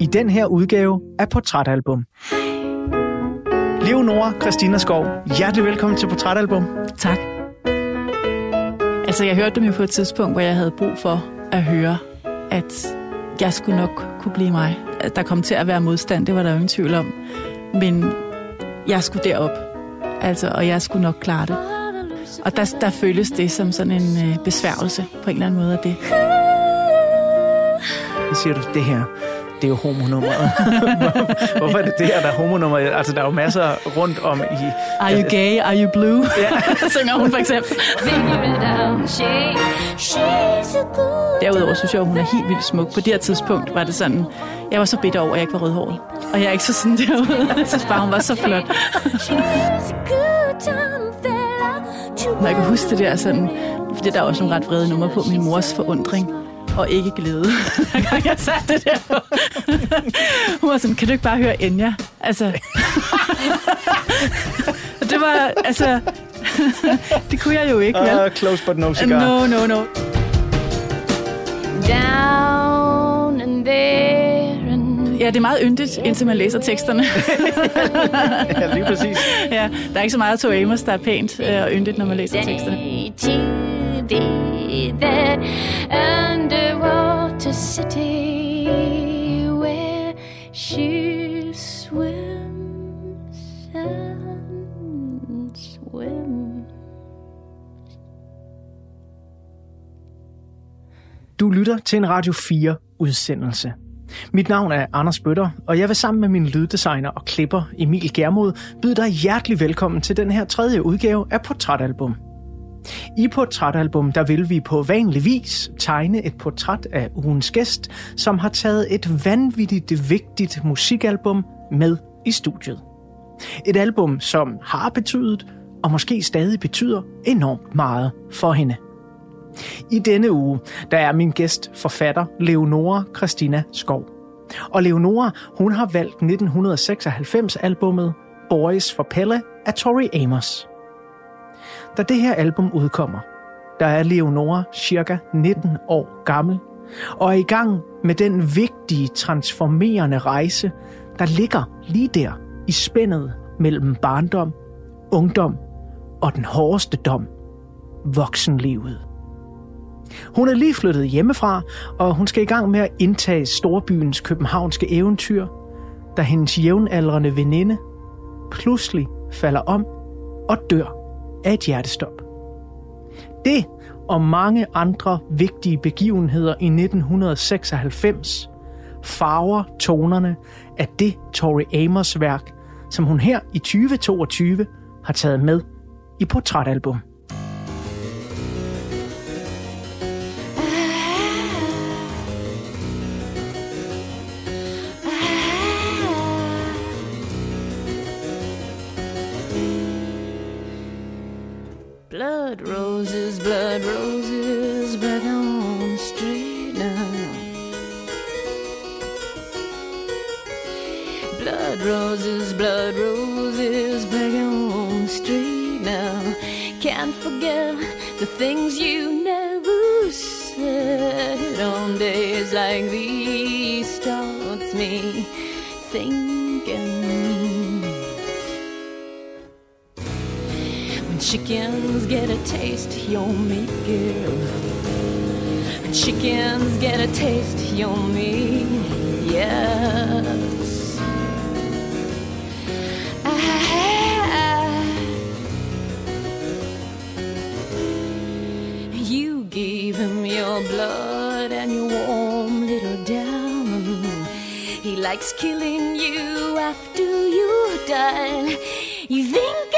i den her udgave af Portrætalbum. Leonora Christina Skov, hjertelig velkommen til Portrætalbum. Tak. Altså, jeg hørte dem jo på et tidspunkt, hvor jeg havde brug for at høre, at jeg skulle nok kunne blive mig. At der kom til at være modstand, det var der ingen tvivl om. Men jeg skulle derop, altså, og jeg skulle nok klare det. Og der, der føles det som sådan en øh, besværgelse på en eller anden måde af det. Så siger du, det her, det er jo homonummeret. Hvorfor er det det her, der er homonummeret? Altså, der er jo masser rundt om i... Are you gay? Are you blue? Ja. synger hun for eksempel. Derudover synes jeg, hun er helt vildt smuk. På det her tidspunkt var det sådan, jeg var så bitter over, at jeg ikke var rødhåret. Og jeg er ikke så sådan derude. Jeg synes bare, hun var så flot. Når jeg kan huske det der sådan, fordi der er også nogle ret vrede numre på min mors forundring og ikke glæde, hver gang jeg satte det der. Hun var sådan, kan du ikke bare høre Enya? Altså, det var, altså, det kunne jeg jo ikke, vel? Uh, close but no cigar. No, no, no. Down and there and... Ja, det er meget yndigt, indtil man læser teksterne. ja, lige præcis. Ja, der er ikke så meget to Amos, der er pænt øh, og yndigt, når man læser teksterne. That underwater city where she swims and swims. Du lytter til en Radio 4 udsendelse. Mit navn er Anders Bøtter, og jeg vil sammen med min lyddesigner og klipper Emil Germod byde dig hjertelig velkommen til den her tredje udgave af Portrætalbum. I Portrætalbum der vil vi på vanlig vis tegne et portræt af ugens gæst, som har taget et vanvittigt vigtigt musikalbum med i studiet. Et album, som har betydet, og måske stadig betyder enormt meget for hende. I denne uge, der er min gæst forfatter Leonora Christina Skov. Og Leonora, hun har valgt 1996-albummet Boys for Pelle af Tori Amos. Da det her album udkommer, der er Leonora cirka 19 år gammel, og er i gang med den vigtige, transformerende rejse, der ligger lige der i spændet mellem barndom, ungdom og den hårdeste dom, voksenlivet. Hun er lige flyttet hjemmefra, og hun skal i gang med at indtage storbyens københavnske eventyr, da hendes jævnaldrende veninde pludselig falder om og dør af et hjertestop. Det og mange andre vigtige begivenheder i 1996 farver tonerne af det Tori Amos værk, som hun her i 2022 har taget med i portrætalbum. Blood roses, blood roses, back on the street now. Blood roses, blood roses, back on the street now. Can't forget the things you never said on days like these. Starts me thinking. Chickens get a taste, you'll me girl. Chickens get a taste, you'll me, yes. You gave him your blood and your warm little diamond. He likes killing you after you die. You think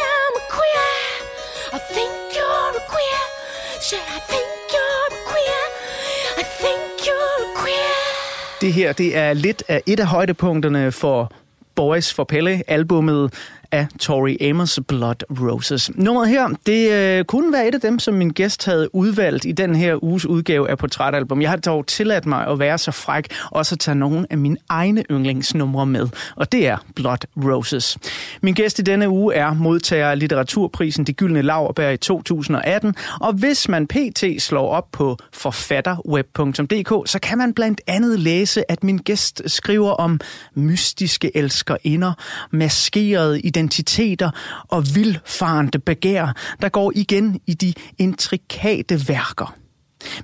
Det her, det er lidt af et af højdepunkterne for Boys for Pelle, albummet af Tori Amos Blood Roses. Nummeret her, det øh, kunne være et af dem, som min gæst havde udvalgt i den her uges udgave af Portrætalbum. Jeg har dog tilladt mig at være så fræk, og så tage nogle af mine egne yndlingsnumre med, og det er Blood Roses. Min gæst i denne uge er modtager af litteraturprisen De Gyldne Laurbær i 2018, og hvis man pt. slår op på forfatterweb.dk, så kan man blandt andet læse, at min gæst skriver om mystiske elskerinder, maskerede identiteter og vildfarende begær, der går igen i de intrikate værker.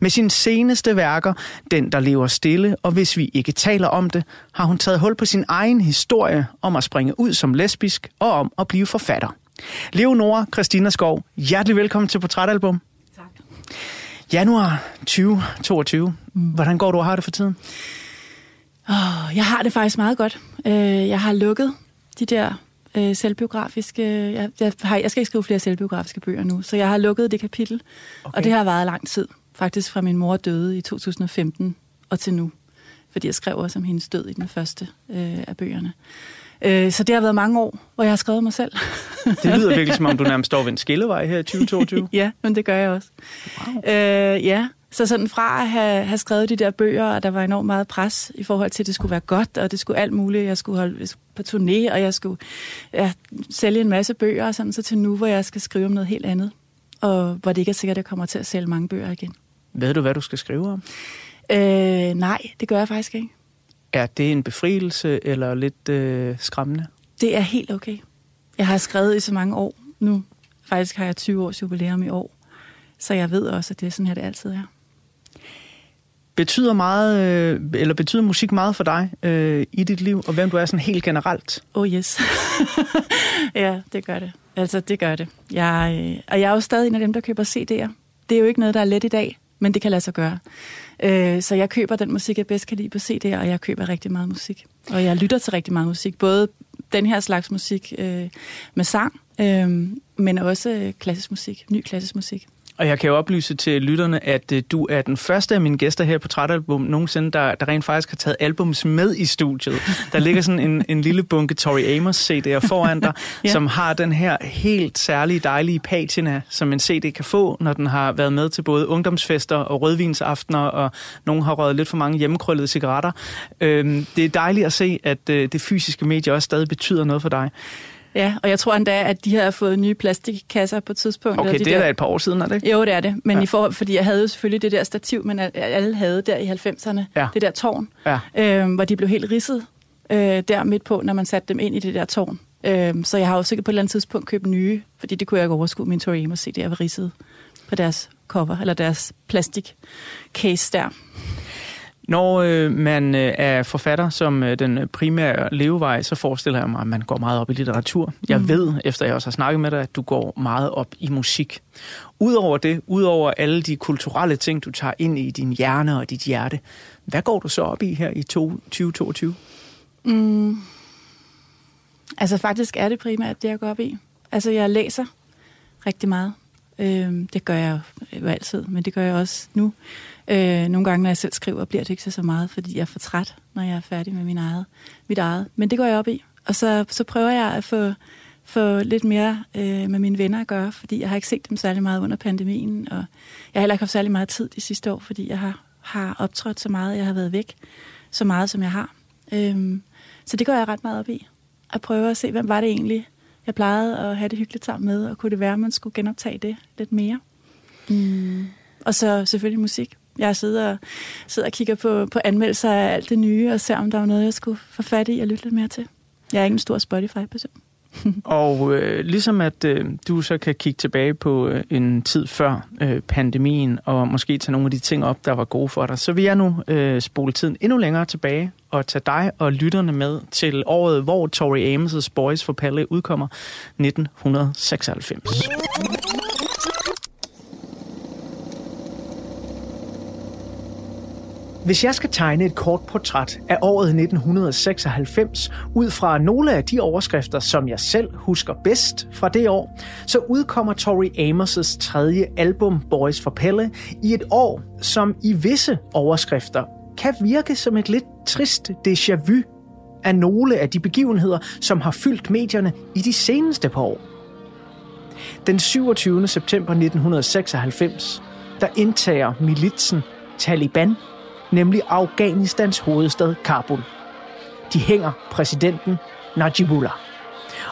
Med sine seneste værker, Den, der lever stille, og hvis vi ikke taler om det, har hun taget hul på sin egen historie om at springe ud som lesbisk og om at blive forfatter. Leonora Christina Skov, hjertelig velkommen til Portrætalbum. Tak. Januar 2022. Hvordan går du og har det for tiden? Oh, jeg har det faktisk meget godt. Uh, jeg har lukket de der uh, selvbiografiske... Jeg, jeg, har, jeg skal ikke skrive flere selvbiografiske bøger nu, så jeg har lukket det kapitel, okay. og det har varet lang tid. Faktisk fra min mor døde i 2015 og til nu. Fordi jeg skrev også om hendes død i den første uh, af bøgerne. Uh, så det har været mange år, hvor jeg har skrevet mig selv. Det lyder virkelig, som om du nærmest står ved en skillevej her i 2022. ja, men det gør jeg også. Wow. Uh, ja, så sådan fra at have, have skrevet de der bøger, og der var enormt meget pres i forhold til, at det skulle være godt, og det skulle alt muligt. Jeg skulle holde på turné, og jeg skulle ja, sælge en masse bøger, og sådan så til nu, hvor jeg skal skrive om noget helt andet. Og hvor det ikke er sikkert, at jeg kommer til at sælge mange bøger igen. Ved du, hvad du skal skrive om? Øh, nej, det gør jeg faktisk ikke. Er det en befrielse eller lidt øh, skræmmende? Det er helt okay. Jeg har skrevet i så mange år nu. Faktisk har jeg 20 års jubilæum i år. Så jeg ved også, at det er sådan her, det altid er. Betyder meget, øh, eller betyder musik meget for dig øh, i dit liv, og hvem du er sådan helt generelt? Oh yes. ja, det gør det. Altså, det gør det. Jeg, øh, og jeg er jo stadig en af dem, der køber CD'er. Det er jo ikke noget, der er let i dag, men det kan lade sig gøre. Øh, så jeg køber den musik, jeg bedst kan lide på CD'er, og jeg køber rigtig meget musik. Og jeg lytter til rigtig meget musik. Både den her slags musik øh, med sang, øh, men også øh, klassisk musik, ny klassisk musik. Og jeg kan jo oplyse til lytterne, at uh, du er den første af mine gæster her på Trætalbum nogensinde, der, der rent faktisk har taget albums med i studiet. Der ligger sådan en, en lille bunke Tori Amos CD'er foran dig, ja. som har den her helt særlige dejlige patina, som en CD kan få, når den har været med til både ungdomsfester og rødvinsaftener, og nogen har røget lidt for mange hjemmekrøllede cigaretter. Øhm, det er dejligt at se, at uh, det fysiske medie også stadig betyder noget for dig. Ja, og jeg tror endda, at de har fået nye plastikkasser på et tidspunkt. Okay, de det er der... da et par år siden, er det ikke? Jo, det er det. Men ja. i forhold, fordi jeg havde jo selvfølgelig det der stativ, men alle havde der i 90'erne. Ja. Det der tårn, ja. øh, hvor de blev helt ridset øh, der midt på, når man satte dem ind i det der tårn. Øh, så jeg har jo sikkert på et eller andet tidspunkt købt nye, fordi det kunne jeg ikke overskue min Tori Amos se, det er ridset på deres cover, eller deres plastik case der. Når øh, man øh, er forfatter som øh, den primære levevej, så forestiller jeg mig, at man går meget op i litteratur. Jeg mm. ved, efter jeg også har snakket med dig, at du går meget op i musik. Udover det, udover alle de kulturelle ting, du tager ind i din hjerne og dit hjerte, hvad går du så op i her i 2022? Mm. Altså faktisk er det primært det, jeg går op i. Altså jeg læser rigtig meget. Øh, det gør jeg jo altid, men det gør jeg også nu. Øh, nogle gange, når jeg selv skriver, bliver det ikke så, så meget, fordi jeg er for træt, når jeg er færdig med min eget, mit eget. Men det går jeg op i. Og så, så prøver jeg at få, få lidt mere øh, med mine venner at gøre, fordi jeg har ikke set dem særlig meget under pandemien, og jeg har heller ikke haft særlig meget tid de sidste år, fordi jeg har, har optrådt så meget, jeg har været væk så meget, som jeg har. Øh, så det går jeg ret meget op i. At prøve at se, hvem var det egentlig, jeg plejede at have det hyggeligt sammen med, og kunne det være, at man skulle genoptage det lidt mere. Mm. Og så selvfølgelig musik. Jeg sidder, sidder og kigger på, på anmeldelser af alt det nye, og ser, om der er noget, jeg skulle få fat i og lytte lidt mere til. Jeg er ikke en stor Spotify-person. og øh, ligesom at øh, du så kan kigge tilbage på øh, en tid før øh, pandemien, og måske tage nogle af de ting op, der var gode for dig, så vil jeg nu øh, spole tiden endnu længere tilbage, og tage dig og lytterne med til året, hvor Tori Amos' Boys for Palle udkommer, 1996. Hvis jeg skal tegne et kort portræt af året 1996 ud fra nogle af de overskrifter, som jeg selv husker bedst fra det år, så udkommer Tori Amos' tredje album Boys for Pelle i et år, som i visse overskrifter kan virke som et lidt trist déjà vu. af nogle af de begivenheder, som har fyldt medierne i de seneste par år. Den 27. september 1996, der indtager militsen Taliban, nemlig Afghanistans hovedstad Kabul. De hænger præsidenten Najibullah.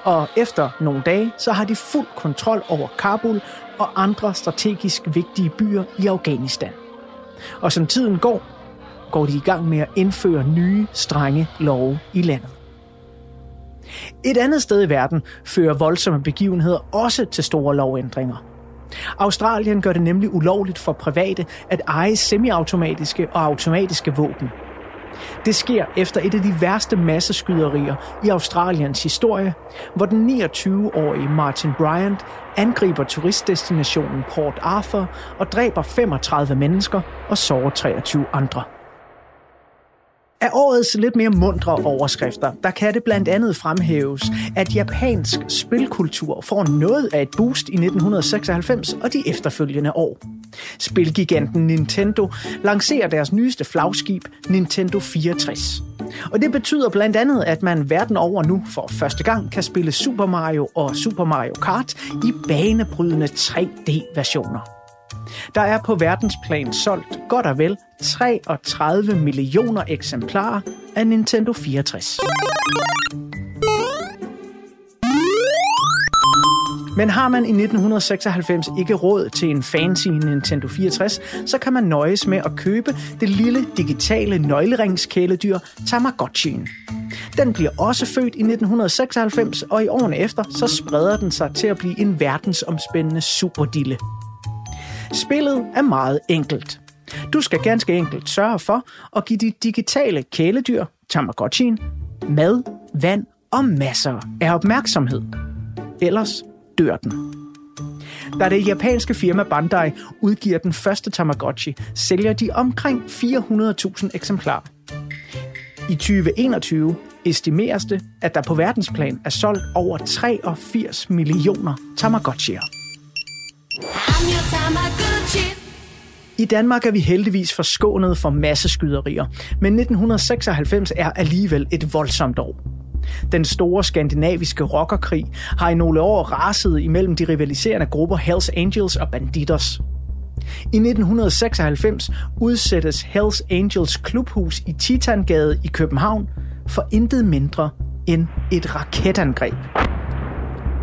Og efter nogle dage, så har de fuld kontrol over Kabul og andre strategisk vigtige byer i Afghanistan. Og som tiden går, går de i gang med at indføre nye, strenge love i landet. Et andet sted i verden fører voldsomme begivenheder også til store lovændringer. Australien gør det nemlig ulovligt for private at eje semiautomatiske og automatiske våben. Det sker efter et af de værste masseskyderier i Australiens historie, hvor den 29-årige Martin Bryant angriber turistdestinationen Port Arthur og dræber 35 mennesker og sårer 23 andre. Af årets lidt mere mundre overskrifter, der kan det blandt andet fremhæves, at japansk spilkultur får noget af et boost i 1996 og de efterfølgende år. Spilgiganten Nintendo lancerer deres nyeste flagskib, Nintendo 64. Og det betyder blandt andet, at man verden over nu for første gang kan spille Super Mario og Super Mario Kart i banebrydende 3D-versioner. Der er på verdensplan solgt godt og vel 33 millioner eksemplarer af Nintendo 64. Men har man i 1996 ikke råd til en fancy Nintendo 64, så kan man nøjes med at købe det lille digitale nøgleringskæledyr Tamagotchien. Den bliver også født i 1996, og i årene efter så spreder den sig til at blive en verdensomspændende superdille. Spillet er meget enkelt. Du skal ganske enkelt sørge for at give dit digitale kæledyr, Tamagotchien, mad, vand og masser af opmærksomhed. Ellers dør den. Da det japanske firma Bandai udgiver den første Tamagotchi, sælger de omkring 400.000 eksemplarer. I 2021 estimeres det, at der på verdensplan er solgt over 83 millioner Tamagotchier. I Danmark er vi heldigvis forskånet for masseskyderier, men 1996 er alligevel et voldsomt år. Den store skandinaviske rockerkrig har i nogle år raset imellem de rivaliserende grupper Hells Angels og Banditos. I 1996 udsættes Hells Angels klubhus i Titangade i København for intet mindre end et raketangreb.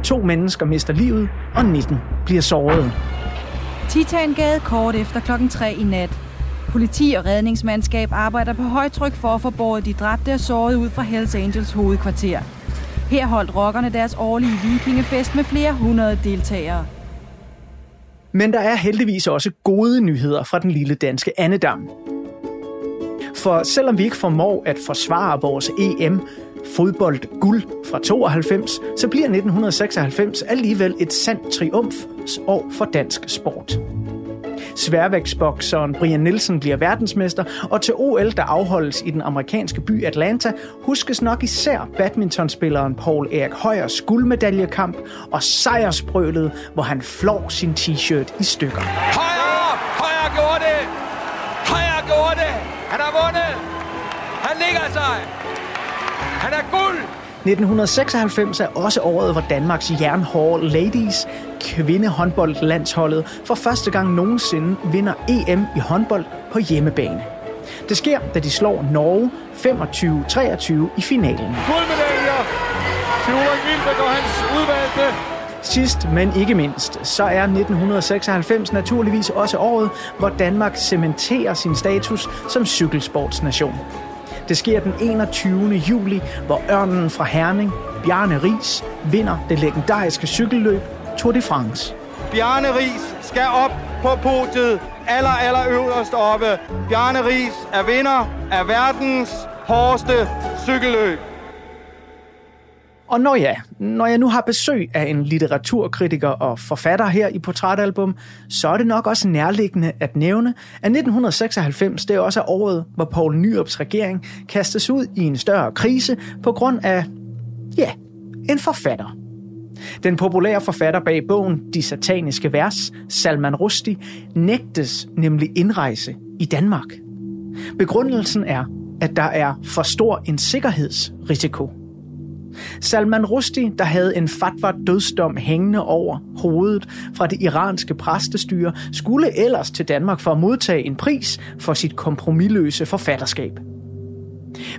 To mennesker mister livet, og 19 bliver såret. Titangade kort efter klokken 3 i nat. Politi og redningsmandskab arbejder på højtryk for at få båret de dræbte og sårede ud fra Hells Angels hovedkvarter. Her holdt rockerne deres årlige vikingefest med flere hundrede deltagere. Men der er heldigvis også gode nyheder fra den lille danske Annedam. For selvom vi ikke formår at forsvare vores EM, fodboldguld fra 92, så bliver 1996 alligevel et sandt triumfsår for dansk sport. Sværvægtsbokseren Brian Nielsen bliver verdensmester, og til OL, der afholdes i den amerikanske by Atlanta, huskes nok især badmintonspilleren Paul Erik Højers guldmedaljekamp og sejrsbrølet, hvor han flår sin t-shirt i stykker. Højer! Højer gjorde det! Højer gjorde det! Han har vundet! Han ligger sig! Han er guld! 1996 er også året, hvor Danmarks jernhårde ladies, kvindehåndboldlandsholdet, for første gang nogensinde vinder EM i håndbold på hjemmebane. Det sker, da de slår Norge 25-23 i finalen. Guldmedaljer til Ulrik Vilbæk og hans udvalgte. Sidst, men ikke mindst, så er 1996 naturligvis også året, hvor Danmark cementerer sin status som cykelsportsnation. Det sker den 21. juli, hvor ørnen fra Herning, Bjarne Ries, vinder det legendariske cykelløb Tour de France. Bjarne Ries skal op på podiet aller, aller øverst oppe. Bjarne Ries er vinder af verdens hårdeste cykelløb. Og når ja, når jeg nu har besøg af en litteraturkritiker og forfatter her i Portrætalbum, så er det nok også nærliggende at nævne, at 1996 det er også året, hvor Poul Nyrups regering kastes ud i en større krise på grund af, ja, en forfatter. Den populære forfatter bag bogen De Sataniske Vers, Salman Rushdie, nægtes nemlig indrejse i Danmark. Begrundelsen er at der er for stor en sikkerhedsrisiko. Salman Rushdie, der havde en fatwa dødsdom hængende over hovedet fra det iranske præstestyre, skulle ellers til Danmark for at modtage en pris for sit kompromilløse forfatterskab.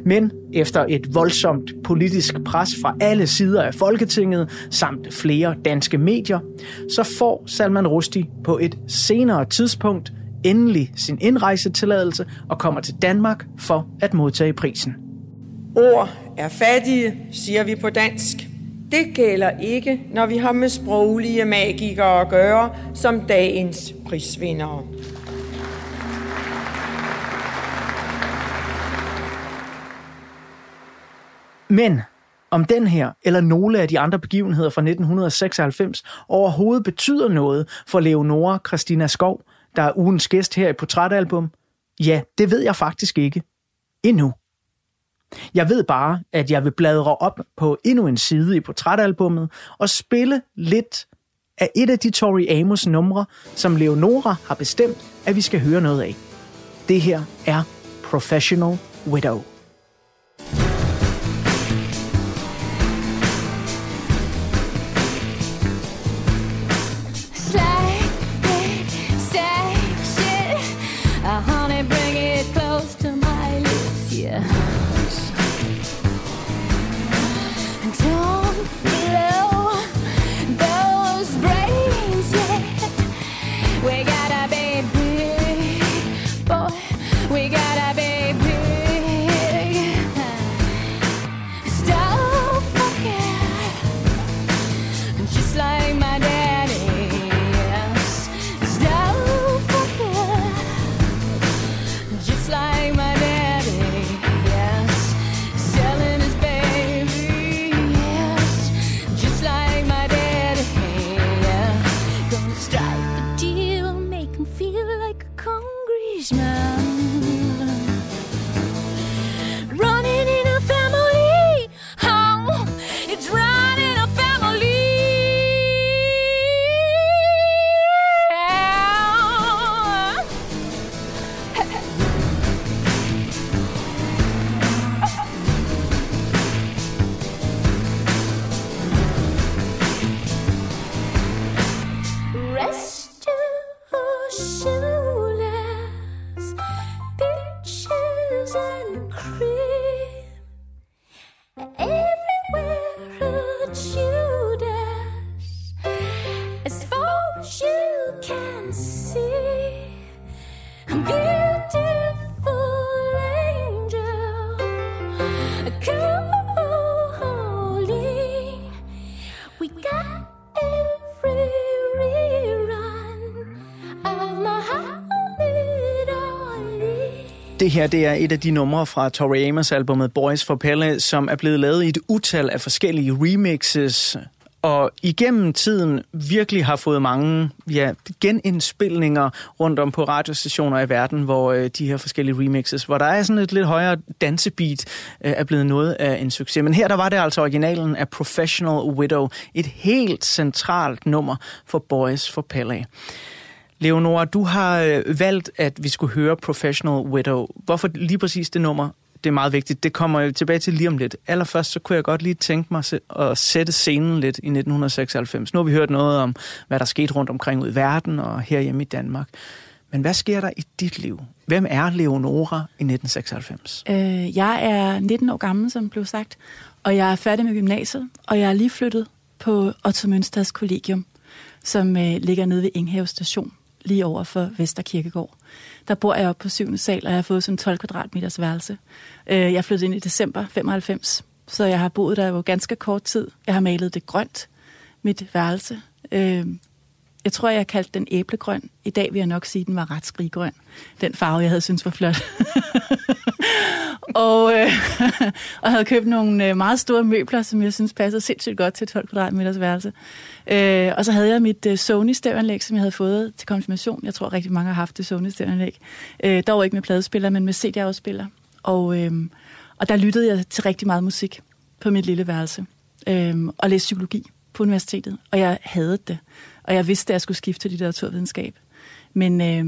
Men efter et voldsomt politisk pres fra alle sider af Folketinget samt flere danske medier, så får Salman Rushdie på et senere tidspunkt endelig sin indrejsetilladelse og kommer til Danmark for at modtage prisen. Ord er fattige, siger vi på dansk. Det gælder ikke, når vi har med sproglige magikere at gøre, som dagens prisvindere. Men om den her eller nogle af de andre begivenheder fra 1996 overhovedet betyder noget for Leonora Christina Skov, der er ugens gæst her i Portrætalbum, ja, det ved jeg faktisk ikke. Endnu. Jeg ved bare, at jeg vil bladre op på endnu en side i portrætalbummet og spille lidt af et af de Tori Amos numre, som Leonora har bestemt, at vi skal høre noget af. Det her er Professional Widow. Her det er et af de numre fra Tori Amos albumet Boys for Pelle, som er blevet lavet i et utal af forskellige remixes, og igennem tiden virkelig har fået mange ja, genindspilninger rundt om på radiostationer i verden, hvor øh, de her forskellige remixes, hvor der er sådan et lidt højere dansebeat, øh, er blevet noget af en succes. Men her der var det altså originalen af Professional Widow, et helt centralt nummer for Boys for Pelle. Leonora, du har øh, valgt, at vi skulle høre Professional Widow. Hvorfor lige præcis det nummer? Det er meget vigtigt. Det kommer jeg tilbage til lige om lidt. Allerførst så kunne jeg godt lige tænke mig at sætte scenen lidt i 1996. Nu har vi hørt noget om, hvad der skete rundt omkring ud i verden og herhjemme i Danmark. Men hvad sker der i dit liv? Hvem er Leonora i 1996? Øh, jeg er 19 år gammel, som blev sagt, og jeg er færdig med gymnasiet, og jeg er lige flyttet på Otto Mønsters Kollegium, som øh, ligger nede ved Inghave Station, lige over for Vesterkirkegård. Der bor jeg oppe på syvende sal, og jeg har fået sådan 12 kvadratmeters værelse. Øh, jeg flyttede ind i december 95, så jeg har boet der jo ganske kort tid. Jeg har malet det grønt, mit værelse. Øh, jeg tror, jeg kaldte den æblegrøn. I dag vil jeg nok sige, at den var ret skriggrøn. Den farve, jeg havde synes var flot. og, øh, og havde købt nogle øh, meget store møbler, som jeg synes passede sindssygt godt til 12 kvadratmeters værelse. Øh, og så havde jeg mit øh, Sony stævanlæg, som jeg havde fået til konfirmation. Jeg tror rigtig mange har haft det Sony stævanlæg. Øh, dog ikke med pladespiller, men med CD-afspiller. Og, øh, og der lyttede jeg til rigtig meget musik på mit lille værelse. Øh, og læste psykologi på universitetet. Og jeg havde det. Og jeg vidste, at jeg skulle skifte til litteraturvidenskab. Men, øh,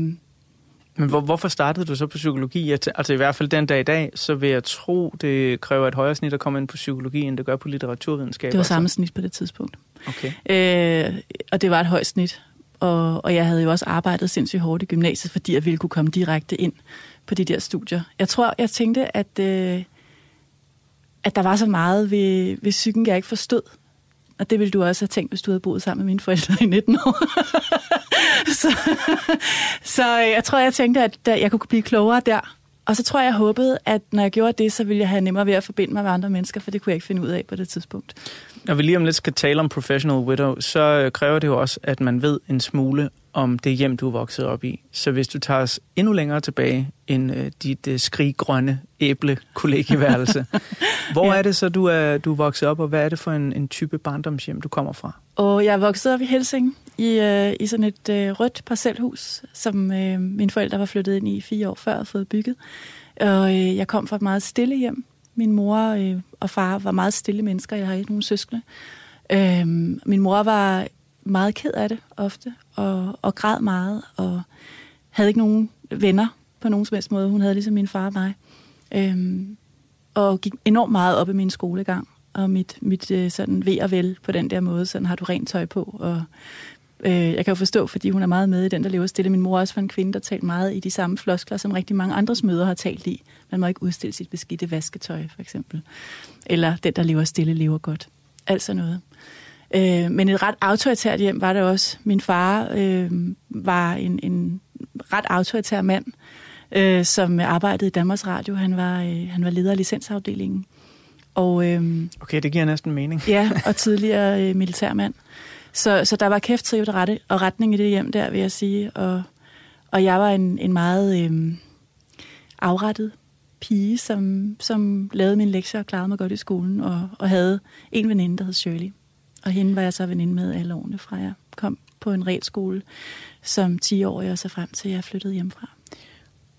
Men hvor, hvorfor startede du så på psykologi? Altså i hvert fald den dag i dag, så vil jeg tro, det kræver et højere snit at komme ind på psykologi, end det gør på litteraturvidenskab. Det var samme snit på det tidspunkt. Okay. Øh, og det var et højt snit. Og, og jeg havde jo også arbejdet sindssygt hårdt i gymnasiet, fordi jeg ville kunne komme direkte ind på de der studier. Jeg tror, jeg tænkte, at, øh, at der var så meget ved, ved psyken, jeg ikke forstod. Og det ville du også have tænkt, hvis du havde boet sammen med mine forældre i 19 år. så, så øh, jeg tror, jeg tænkte, at jeg kunne blive klogere der. Og så tror jeg, jeg håbede, at når jeg gjorde det, så ville jeg have nemmere ved at forbinde mig med andre mennesker, for det kunne jeg ikke finde ud af på det tidspunkt. Når vi lige om lidt skal tale om Professional Widow, så øh, kræver det jo også, at man ved en smule om det hjem, du er vokset op i. Så hvis du tager os endnu længere tilbage end øh, dit øh, skriggrønne æble kollegieværelse, hvor Ja. er det så, du er, du er vokset op, og hvad er det for en, en type barndomshjem, du kommer fra? Og jeg er vokset op i Helsing, i, øh, i sådan et øh, rødt parcelhus, som øh, mine forældre var flyttet ind i fire år før og fået bygget. Og øh, jeg kom fra et meget stille hjem. Min mor øh, og far var meget stille mennesker. Jeg har ikke nogen søskende. Øh, min mor var meget ked af det ofte, og, og græd meget, og havde ikke nogen venner på nogen som helst måde. Hun havde ligesom min far og mig. Øh, og gik enormt meget op i min skolegang og mit, mit øh, sådan ved og vel på den der måde. Sådan har du rent tøj på. Og, øh, jeg kan jo forstå, fordi hun er meget med i den, der lever stille. Min mor er også for en kvinde, der talte meget i de samme floskler, som rigtig mange andres møder har talt i. Man må ikke udstille sit beskidte vasketøj, for eksempel. Eller den, der lever stille, lever godt. Alt sådan noget. Øh, men et ret autoritært hjem var det også. Min far øh, var en, en ret autoritær mand, øh, som arbejdede i Danmarks Radio. Han var, øh, han var leder af licensafdelingen. Og, øh, Okay, det giver næsten mening. ja, og tidligere øh, militærmand. Så, så der var kæft trivet rette, og retning i det hjem der, vil jeg sige. Og, og jeg var en, en meget øh, afrettet pige, som, som lavede mine lektier og klarede mig godt i skolen, og, og havde en veninde, der hed Shirley. Og hende var jeg så veninde med alle årene fra jeg kom på en realskole som 10-årig, og så frem til jeg flyttede hjemmefra.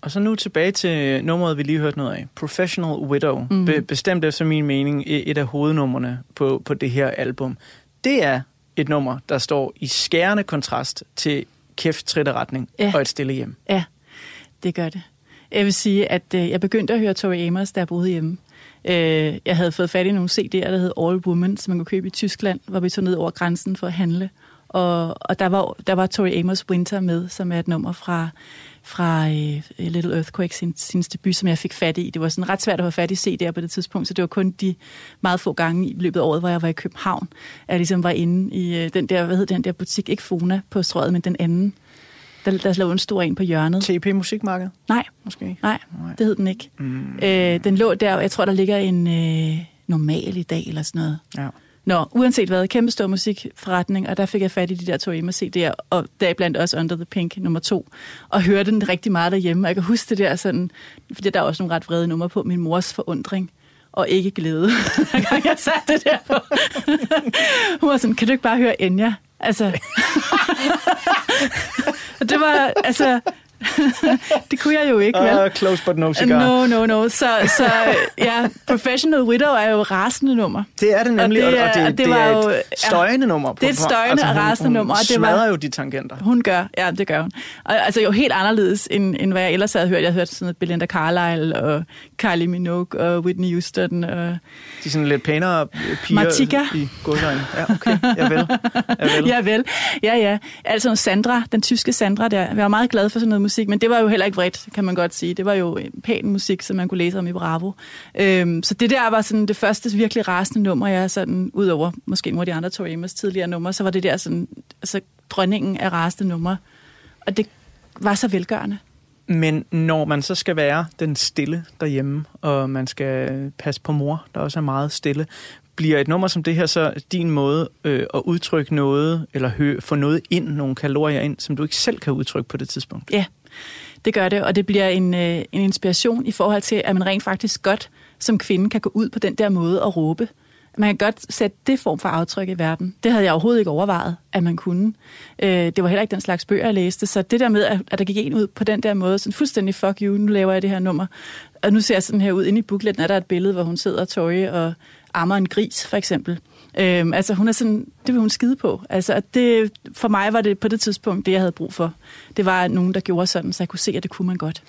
Og så nu tilbage til nummeret, vi lige hørte noget af. Professional Widow. Mm. Be- bestemt efter min mening et et af hovednumrene på, på det her album. Det er et nummer, der står i skærende kontrast til kæft, trit retning Ja. og et stille hjem. Ja, det gør det. Jeg vil sige, at øh, jeg begyndte at høre Tori Amos, jeg boede hjemme. Øh, jeg havde fået fat i nogle CD'er, der hed All Woman, som man kunne købe i Tyskland, hvor vi tog ned over grænsen for at handle. Og, og der, var, der var Tori Amos Winter med, som er et nummer fra, fra øh, Little Earthquake, sin, sin debut, som jeg fik fat i. Det var sådan ret svært at få fat i CD'er på det tidspunkt, så det var kun de meget få gange i løbet af året, hvor jeg var i København, at jeg ligesom var inde i øh, den der, hvad hed den der butik, ikke Fona på strøget, men den anden. Der, der lå en stor en på hjørnet. TP Musikmarked, Nej, måske? Nej, Nej. det hed den ikke. Mm. Øh, den lå der, jeg tror, der ligger en øh, normal i dag, eller sådan noget. Ja. Nå, uanset hvad, kæmpe stor musikforretning, og der fik jeg fat i de der Torima CD'er, og deriblandt også Under the Pink nummer to, og hørte den rigtig meget derhjemme. Og jeg kan huske det der sådan, fordi der er også nogle ret vrede numre på, min mors forundring og ikke glæde, hver gang jeg satte det der på. Hun var sådan, kan du ikke bare høre Enya? Altså, og det var, altså, det kunne jeg jo ikke, vel? Uh, close but no cigar. No, no, no. Så, så ja, Professional Widow er jo rasende nummer. Det er det nemlig, og det er- og det, det det var er jo- et ja. støjende nummer. Det er et støjende og hun- rasende hun nummer, og det var- smadrer jo de tangenter. Hun gør, ja, det gør hun. Og, altså jo helt anderledes, end, end hvad jeg ellers havde hørt. Jeg havde hørt sådan noget Belinda Carlisle og Kylie Minogue og Whitney Houston. Og, De er sådan lidt pænere piger Martika. i godsøjne. Ja, okay. Jeg vil. Jeg vil. ja, vel. Ja, ja. Altså Sandra, den tyske Sandra der. Jeg var meget glad for sådan noget musik, men det var jo heller ikke vredt, kan man godt sige. Det var jo en pæn musik, som man kunne læse om i Bravo. Øhm, så det der var sådan det første virkelig rasende nummer, jeg sådan, udover måske nogle af de andre Tori Amos tidligere numre, så var det der sådan, altså dronningen af rasende numre. Og det var så velgørende. Men når man så skal være den stille derhjemme, og man skal passe på mor, der også er meget stille, bliver et nummer som det her så din måde øh, at udtrykke noget, eller hø- få noget ind, nogle kalorier ind, som du ikke selv kan udtrykke på det tidspunkt? Ja, det gør det, og det bliver en, øh, en inspiration i forhold til, at man rent faktisk godt som kvinde kan gå ud på den der måde og råbe. Man kan godt sætte det form for aftryk i verden. Det havde jeg overhovedet ikke overvejet, at man kunne. Øh, det var heller ikke den slags bøger, jeg læste. Så det der med, at, at der gik en ud på den der måde, sådan fuldstændig fuck you, nu laver jeg det her nummer. Og nu ser jeg sådan her ud, inde i bookletten er der et billede, hvor hun sidder og tøje og ammer en gris, for eksempel. Øhm, altså hun er sådan, det vil hun skide på. Altså at det, for mig var det på det tidspunkt, det jeg havde brug for. Det var nogen, der gjorde sådan, så jeg kunne se, at det kunne man godt.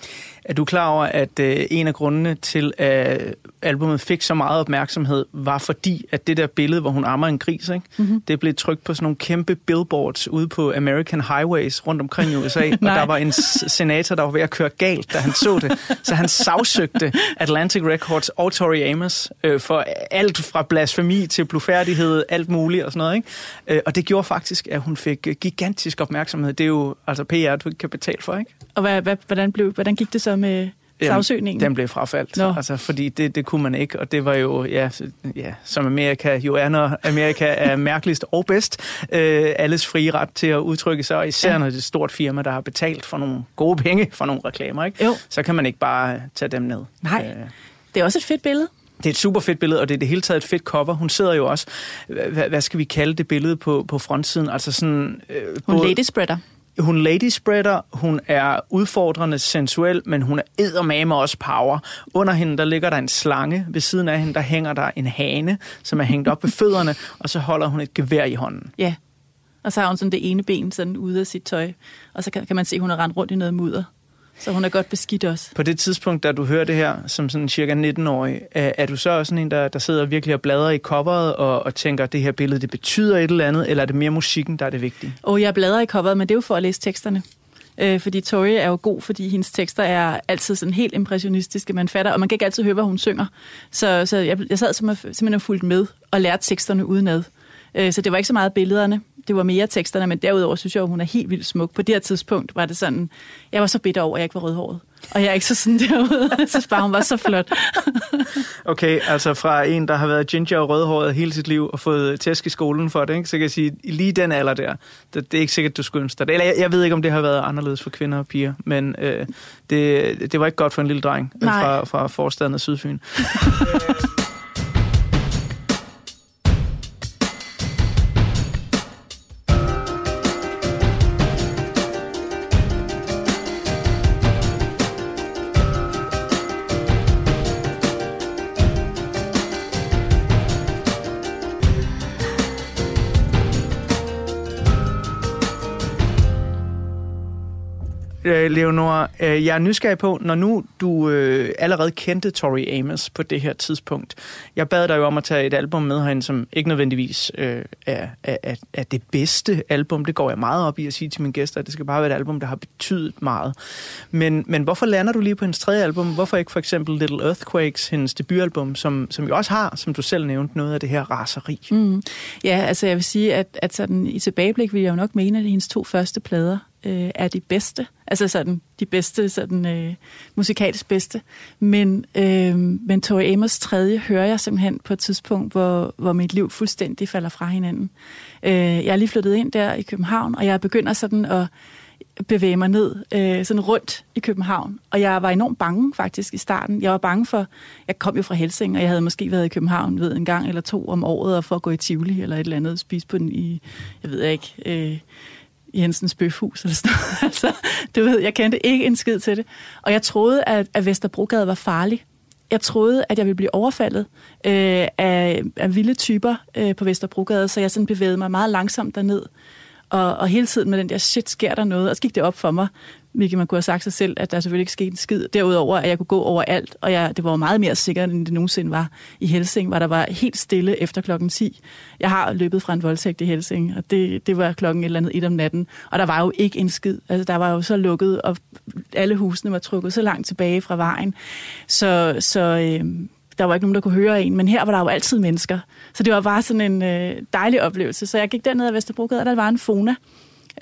Er du klar over, at øh, en af grundene til, at albumet fik så meget opmærksomhed, var fordi, at det der billede, hvor hun ammer en gris, ikke? Mm-hmm. det blev trykt på sådan nogle kæmpe billboards ude på American Highways rundt omkring i USA, og der var en senator, der var ved at køre galt, da han så det. Så han sagsøgte Atlantic Records og Tori Amos øh, for alt fra blasfemi til blufærdighed, alt muligt og sådan noget. Ikke? Øh, og det gjorde faktisk, at hun fik gigantisk opmærksomhed. Det er jo altså PR, du ikke kan betale for, ikke? Og hvad, hvad, hvordan, blev, hvordan gik det så med sagsøgningen? Den blev frafaldt, no. altså, fordi det, det kunne man ikke, og det var jo, ja, ja som Amerika jo er, når Amerika er mærkeligst og bedst, øh, alles frie ret til at udtrykke sig, og især ja. når det er et stort firma, der har betalt for nogle gode penge for nogle reklamer, ikke? Jo. så kan man ikke bare tage dem ned. Nej, øh. det er også et fedt billede. Det er et super fedt billede, og det er det hele taget et fedt cover. Hun sidder jo også, hvad, hvad skal vi kalde det billede på, på frontsiden? Altså sådan... Øh, hun både, lady spreader. Hun lady spreader, hun er udfordrende sensuel, men hun er eddermame også power. Under hende, der ligger der en slange. Ved siden af hende, der hænger der en hane, som er hængt op ved fødderne, og så holder hun et gevær i hånden. Ja, og så har hun sådan det ene ben sådan ude af sit tøj, og så kan, kan man se, at hun har rendt rundt i noget mudder. Så hun er godt beskidt også. På det tidspunkt, da du hører det her, som sådan cirka 19-årig, er, er du så også sådan en, der, der sidder virkelig og bladrer i coveret og, og tænker, at det her billede, det betyder et eller andet, eller er det mere musikken, der er det vigtige? Og jeg bladrer i coveret, men det er jo for at læse teksterne. Øh, fordi Tori er jo god, fordi hendes tekster er altid sådan helt impressionistiske, man fatter, og man kan ikke altid høre, hvad hun synger. Så, så jeg, jeg sad simpelthen og fulgt med og lærte teksterne udenad. Øh, så det var ikke så meget billederne, det var mere teksterne, men derudover synes jeg, at hun er helt vildt smuk. På det her tidspunkt var det sådan, jeg var så bitter over, at jeg ikke var rødhåret. Og jeg er ikke så sådan derude. Jeg synes bare, hun var så flot. okay, altså fra en, der har været ginger og rødhåret hele sit liv og fået tæsk i skolen for det, ikke? så kan jeg sige, lige den alder der, det, det er ikke sikkert, du skulle ønske dig det. Eller jeg, jeg ved ikke, om det har været anderledes for kvinder og piger, men øh, det, det var ikke godt for en lille dreng øh, fra, fra forstaden af Sydfyn. øh, Leonor, øh, jeg er nysgerrig på, når nu du øh, allerede kendte Tori Amos på det her tidspunkt. Jeg bad dig jo om at tage et album med herinde, som ikke nødvendigvis øh, er, er, er det bedste album. Det går jeg meget op i at sige til mine gæster, at det skal bare være et album, der har betydet meget. Men, men hvorfor lander du lige på hendes tredje album? Hvorfor ikke for eksempel Little Earthquakes, hendes debutalbum, som, som jo også har, som du selv nævnte, noget af det her raseri? Mm. Ja, altså jeg vil sige, at, at sådan, i tilbageblik vil jeg jo nok mene, at hendes to første plader øh, er de bedste. Altså sådan de bedste, sådan øh, musikalsk bedste. Men, øh, men Tori Amos tredje hører jeg simpelthen på et tidspunkt, hvor, hvor mit liv fuldstændig falder fra hinanden. Øh, jeg er lige flyttet ind der i København, og jeg begynder sådan at bevæge mig ned øh, sådan rundt i København. Og jeg var enormt bange faktisk i starten. Jeg var bange for, jeg kom jo fra Helsing, og jeg havde måske været i København ved en gang eller to om året, og for at gå i Tivoli eller et eller andet, spise på den i, jeg ved ikke, øh, Jensens Bøfhus eller sådan noget. altså, du ved, jeg kendte ikke en skid til det. Og jeg troede, at, at Vesterbrogade var farlig. Jeg troede, at jeg ville blive overfaldet øh, af, af vilde typer øh, på Vesterbrogade, så jeg sådan bevægede mig meget langsomt derned. Og, og hele tiden med den der, shit, sker der noget? Og så gik det op for mig, hvilket man kunne have sagt sig selv, at der selvfølgelig ikke skete en skid. Derudover, at jeg kunne gå over alt, og jeg, det var meget mere sikkert, end det nogensinde var i Helsing, hvor der var helt stille efter klokken 10. Jeg har løbet fra en voldtægt i Helsing, og det, det var klokken et eller andet et om natten, og der var jo ikke en skid. Altså, der var jo så lukket, og alle husene var trukket så langt tilbage fra vejen. Så, så øh, der var ikke nogen, der kunne høre en, men her var der jo altid mennesker. Så det var bare sådan en øh, dejlig oplevelse. Så jeg gik derned ad Vesterbrogade, og der var en Fona,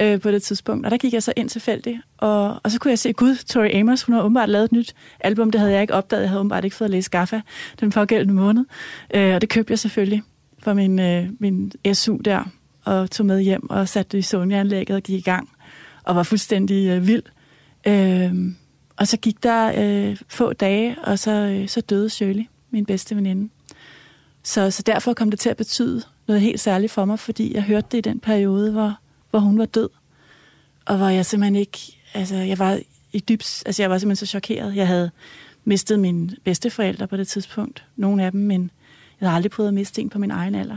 øh, på det tidspunkt. Og der gik jeg så ind tilfældigt, og, og så kunne jeg se, gud, Tori Amos, hun har åbenbart lavet et nyt album, det havde jeg ikke opdaget, jeg havde åbenbart ikke fået at læse Gaffa den pågældende måned. Øh, og det købte jeg selvfølgelig for min, øh, min SU der, og tog med hjem og satte det i Sony-anlægget og gik i gang, og var fuldstændig øh, vild. Øh, og så gik der øh, få dage, og så, øh, så døde Shirley, min bedste veninde. Så, så derfor kom det til at betyde noget helt særligt for mig, fordi jeg hørte det i den periode, hvor, hvor hun var død. Og hvor jeg simpelthen ikke, altså jeg var i dybs, altså jeg var simpelthen så chokeret. Jeg havde mistet mine bedsteforældre på det tidspunkt, nogle af dem, men jeg havde aldrig prøvet at miste en på min egen alder.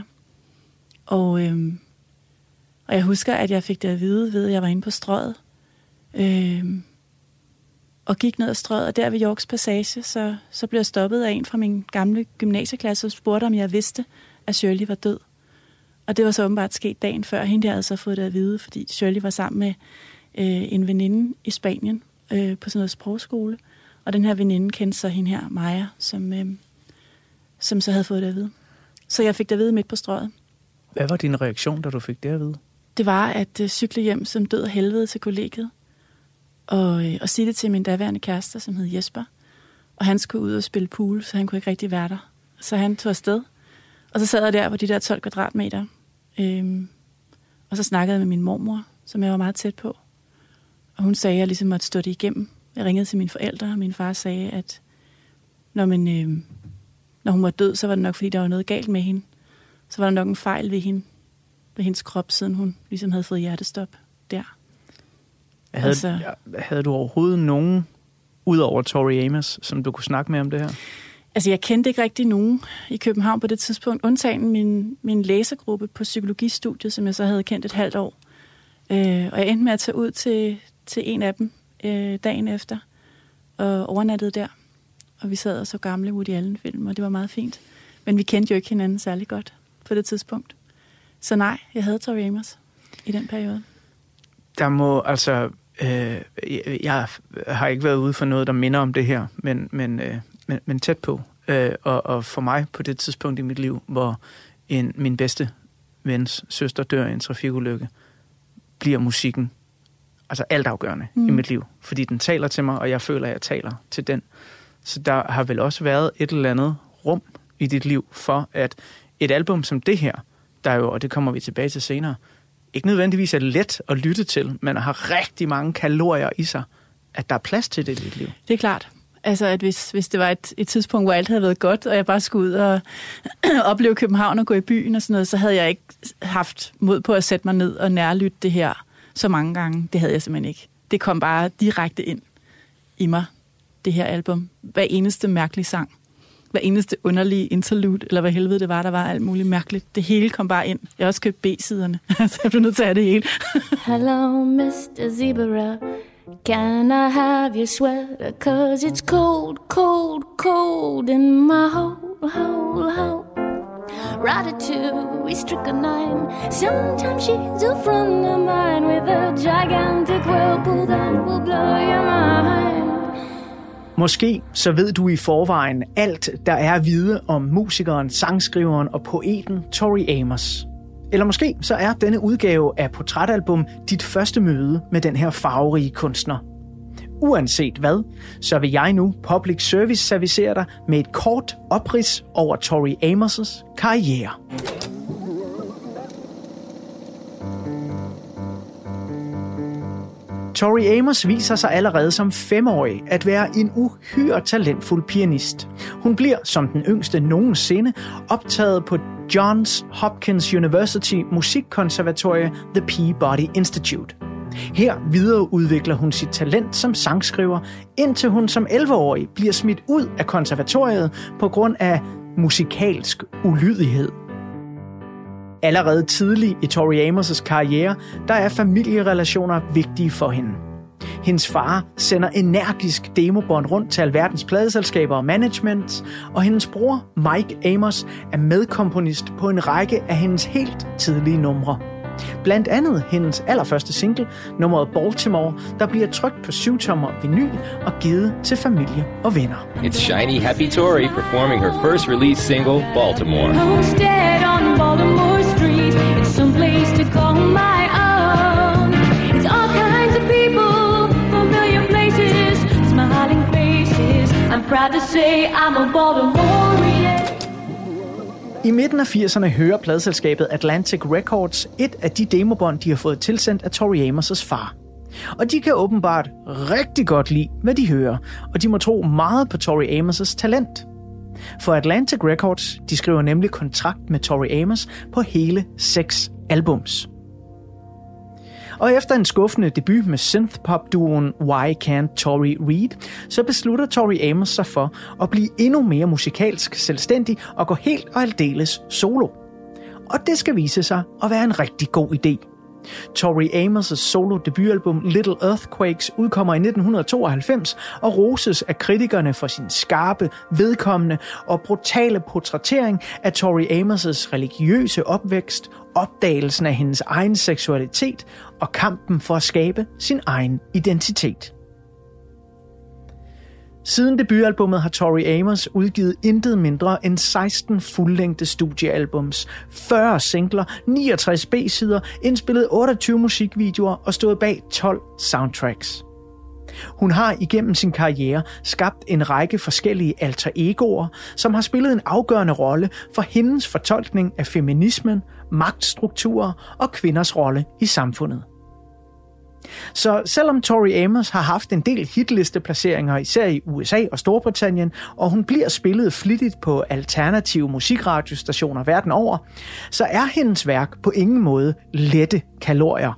Og, øhm, og jeg husker, at jeg fik det at vide, ved at jeg var inde på strøget. Øhm, og gik ned ad strøget, og der ved Yorks Passage, så, så blev jeg stoppet af en fra min gamle gymnasieklasse og spurgte, om jeg vidste, at Shirley var død. Og det var så åbenbart sket dagen før. Hende der havde så fået det at vide, fordi Shirley var sammen med øh, en veninde i Spanien øh, på sådan noget sprogskole. Og den her veninde kendte så hende her, Maja, som, øh, som så havde fået det at vide. Så jeg fik det at vide midt på strøget. Hvad var din reaktion, da du fik det at vide? Det var at øh, cykle hjem som død af helvede til kollegiet. Og, øh, og sige det til min daværende kæreste, som hed Jesper. Og han skulle ud og spille pool, så han kunne ikke rigtig være der. Så han tog afsted. Og så sad jeg der på de der 12 kvadratmeter. Øhm, og så snakkede jeg med min mormor, som jeg var meget tæt på. Og hun sagde, at jeg ligesom måtte stå det igennem. Jeg ringede til mine forældre, og min far sagde, at når, man, øh, når hun var død, så var det nok, fordi der var noget galt med hende. Så var der nok en fejl ved hende, ved hendes krop, siden hun ligesom havde fået hjertestop der. Havde, Altså- havde du overhovedet nogen, udover Tori Amos, som du kunne snakke med om det her? Altså, jeg kendte ikke rigtig nogen i København på det tidspunkt, undtagen min, min læsergruppe på psykologistudiet, som jeg så havde kendt et halvt år. Øh, og jeg endte med at tage ud til, til en af dem øh, dagen efter, og overnattede der. Og vi sad og så gamle Woody Allen-film, og det var meget fint. Men vi kendte jo ikke hinanden særlig godt på det tidspunkt. Så nej, jeg havde Tori Amos i den periode. Der må altså... Øh, jeg, har ikke været ude for noget, der minder om det her, men, men, øh, men, men tæt på. Øh, og, og for mig på det tidspunkt i mit liv, hvor en, min bedste vens søster dør i en trafikulykke, bliver musikken altså altafgørende mm. i mit liv. Fordi den taler til mig, og jeg føler, at jeg taler til den. Så der har vel også været et eller andet rum i dit liv for, at et album som det her, der jo, og det kommer vi tilbage til senere, ikke nødvendigvis er let at lytte til, men har rigtig mange kalorier i sig, at der er plads til det i dit liv. Det er klart. Altså, at hvis, hvis det var et, et tidspunkt, hvor alt havde været godt, og jeg bare skulle ud og opleve København og gå i byen og sådan noget, så havde jeg ikke haft mod på at sætte mig ned og nærlytte det her så mange gange. Det havde jeg simpelthen ikke. Det kom bare direkte ind i mig, det her album. Hver eneste mærkelig sang. Hver eneste underlige interlude, eller hvad helvede det var, der var alt muligt mærkeligt. Det hele kom bare ind. Jeg har også købt B-siderne, så jeg blev nødt til at have det hele. Hello, Mr. Zebra. Can I have your sweater? Cause it's cold, cold, cold in my hole, hole, hole. Ratatouille, strychnine. Sometimes she's a friend of mine with a gigantic whirlpool that will blow your mind. Måske så ved du i forvejen alt, der er at vide om musikeren, sangskriveren og poeten Tori Amos. Eller måske så er denne udgave af Portrætalbum dit første møde med den her farverige kunstner. Uanset hvad, så vil jeg nu public service servicere dig med et kort oprids over Tori Amos' karriere. Tori Amos viser sig allerede som femårig at være en uhyre talentfuld pianist. Hun bliver som den yngste nogensinde optaget på Johns Hopkins University Musikkonservatorie The Peabody Institute. Her videreudvikler hun sit talent som sangskriver, indtil hun som 11-årig bliver smidt ud af konservatoriet på grund af musikalsk ulydighed. Allerede tidligt i Tori Amos' karriere, der er familierelationer vigtige for hende. Hendes far sender energisk demobånd rundt til alverdens pladeselskaber og management, og hendes bror Mike Amos er medkomponist på en række af hendes helt tidlige numre. Blandt andet hendes allerførste single, nummeret Baltimore, der bliver trykt på syvtommer vinyl og givet til familie og venner. It's Shiny Happy Tori performing her first release single, Baltimore. Homestead on Baltimore proud to say I'm a Baltimorean. I midten af 80'erne hører pladselskabet Atlantic Records et af de demobånd, de har fået tilsendt af Tori Amos' far. Og de kan åbenbart rigtig godt lide, hvad de hører, og de må tro meget på Tori Amos' talent. For Atlantic Records, de skriver nemlig kontrakt med Tori Amos på hele seks albums. Og efter en skuffende debut med synthpop-duoen Why Can't Tori Read, så beslutter Tori Amos sig for at blive endnu mere musikalsk selvstændig og gå helt og aldeles solo. Og det skal vise sig at være en rigtig god idé. Tori Amos' solo debutalbum Little Earthquakes udkommer i 1992 og roses af kritikerne for sin skarpe, vedkommende og brutale portrættering af Tori Amos' religiøse opvækst, opdagelsen af hendes egen seksualitet og kampen for at skabe sin egen identitet. Siden debutalbummet har Tori Amos udgivet intet mindre end 16 fuldlængde studiealbums, 40 singler, 69 B-sider, indspillet 28 musikvideoer og stået bag 12 soundtracks. Hun har igennem sin karriere skabt en række forskellige alter egoer, som har spillet en afgørende rolle for hendes fortolkning af feminismen, magtstrukturer og kvinders rolle i samfundet. Så selvom Tori Amos har haft en del hitlisteplaceringer, især i USA og Storbritannien, og hun bliver spillet flittigt på alternative musikradiostationer verden over, så er hendes værk på ingen måde lette kalorier.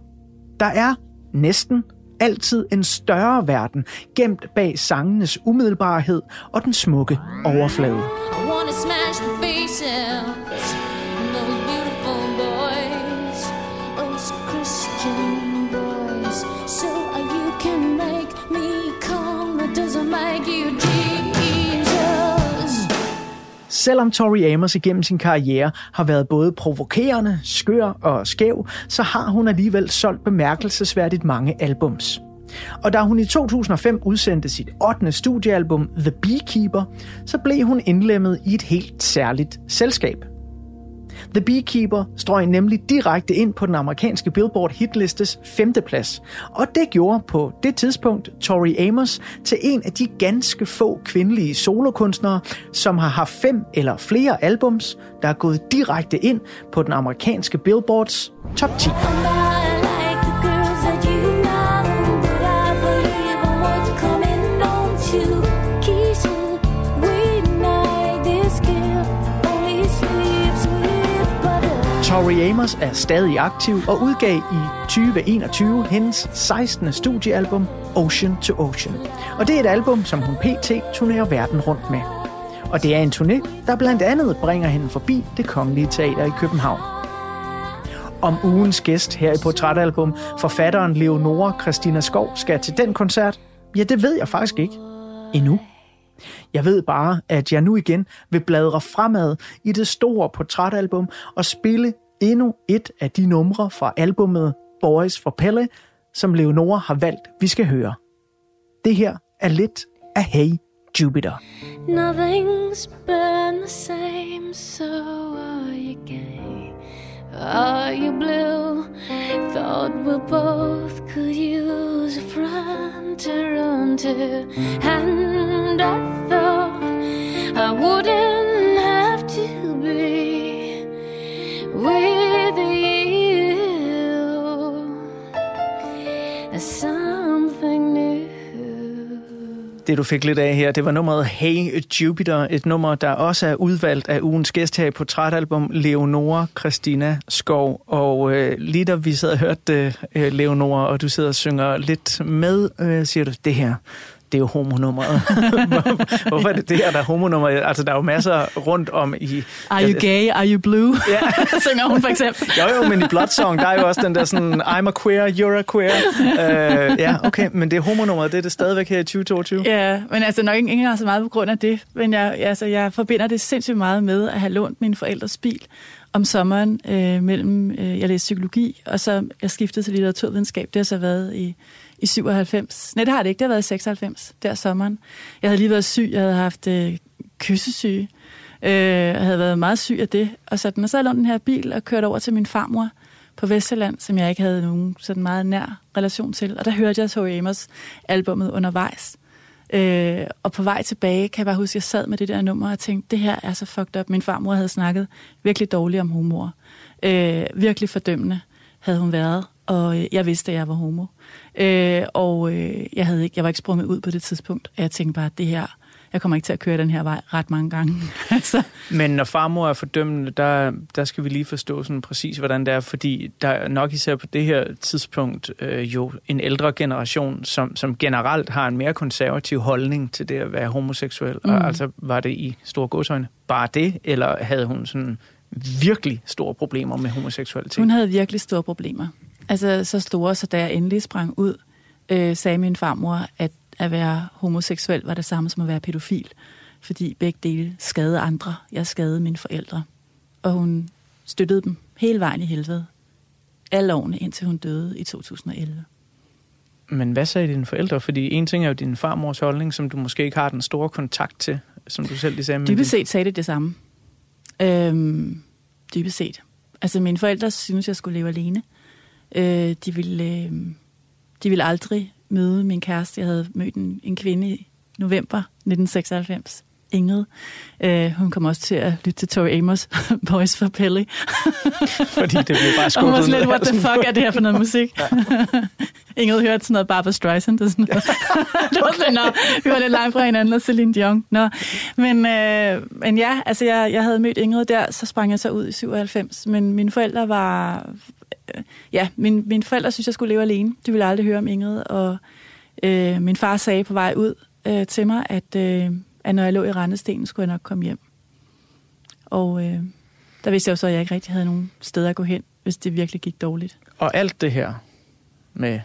Der er næsten altid en større verden, gemt bag sangenes umiddelbarhed og den smukke overflade. I wanna smile. Selvom Tori Amos igennem sin karriere har været både provokerende, skør og skæv, så har hun alligevel solgt bemærkelsesværdigt mange albums. Og da hun i 2005 udsendte sit 8. studiealbum The Beekeeper, så blev hun indlemmet i et helt særligt selskab. The Beekeeper strøg nemlig direkte ind på den amerikanske Billboard hitlistes femteplads, og det gjorde på det tidspunkt Tori Amos til en af de ganske få kvindelige solokunstnere, som har haft fem eller flere albums, der er gået direkte ind på den amerikanske Billboards top 10. Tori Amos er stadig aktiv og udgav i 2021 hendes 16. studiealbum Ocean to Ocean. Og det er et album, som hun pt. turnerer verden rundt med. Og det er en turné, der blandt andet bringer hende forbi det kongelige teater i København. Om ugens gæst her i Portrætalbum, forfatteren Leonora Christina Skov, skal til den koncert? Ja, det ved jeg faktisk ikke. Endnu. Jeg ved bare, at jeg nu igen vil bladre fremad i det store portrætalbum og spille endnu et af de numre fra albummet Boys for Pelle, som Leonora har valgt, vi skal høre. Det her er lidt af Hey Jupiter. Nothing's been the same, so are you gay? Are you blue? Thought we both could use a friend to run to, and I thought I wouldn't have to be Det du fik lidt af her, det var nummeret Hey Jupiter, et nummer, der også er udvalgt af ugens gæst her i portrætalbum, Leonora Christina Skov. Og øh, lige da vi sad og hørte øh, Leonora, og du sidder og synger lidt med, øh, siger du, det her, det er jo homonummeret. Hvor- Hvorfor er det det her, der er homonummeret? Altså, der er jo masser rundt om i... Are you gay? Are you blue? Ja. Synger hun for eksempel. Jo, jo, men i Blood Song, der er jo også den der sådan, I'm a queer, you're a queer. Uh, ja, okay, men det er homonummeret, det er det stadigvæk her i 2022. Ja, men altså nok ikke engang så meget på grund af det. Men jeg, altså, jeg forbinder det sindssygt meget med at have lånt min forældres bil om sommeren øh, mellem, øh, jeg læste psykologi, og så jeg skiftede til litteraturvidenskab. Det har så været i, i 97. Nej, det har det ikke. Det har været i 96, der sommeren. Jeg havde lige været syg. Jeg havde haft øh, kyssesyge. Øh, jeg havde været meget syg af det. Og, sådan, og så havde jeg den her bil og kørt over til min farmor på Vestjylland, som jeg ikke havde nogen sådan meget nær relation til. Og der hørte jeg Tori Amos albummet undervejs. Øh, og på vej tilbage kan jeg bare huske, at jeg sad med det der nummer og tænkte, det her er så fucked up. Min farmor havde snakket virkelig dårligt om humor. Øh, virkelig fordømmende havde hun været, og øh, jeg vidste, at jeg var homo. Øh, og øh, jeg, havde ikke, jeg var ikke sprunget ud på det tidspunkt, og jeg tænkte bare, det her, jeg kommer ikke til at køre den her vej ret mange gange. altså, Men når farmor er fordømmende, der, der skal vi lige forstå sådan præcis, hvordan det er, fordi der er nok især på det her tidspunkt øh, jo en ældre generation, som, som generelt har en mere konservativ holdning til det at være homoseksuel. Mm. Og altså var det i store godsøjne bare det, eller havde hun sådan virkelig store problemer med homoseksualitet. Hun havde virkelig store problemer. Altså så store, så da jeg endelig sprang ud, øh, sagde min farmor, at at være homoseksuel var det samme som at være pædofil. Fordi begge dele skadede andre. Jeg skadede mine forældre. Og hun støttede dem hele vejen i helvede. Alle årene, indtil hun døde i 2011. Men hvad sagde dine forældre? Fordi en ting er jo din farmors holdning, som du måske ikke har den store kontakt til, som du selv lige sagde. Dybest set sagde det det samme. Øhm, dybest set. Altså mine forældre synes, jeg skulle leve alene. Øh, de, ville, øh, de ville aldrig møde min kæreste. Jeg havde mødt en, en kvinde i november 1996. Ingrid. Øh, hun kom også til at lytte til Tori Amos, Boys for Pelle. Fordi det blev bare skubbet Hun var sådan lidt, what the fuck er det her for noget musik? Ingrid hørte sådan noget Barbara Streisand og sådan noget. det var sådan, nå, vi var lidt langt fra hinanden og Celine Dion. Nå. Men, øh, men ja, altså jeg, jeg havde mødt Ingrid der, så sprang jeg så ud i 97. Men mine forældre var... Ja, min, mine forældre synes, jeg skulle leve alene. De ville aldrig høre om Ingrid, og øh, min far sagde på vej ud øh, til mig, at, øh, at når jeg lå i Randestenen, skulle jeg nok komme hjem. Og øh, der vidste jeg jo så, at jeg ikke rigtig havde nogen steder at gå hen, hvis det virkelig gik dårligt. Og alt det her med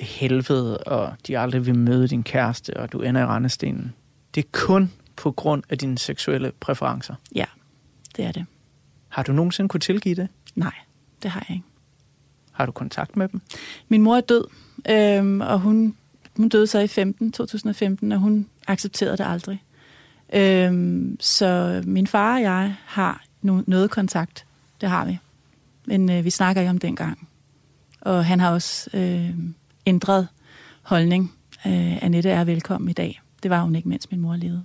helvede, og de aldrig vil møde din kæreste, og du ender i Randestenen, det er kun på grund af dine seksuelle præferencer. Ja, det er det. Har du nogensinde kunne tilgive det? Nej, det har jeg ikke. Har du kontakt med dem? Min mor er død, øhm, og hun, hun døde så i 15, 2015, og hun accepterede det aldrig. Øhm, så min far og jeg har no, noget kontakt. Det har vi. Men øh, vi snakker ikke om den gang. Og han har også øh, ændret holdning. Øh, Annette er velkommen i dag. Det var hun ikke, mens min mor levede.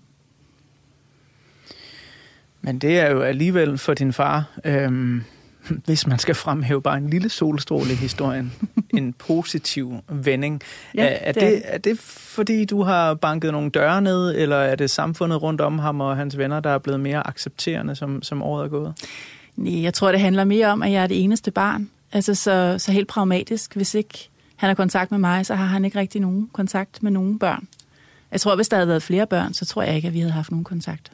Men det er jo alligevel for din far, øhm, hvis man skal fremhæve bare en lille solstråle i historien, en positiv vending. Ja, er, er, det det, er er det fordi, du har banket nogle døre ned, eller er det samfundet rundt om ham og hans venner, der er blevet mere accepterende, som, som året er gået? Nej, jeg tror, det handler mere om, at jeg er det eneste barn. Altså så, så helt pragmatisk. Hvis ikke han har kontakt med mig, så har han ikke rigtig nogen kontakt med nogen børn. Jeg tror, hvis der havde været flere børn, så tror jeg ikke, at vi havde haft nogen kontakt.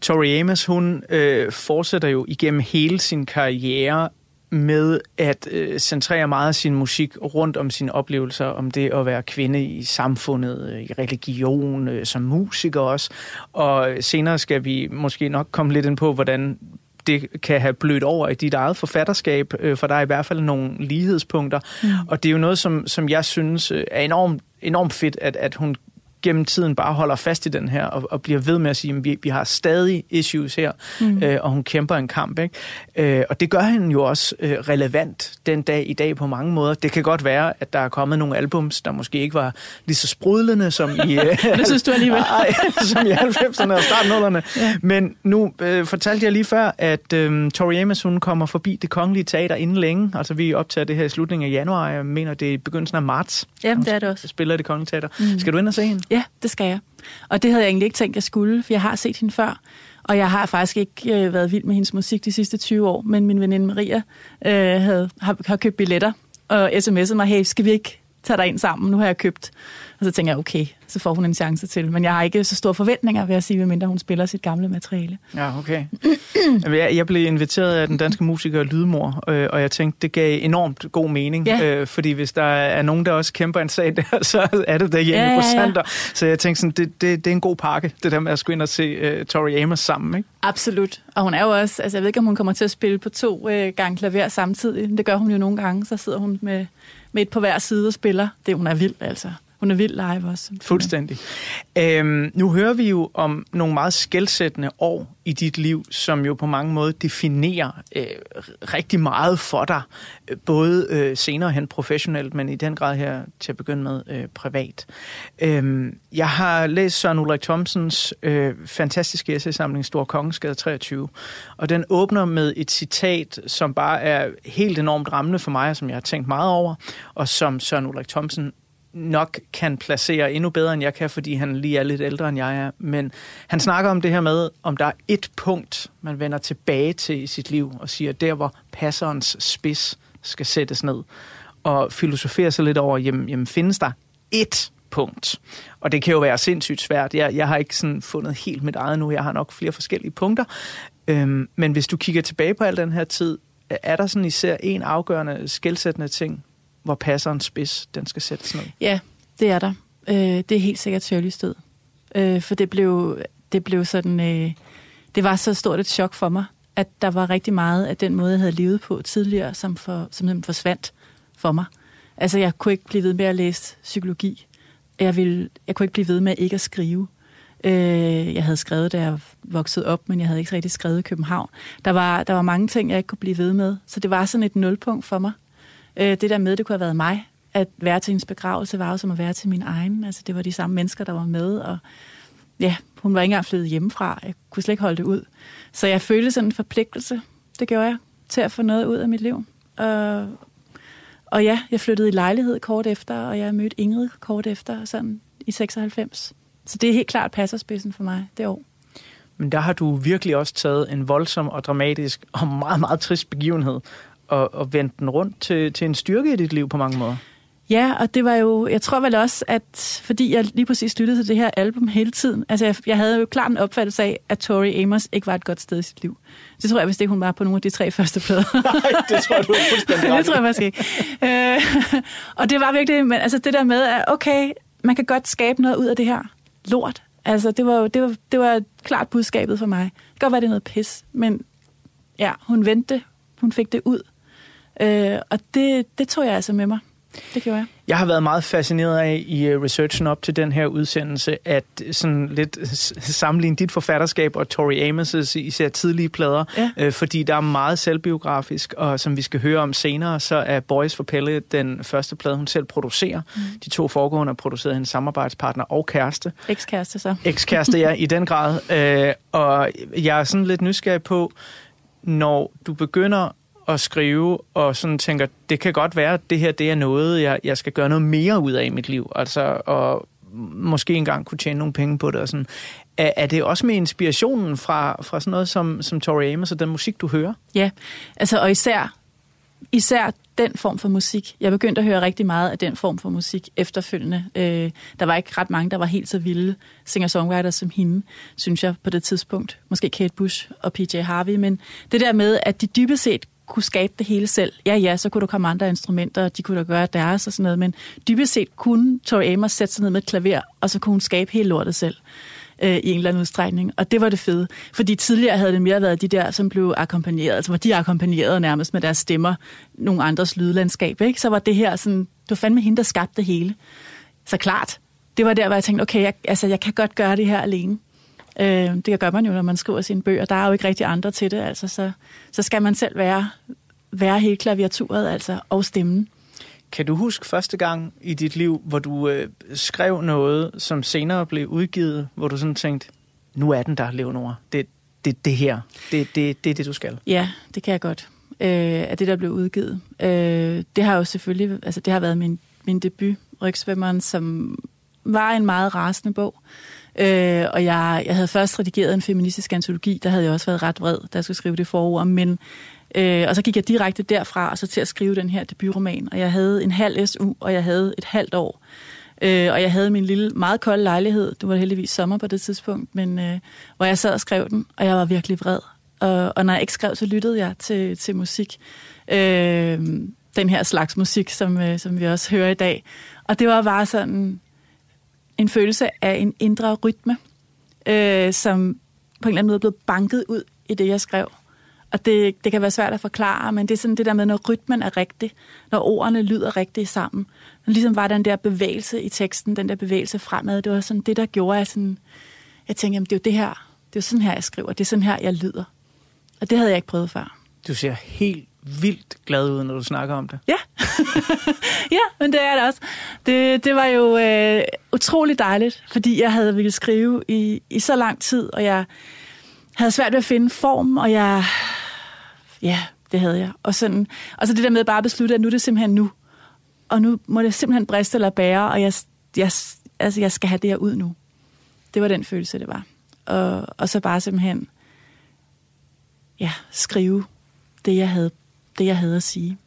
Tori Amos, hun øh, fortsætter jo igennem hele sin karriere med at øh, centrere meget af sin musik rundt om sine oplevelser, om det at være kvinde i samfundet, øh, i religion, øh, som musiker også. Og senere skal vi måske nok komme lidt ind på, hvordan det kan have blødt over i dit eget forfatterskab, øh, for der er i hvert fald nogle lighedspunkter. Mm. Og det er jo noget, som, som jeg synes øh, er enormt, enormt fedt, at, at hun gennem tiden bare holder fast i den her, og, og bliver ved med at sige, at vi, vi har stadig issues her, mm. øh, og hun kæmper en kamp. Ikke? Øh, og det gør hende jo også øh, relevant den dag i dag på mange måder. Det kan godt være, at der er kommet nogle albums, der måske ikke var lige så sprudlende som i, øh, det synes du alligevel. ej, som i 90'erne og starten ja. Men nu øh, fortalte jeg lige før, at øh, Tori Amos, hun kommer forbi det kongelige teater inden længe. Altså vi optager det her i slutningen af januar. Jeg mener, det er begyndelsen af marts. Jamen, det er det også. Spiller det kongelige teater. Mm. Skal du ind og se hende? Ja, det skal jeg. Og det havde jeg egentlig ikke tænkt, jeg skulle, for jeg har set hende før. Og jeg har faktisk ikke øh, været vild med hendes musik de sidste 20 år, men min veninde Maria øh, havde, har, har købt billetter og sms'et mig, hey, skal vi ikke tage dig ind sammen? Nu har jeg købt. Og så tænker jeg, okay, så får hun en chance til. Men jeg har ikke så store forventninger, vil jeg sige, medmindre hun spiller sit gamle materiale. Ja, okay. Jeg blev inviteret af den danske musiker Lydmor, øh, og jeg tænkte, det gav enormt god mening. Ja. Øh, fordi hvis der er nogen, der også kæmper en sag der, så er det der hjemme Ja, ja, ja. Sander. Så jeg tænkte sådan, det, det, det er en god pakke, det der med at skulle ind og se uh, Tori Amos sammen, ikke? Absolut. Og hun er jo også, altså jeg ved ikke, om hun kommer til at spille på to øh, gange klaver samtidig. Det gør hun jo nogle gange. Så sidder hun med, med et på hver side og spiller. Det hun er vild, altså. Hun er vild live også. Fuldstændig. Øhm, nu hører vi jo om nogle meget skældsættende år i dit liv, som jo på mange måder definerer øh, rigtig meget for dig. Både øh, senere hen professionelt, men i den grad her til at begynde med øh, privat. Øhm, jeg har læst Søren Ulrik Thomsens øh, fantastiske essaysamling Stor Kongeskade 23, og den åbner med et citat, som bare er helt enormt rammende for mig, og som jeg har tænkt meget over, og som Søren Ulrik Thomsen nok kan placere endnu bedre, end jeg kan, fordi han lige er lidt ældre, end jeg er. Men han snakker om det her med, om der er et punkt, man vender tilbage til i sit liv, og siger, der hvor passerens spids skal sættes ned. Og filosoferer sig lidt over, jamen, jamen findes der et punkt? Og det kan jo være sindssygt svært. Jeg, jeg har ikke sådan fundet helt mit eget nu. Jeg har nok flere forskellige punkter. Øhm, men hvis du kigger tilbage på al den her tid, er der sådan især en afgørende, skældsættende ting, hvor passer en spids, den skal sættes ned? Ja, det er der. Øh, det er helt sikkert Shirley stød. Øh, for det blev, det blev sådan... Øh, det var så stort et chok for mig, at der var rigtig meget af den måde, jeg havde levet på tidligere, som, for, som forsvandt for mig. Altså, jeg kunne ikke blive ved med at læse psykologi. Jeg, ville, jeg kunne ikke blive ved med ikke at skrive. Øh, jeg havde skrevet, da jeg voksede op, men jeg havde ikke rigtig skrevet i København. Der var, der var mange ting, jeg ikke kunne blive ved med. Så det var sådan et nulpunkt for mig. Øh, det der med, det kunne have været mig. At være til hendes begravelse var jo som at være til min egen. Altså, det var de samme mennesker, der var med, og ja, hun var ikke engang flyttet hjemmefra. Jeg kunne slet ikke holde det ud. Så jeg følte sådan en forpligtelse, det gjorde jeg, til at få noget ud af mit liv. Og, og ja, jeg flyttede i lejlighed kort efter, og jeg mødte Ingrid kort efter, sådan i 96. Så det er helt klart passerspidsen for mig det år. Men der har du virkelig også taget en voldsom og dramatisk og meget, meget trist begivenhed og, og vendt den rundt til, til en styrke i dit liv på mange måder. Ja, og det var jo, jeg tror vel også, at fordi jeg lige præcis lyttede til det her album hele tiden, altså jeg, jeg havde jo klart en opfattelse af, at Tori Amos ikke var et godt sted i sit liv. Det tror jeg, hvis det hun var på nogle af de tre første plader. Nej, det tror du er fuldstændig Det tror jeg faktisk ikke. Øh, og det var virkelig, men altså det der med, at okay, man kan godt skabe noget ud af det her lort. Altså det var det var, det var klart budskabet for mig. Det kan godt være, det er noget pis, men ja, hun vendte, hun fik det ud. Øh, og det, det tog jeg altså med mig det gjorde jeg. Jeg har været meget fascineret af i øh, researchen op til den her udsendelse, at sådan lidt sammenligne dit forfatterskab og Tori Amos' især tidlige plader, ja. øh, fordi der er meget selvbiografisk, og som vi skal høre om senere, så er Boys for Pelle den første plade, hun selv producerer. Mm. De to foregående har produceret hendes samarbejdspartner og kæreste. Ekskæreste så. Ekskæreste, ja, i den grad. Øh, og jeg er sådan lidt nysgerrig på, når du begynder at skrive, og sådan tænker, det kan godt være, at det her det er noget, jeg, jeg skal gøre noget mere ud af i mit liv, altså, og måske engang kunne tjene nogle penge på det, og sådan. Er, er det også med inspirationen fra, fra sådan noget som, som Tori Amos og den musik, du hører? Ja, altså, og især, især den form for musik. Jeg begyndte at høre rigtig meget af den form for musik efterfølgende. Øh, der var ikke ret mange, der var helt så vilde singer-songwriters som hende, synes jeg på det tidspunkt. Måske Kate Bush og PJ Harvey, men det der med, at de dybest set kunne skabe det hele selv. Ja, ja, så kunne der komme andre instrumenter, og de kunne da gøre deres og sådan noget, men dybest set kunne Tori Amos sætte sig ned med et klaver, og så kunne hun skabe hele lortet selv øh, i en eller anden udstrækning. Og det var det fede. Fordi tidligere havde det mere været de der, som blev akkompagneret, altså hvor de akkompagnerede nærmest med deres stemmer, nogle andres lydlandskab. Ikke? Så var det her sådan, det var fandme hende, der skabte det hele. Så klart, det var der, hvor jeg tænkte, okay, jeg, altså, jeg kan godt gøre det her alene. Øh, det gør man jo, når man skriver sine bøger. Der er jo ikke rigtig andre til det, altså, så, så skal man selv være, være hele klaviaturet altså, og stemmen. Kan du huske første gang i dit liv, hvor du øh, skrev noget, som senere blev udgivet, hvor du sådan tænkte, nu er den der, Leonora. Det, det, det her, det, det, det er det, du skal. Ja, det kan jeg godt. Øh, at det, der blev udgivet. Øh, det har jo selvfølgelig, altså det har været min, min debut, Rygsvømmeren, som var en meget rasende bog. Øh, Øh, og jeg, jeg havde først redigeret en feministisk antologi, der havde jeg også været ret vred, da jeg skulle skrive det forord, men øh, og så gik jeg direkte derfra og så til at skrive den her debutroman, og jeg havde en halv SU, og jeg havde et halvt år. Øh, og jeg havde min lille, meget kolde lejlighed, det var heldigvis sommer på det tidspunkt, men øh, hvor jeg sad og skrev den, og jeg var virkelig vred. Og, og når jeg ikke skrev, så lyttede jeg til, til musik. Øh, den her slags musik, som, øh, som vi også hører i dag. Og det var bare sådan, en følelse af en indre rytme, øh, som på en eller anden måde blev banket ud i det, jeg skrev. Og det, det kan være svært at forklare, men det er sådan det der med, når rytmen er rigtig, når ordene lyder rigtigt sammen. Ligesom var den der bevægelse i teksten, den der bevægelse fremad, det var sådan det, der gjorde, at sådan, jeg tænkte, jamen, det er jo det her, det er jo sådan her, jeg skriver, det er sådan her, jeg lyder. Og det havde jeg ikke prøvet før. Du ser helt vildt glad ud, når du snakker om det. Ja, ja men det er det også. Det, det var jo øh, utrolig dejligt, fordi jeg havde ville skrive i, i så lang tid, og jeg havde svært ved at finde form, og jeg... Ja, det havde jeg. Og, sådan, og så det der med bare at beslutte, at nu er det simpelthen nu. Og nu må det simpelthen briste eller bære, og jeg, jeg, altså, jeg skal have det her ud nu. Det var den følelse, det var. Og, og så bare simpelthen ja, skrive det, jeg havde det, jeg havde at sige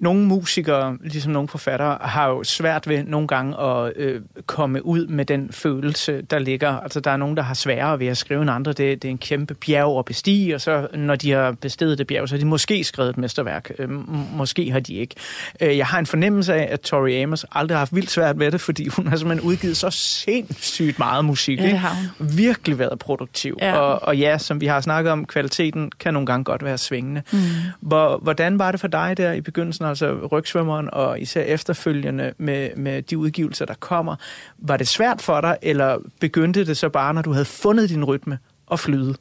nogle musikere, ligesom nogle forfattere, har jo svært ved nogle gange at øh, komme ud med den følelse, der ligger. Altså, der er nogen, der har sværere ved at skrive end andre. Det, det er en kæmpe bjerg at bestige, og så når de har bestedet det bjerg, så har de måske skrevet et mesterværk. Øh, måske har de ikke. Øh, jeg har en fornemmelse af, at Tori Amos aldrig har haft vildt svært ved det, fordi hun har simpelthen udgivet så sindssygt meget musik. Ja, det har hun. Virkelig været produktiv. Ja. Og, og ja, som vi har snakket om, kvaliteten kan nogle gange godt være svingende. Mm. Hvor, hvordan var det for dig der i begyndelsen, altså rygsvømmeren og især efterfølgende med, med de udgivelser, der kommer? Var det svært for dig, eller begyndte det så bare, når du havde fundet din rytme og flyde?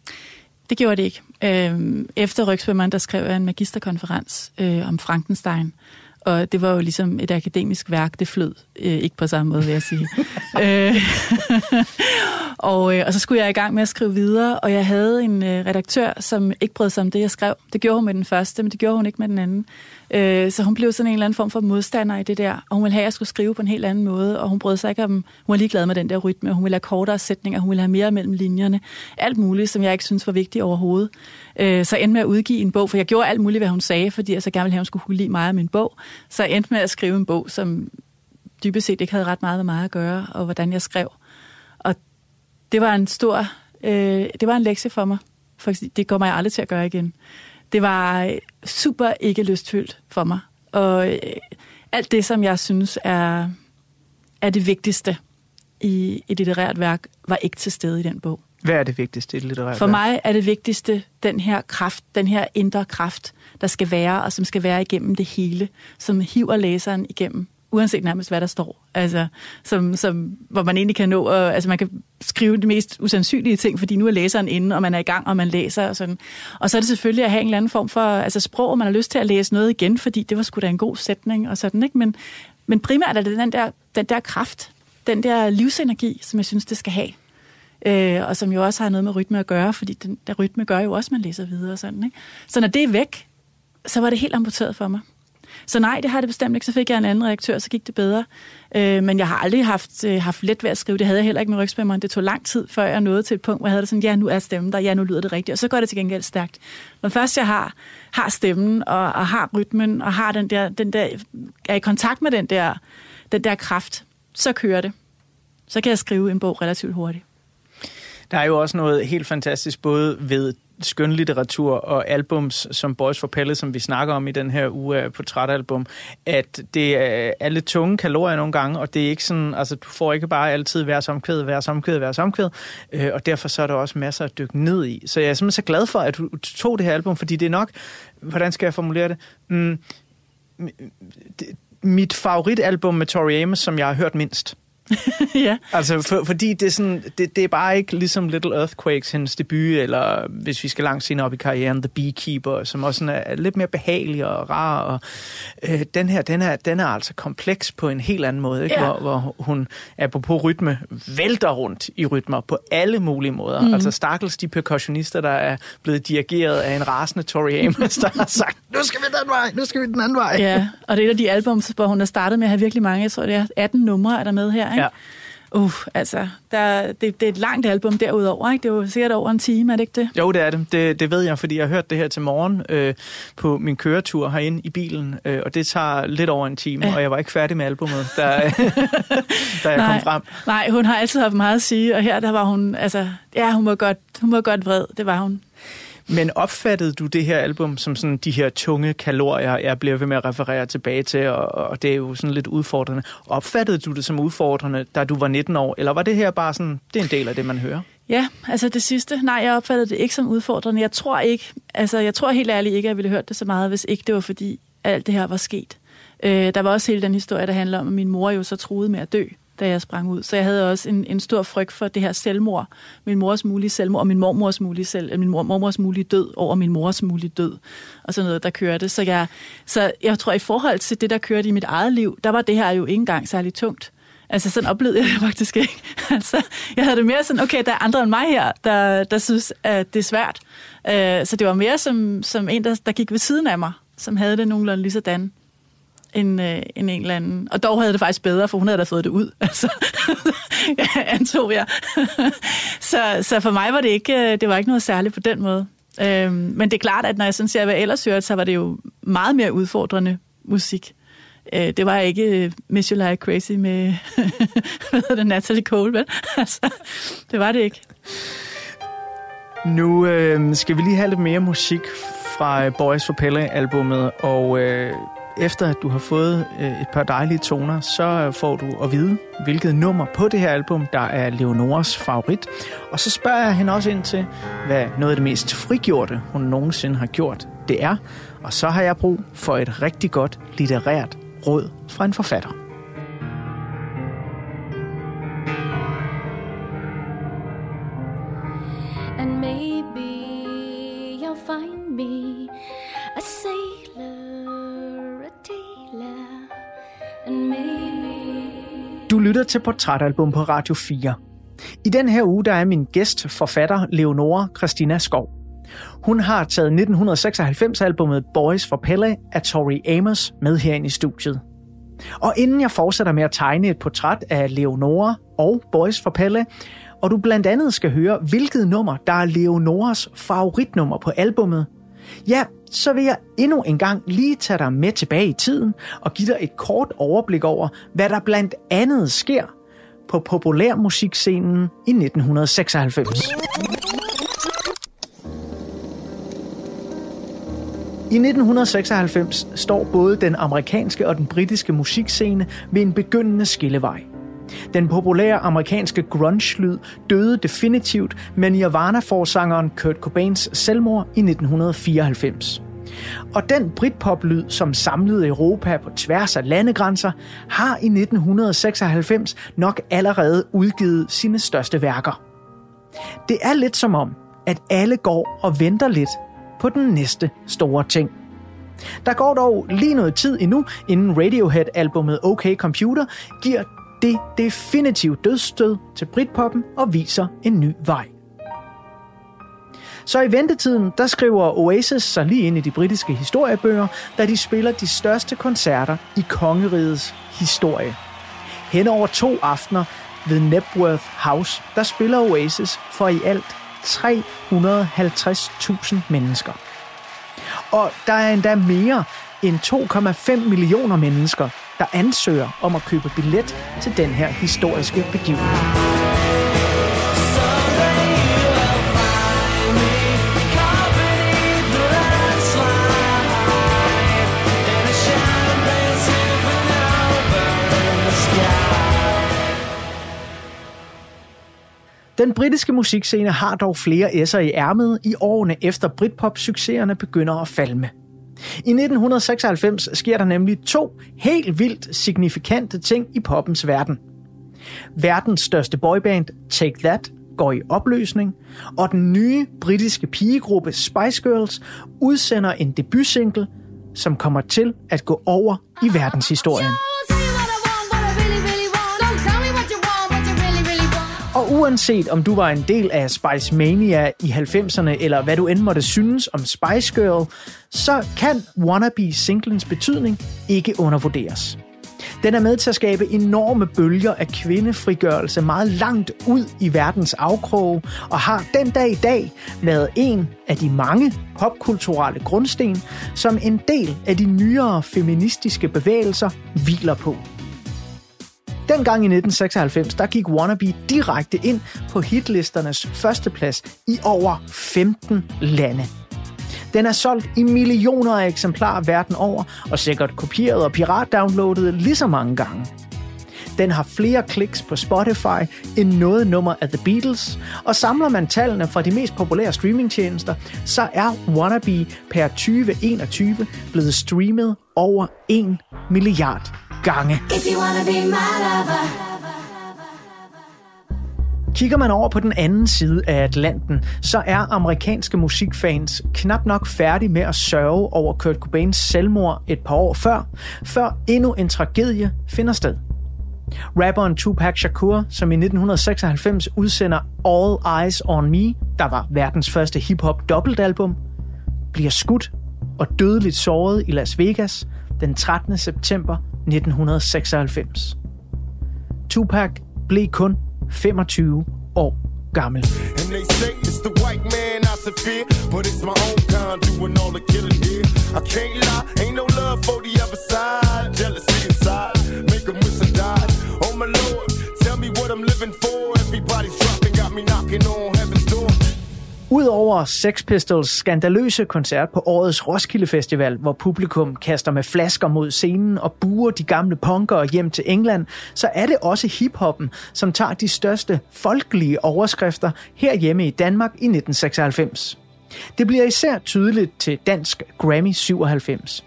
Det gjorde det ikke. Øhm, efter rygsvømmeren, der skrev jeg en magisterkonferens øh, om Frankenstein. Og det var jo ligesom et akademisk værk, det flød. Øh, ikke på samme måde, vil jeg sige. øh, og, øh, og så skulle jeg i gang med at skrive videre, og jeg havde en øh, redaktør, som ikke brød sig om det, jeg skrev. Det gjorde hun med den første, men det gjorde hun ikke med den anden. Øh, så hun blev sådan en eller anden form for modstander i det der, og hun ville have, at jeg skulle skrive på en helt anden måde, og hun brød sig ikke om, hun var ligeglad med den der rytme, hun ville have kortere sætninger, hun ville have mere mellem linjerne, alt muligt, som jeg ikke synes var vigtigt overhovedet. Øh, så jeg endte med at udgive en bog, for jeg gjorde alt muligt, hvad hun sagde, fordi jeg så gerne ville have, at hun skulle kunne lide mig af min bog. Så jeg endte med at skrive en bog, som dybest set ikke havde ret meget med mig at gøre, og hvordan jeg skrev. Og det var en stor, øh, det var en lektie for mig, for det kommer jeg aldrig til at gøre igen. Det var super ikke lystfyldt for mig, og øh, alt det, som jeg synes er, er det vigtigste i et litterært værk, var ikke til stede i den bog. Hvad er det vigtigste i et litterært For værk? mig er det vigtigste den her kraft, den her indre kraft, der skal være, og som skal være igennem det hele, som hiver læseren igennem uanset nærmest hvad der står. Altså, som, som, hvor man egentlig kan nå, og, altså man kan skrive de mest usandsynlige ting, fordi nu er læseren inde, og man er i gang, og man læser og sådan. Og så er det selvfølgelig at have en eller anden form for altså sprog, og man har lyst til at læse noget igen, fordi det var sgu da en god sætning og sådan, ikke? Men, men primært er det den der, den der kraft, den der livsenergi, som jeg synes, det skal have. Øh, og som jo også har noget med rytme at gøre, fordi den der rytme gør jo også, at man læser videre og sådan, ikke? Så når det er væk, så var det helt amputeret for mig. Så nej, det har det bestemt ikke. Så fik jeg en anden redaktør, så gik det bedre. Øh, men jeg har aldrig haft, øh, haft let ved at skrive. Det havde jeg heller ikke med rygspæmmeren. Det tog lang tid, før jeg nåede til et punkt, hvor jeg havde det sådan, ja, nu er stemmen der, ja, nu lyder det rigtigt. Og så går det til gengæld stærkt. Når først jeg har, har stemmen, og, og har rytmen, og har den der, den der, er i kontakt med den der, den der kraft, så kører det. Så kan jeg skrive en bog relativt hurtigt. Der er jo også noget helt fantastisk både ved skøn litteratur og albums som Boys for Pelle, som vi snakker om i den her uge af portrætalbum, at det er alle tunge kalorier nogle gange, og det er ikke sådan, altså du får ikke bare altid hver somkvæd, hver somkvæd, hver somkvæd, øh, og derfor så er der også masser at dykke ned i. Så jeg er simpelthen så glad for, at du tog det her album, fordi det er nok, hvordan skal jeg formulere det? Mm, det mit favoritalbum med Tori Amos, som jeg har hørt mindst. ja. Altså, for, fordi det er, sådan, det, det er bare ikke ligesom Little Earthquakes, hendes debut, eller hvis vi skal langt senere op i karrieren, The Beekeeper, som også sådan er lidt mere behagelig og rar. Og, øh, den her, den er, den er altså kompleks på en helt anden måde, ikke? Ja. Hvor, hvor hun, apropos rytme, vælter rundt i rytmer på alle mulige måder. Mm. Altså, stakkels de percussionister, der er blevet dirigeret af en rasende Tori Amos, der har sagt, nu skal vi den vej, nu skal vi den anden vej. Ja, og det er et af de albums, hvor hun har startet med at have virkelig mange, jeg tror det er 18 numre, er der med her, ikke? Ja. Uh, altså, der, det, det er et langt album derudover, ikke? Det er jo sikkert over en time, er det ikke det? Jo, det er det. Det, det ved jeg, fordi jeg har hørt det her til morgen øh, på min køretur herinde i bilen, øh, og det tager lidt over en time, ja. og jeg var ikke færdig med albumet, da, da jeg nej, kom frem. Nej, hun har altid haft meget at sige, og her der var hun, altså, ja, hun var godt, hun var godt vred, det var hun. Men opfattede du det her album som sådan de her tunge kalorier, jeg bliver ved med at referere tilbage til, og, og det er jo sådan lidt udfordrende. Opfattede du det som udfordrende, da du var 19 år, eller var det her bare sådan, det er en del af det, man hører? Ja, altså det sidste, nej, jeg opfattede det ikke som udfordrende. Jeg tror ikke, altså jeg tror helt ærligt ikke, at jeg ville have hørt det så meget, hvis ikke det var fordi, alt det her var sket. Øh, der var også hele den historie, der handler om, at min mor jo så troede med at dø, da jeg sprang ud. Så jeg havde også en, en stor frygt for det her selvmord. Min mors mulige selvmord, og min mormors mulige, selv, min mor, mormors mulige død over min mors mulige død. Og sådan noget, der kørte. Så jeg, så jeg tror, i forhold til det, der kørte i mit eget liv, der var det her jo ikke engang særlig tungt. Altså sådan oplevede jeg det faktisk ikke. Altså, jeg havde det mere sådan, okay, der er andre end mig her, der, der synes, at det er svært. Uh, så det var mere som, som en, der, der gik ved siden af mig, som havde det nogenlunde lige sådan end, øh, end en eller anden. Og dog havde det faktisk bedre, for hun havde da fået det ud. Altså, antog jeg. så, så for mig var det ikke, øh, det var ikke noget særligt på den måde. Øhm, men det er klart, at når jeg sådan ser, hvad jeg ellers hørte, så var det jo meget mere udfordrende musik. Øh, det var ikke øh, Miss You Like Crazy med hvad det, Natalie Cole, vel? altså, det var det ikke. Nu øh, skal vi lige have lidt mere musik fra øh, Boys for Pelle-albummet, og øh, efter at du har fået øh, et par dejlige toner, så øh, får du at vide, hvilket nummer på det her album, der er Leonoras favorit. Og så spørger jeg hende også ind til, hvad noget af det mest frigjorte, hun nogensinde har gjort, det er. Og så har jeg brug for et rigtig godt litterært råd fra en forfatter. Du lytter til Portrætalbum på Radio 4. I den her uge der er min gæst, forfatter Leonora Christina Skov. Hun har taget 1996-albummet Boys for Pelle af Tori Amos med herind i studiet. Og inden jeg fortsætter med at tegne et portræt af Leonora og Boys for Pelle, og du blandt andet skal høre, hvilket nummer, der er Leonoras favoritnummer på albummet, ja, så vil jeg endnu en gang lige tage dig med tilbage i tiden og give dig et kort overblik over, hvad der blandt andet sker på populærmusikscenen i 1996. I 1996 står både den amerikanske og den britiske musikscene ved en begyndende skillevej. Den populære amerikanske grunge-lyd døde definitivt med Nirvana-forsangeren Kurt Cobains selvmord i 1994. Og den britpop-lyd, som samlede Europa på tværs af landegrænser, har i 1996 nok allerede udgivet sine største værker. Det er lidt som om, at alle går og venter lidt på den næste store ting. Der går dog lige noget tid endnu, inden Radiohead-albummet OK Computer giver det definitive dødsstød til Britpoppen og viser en ny vej. Så i ventetiden, der skriver Oasis sig lige ind i de britiske historiebøger, da de spiller de største koncerter i kongerigets historie. Hen over to aftener ved Nebworth House, der spiller Oasis for i alt 350.000 mennesker. Og der er endda mere end 2,5 millioner mennesker, der ansøger om at købe billet til den her historiske begivenhed. Den britiske musikscene har dog flere S'er i ærmet i årene efter Britpop-succeserne begynder at falme. I 1996 sker der nemlig to helt vildt signifikante ting i poppens verden. Verdens største boyband, Take That, går i opløsning, og den nye britiske pigegruppe Spice Girls udsender en debutsingle, som kommer til at gå over i verdenshistorien. Og uanset om du var en del af Spice Mania i 90'erne, eller hvad du end måtte synes om Spice Girl, så kan Wannabe singlens betydning ikke undervurderes. Den er med til at skabe enorme bølger af kvindefrigørelse meget langt ud i verdens afkrog, og har den dag i dag været en af de mange popkulturelle grundsten, som en del af de nyere feministiske bevægelser hviler på. Dengang i 1996, der gik Wannabe direkte ind på hitlisternes førsteplads i over 15 lande. Den er solgt i millioner af eksemplarer verden over, og sikkert kopieret og pirat-downloadet lige så mange gange. Den har flere kliks på Spotify end noget nummer af The Beatles, og samler man tallene fra de mest populære streamingtjenester, så er Wannabe per 2021 blevet streamet over 1 milliard gange. Kigger man over på den anden side af Atlanten, så er amerikanske musikfans knap nok færdige med at sørge over Kurt Cobains selvmord et par år før, før endnu en tragedie finder sted. Rapperen Tupac Shakur, som i 1996 udsender All Eyes on Me, der var verdens første hip-hop dobbeltalbum, bliver skudt og dødeligt såret i Las Vegas den 13. september 1996. Tupac blev kun 25 år gammel. And they say it's the white man I severe, but it's my own kind doing all the killing here. I can't lie, ain't no love for the other side. Jealousy inside, make them wish I died. Oh my lord, tell me what I'm living for. Udover Sex Pistols skandaløse koncert på årets Roskilde Festival, hvor publikum kaster med flasker mod scenen og buer de gamle punkere hjem til England, så er det også hiphoppen, som tager de største folkelige overskrifter herhjemme i Danmark i 1996. Det bliver især tydeligt til dansk Grammy 97.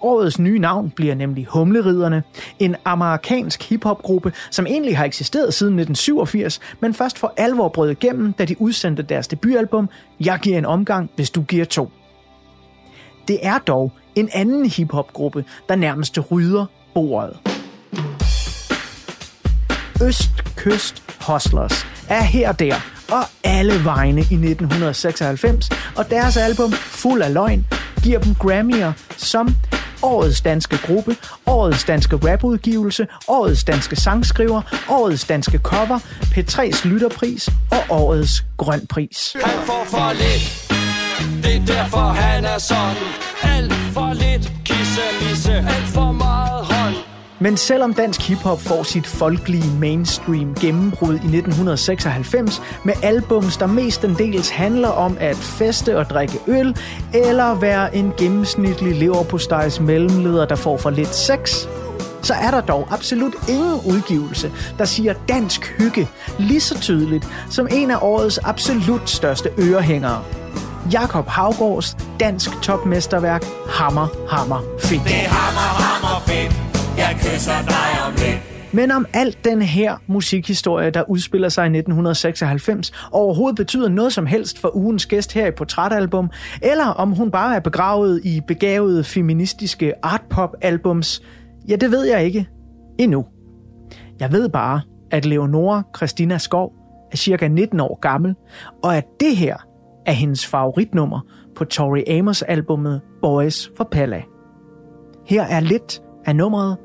Årets nye navn bliver nemlig Humleriderne, en amerikansk hiphopgruppe, som egentlig har eksisteret siden 1987, men først for alvor brød igennem, da de udsendte deres debutalbum Jeg giver en omgang, hvis du giver to. Det er dog en anden hiphopgruppe, der nærmest rydder bordet. Østkyst Hustlers er her og der, og alle vegne i 1996, og deres album Fuld af løgn giver dem Grammy'er som Årets danske gruppe, Årets danske rapudgivelse, Årets danske sangskriver, Årets danske cover, P3's lytterpris og Årets Grøn Pris. Han får for lidt, det er derfor han er sådan. Alt for lidt kisse misse, alt for meget. Men selvom dansk hiphop får sit folkelige mainstream gennembrud i 1996 med albums, der mestendels handler om at feste og drikke øl, eller være en gennemsnitlig leverpostejs mellemleder, der får for lidt sex, så er der dog absolut ingen udgivelse, der siger dansk hygge lige så tydeligt som en af årets absolut største ørehængere. Jakob Havgårds dansk topmesterværk Hammer, Hammer, Fedt. Det er hammer, hammer fedt. Jeg kysser dig om lidt. Men om alt den her musikhistorie, der udspiller sig i 1996, overhovedet betyder noget som helst for ugens gæst her i Portrætalbum, eller om hun bare er begravet i begavede feministiske artpop-albums, ja, det ved jeg ikke endnu. Jeg ved bare, at Leonora Christina Skov er cirka 19 år gammel, og at det her er hendes favoritnummer på Tori Amos-albummet Boys for Pella. Her er lidt af nummeret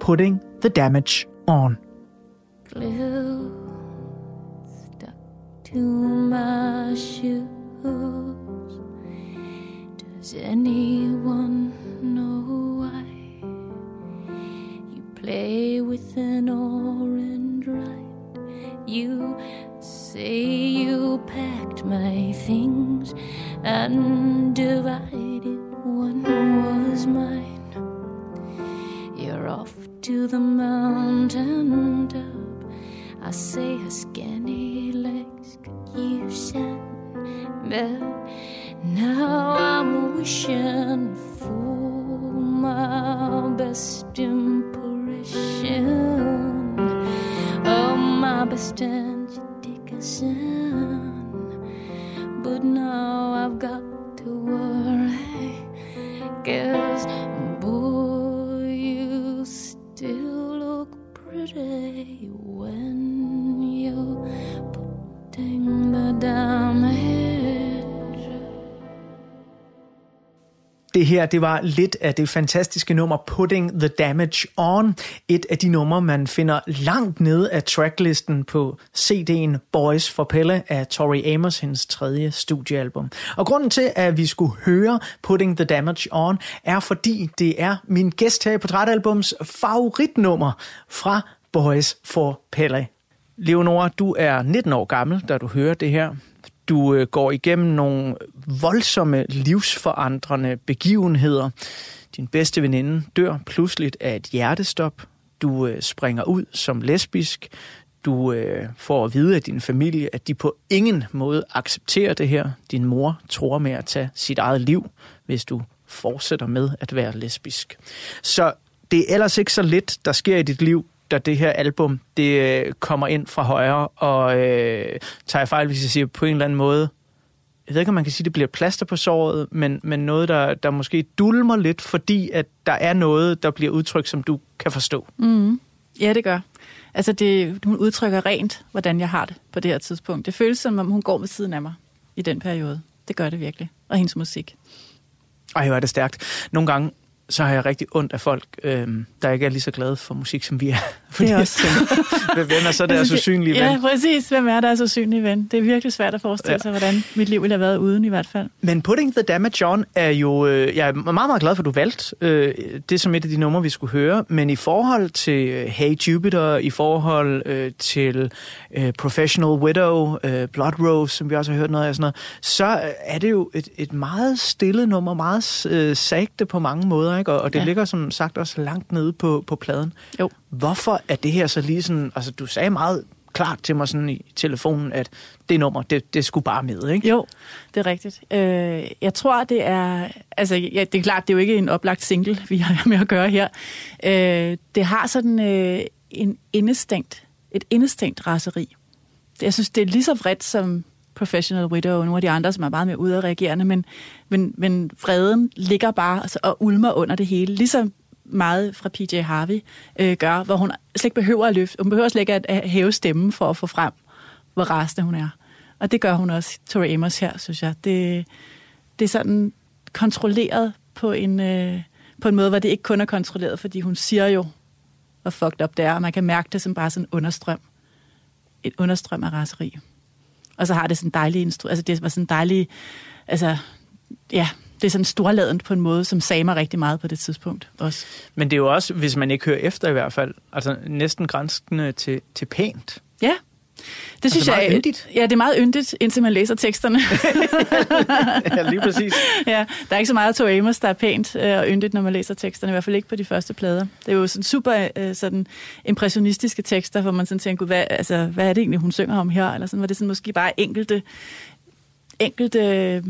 Putting the Damage On. glue stuck to my shoes. Does anyone know why you play with an orange right? You say you packed my things and divided one was mine. You're off to the mountain top. I say her skinny legs could use sun, but now I'm wishing for my best impression. Oh, my best Angie Dickinson. But now I've got to worry, cause boy, pretty when you putting the damage. Det her, det var lidt af det fantastiske nummer Putting the Damage On. Et af de numre, man finder langt nede af tracklisten på CD'en Boys for Pelle af Tori Amos, hendes tredje studiealbum. Og grunden til, at vi skulle høre Putting the Damage On, er fordi det er min gæst her i Portrætalbums favoritnummer fra Boys for Pelle. Leonora, du er 19 år gammel, da du hører det her. Du øh, går igennem nogle voldsomme livsforandrende begivenheder. Din bedste veninde dør pludseligt af et hjertestop. Du øh, springer ud som lesbisk. Du øh, får at vide af din familie, at de på ingen måde accepterer det her. Din mor tror med at tage sit eget liv, hvis du fortsætter med at være lesbisk. Så det er ellers ikke så lidt, der sker i dit liv, da det her album det øh, kommer ind fra højre, og øh, tager jeg fejl, hvis jeg siger på en eller anden måde, jeg ved ikke, om man kan sige, at det bliver plaster på såret, men, men noget, der, der måske dulmer lidt, fordi at der er noget, der bliver udtrykt, som du kan forstå. Mm. Ja, det gør. Altså, det, hun udtrykker rent, hvordan jeg har det på det her tidspunkt. Det føles som om, hun går ved siden af mig i den periode. Det gør det virkelig. Og hendes musik. Ej, hvor er det stærkt. Nogle gange, så har jeg rigtig ondt af folk, øh, der ikke er lige så glade for musik, som vi er. Fordi Det er også- hvem er så deres Altså, usynlige ven? Ja, præcis. Hvem er deres usynlige ven? Det er virkelig svært at forestille Ja. sig, hvordan mit liv ville have været uden i hvert fald. Men Putting the Damage On er jo... Øh, jeg er meget, meget glad for, at du valgte øh, det som et af de numre, vi skulle høre. Men i forhold til øh, Hey Jupiter, i forhold øh, til øh, Professional Widow, øh, Blood Rose, som vi også har hørt noget af, sådan noget, så øh, er det jo et, et meget stille nummer, meget øh, sagte på mange måder, ikke? Og, og det. Ja. ligger som sagt også langt nede på, på pladen. Jo. Hvorfor er det her så lige sådan... Altså, du sagde meget klart til mig sådan i telefonen, at det nummer, det, det skulle bare med, ikke? Jo, det er rigtigt. Øh, jeg tror, det er... Altså, ja, det er klart, det er jo ikke en oplagt single, vi har med at gøre her. Øh, det har sådan øh, en indestængt, et indestængt raseri. Jeg synes, det er lige så vredt som Professional Widow og nogle af de andre, som er meget mere udadreagerende, men, men, men vreden ligger bare altså, og ulmer under det hele. Ligesom meget fra PJ Harvey øh, gør, hvor hun slet ikke behøver at løfte, hun behøver slet ikke at, hæve stemmen for at få frem, hvor rasende hun er. Og det gør hun også, Tori Amos her, synes jeg. Det, det er sådan kontrolleret på en, øh, på en måde, hvor det ikke kun er kontrolleret, fordi hun siger jo, hvor fucked up det er, og man kan mærke det som bare sådan en understrøm. Et understrøm af raseri. Og så har det sådan en dejlig instru... Altså det var sådan en dejlig... Altså, ja, det er sådan storladent på en måde, som sagde mig rigtig meget på det tidspunkt også. Men det er jo også, hvis man ikke hører efter i hvert fald, altså næsten grænskende til, til pænt. Ja, det synes Altså meget jeg... yndigt. Ja, det er meget yndigt, indtil man læser teksterne. ja, lige præcis. ja, der er ikke så meget Tor Amos, der er pænt øh, og yndigt, når man læser teksterne, i hvert fald ikke på de første plader. Det er jo sådan super øh, sådan impressionistiske tekster, hvor man sådan tænker, "Gud, hvad, altså, hvad er det egentlig, hun synger om her? Eller sådan, hvor det sådan måske bare enkelte, enkelte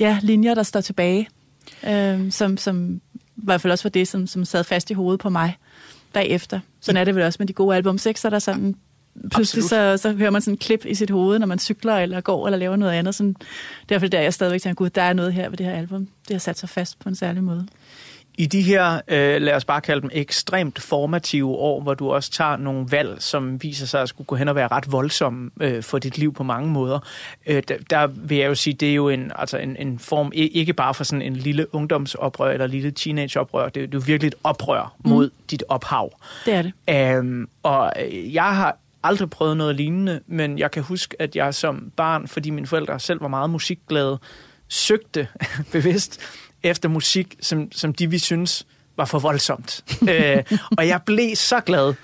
ja, linjer, der står tilbage, øh, som, som i hvert fald også var det, som, som sad fast i hovedet på mig bagefter. Sådan er det vel også med de gode album 6, så er der sådan pludselig så, så hører man sådan en klip i sit hoved, når man cykler eller går eller laver noget andet. Sådan, det er fald der, jeg stadigvæk tænker, gud, der er noget her ved det her album. Det har sat sig fast på en særlig måde. I de her, øh, lad os bare kalde dem ekstremt formative år, hvor du også tager nogle valg, som viser sig at skulle gå hen og være ret voldsomme øh, for dit liv på mange måder, øh, der, der vil jeg jo sige, det er jo en, altså en, en form, ikke bare for sådan en lille ungdomsoprør eller lille teenageoprør, det, er- det er jo virkelig et oprør mod dit ophav. Det er det. Øhm, og jeg har aldrig prøvet noget lignende, men jeg kan huske, at jeg som barn, fordi mine forældre selv var meget musikglade, søgte bevidst efter musik, som, som de vi synes var for voldsomt. øh, og jeg blev så glad,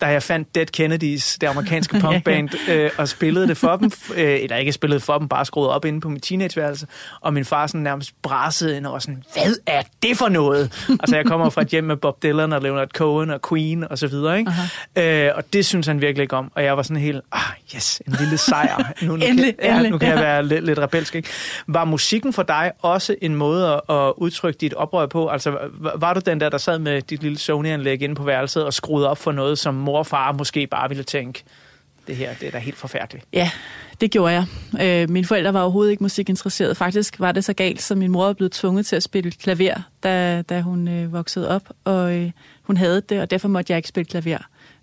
da jeg fandt Dead Kennedys, det amerikanske punkband, øh, og spillede det for dem, øh, eller ikke spillede for dem, bare skruede op inde på mit teenageværelse, og min far sådan nærmest brassede ind og var sådan, hvad er det for noget? altså jeg kommer fra et hjem med Bob Dylan og Leonard Cohen og Queen og så videre, ikke? Øh, og det synes han virkelig ikke om, og jeg var sådan helt, ah yes, en lille sejr. Nu, nu, Endelig, kan, ja, endelig, nu kan jeg ja. være lidt, lidt rebelsk, ikke? Var musikken for dig også en måde at, at udtrykke dit oprør på? Altså var, var du den der, der sad med dit lille Sony-anlæg inde på værelset og skruede op for noget, som mor og far måske bare ville tænke, det her, det er da helt forfærdeligt. Ja, det gjorde jeg. Øh, mine forældre var overhovedet ikke musikinteresserede. Faktisk var det så galt, så min mor var blevet tvunget til at spille klaver, da, da hun øh, voksede op, og øh, hun havde det, og derfor måtte jeg ikke spille klaver.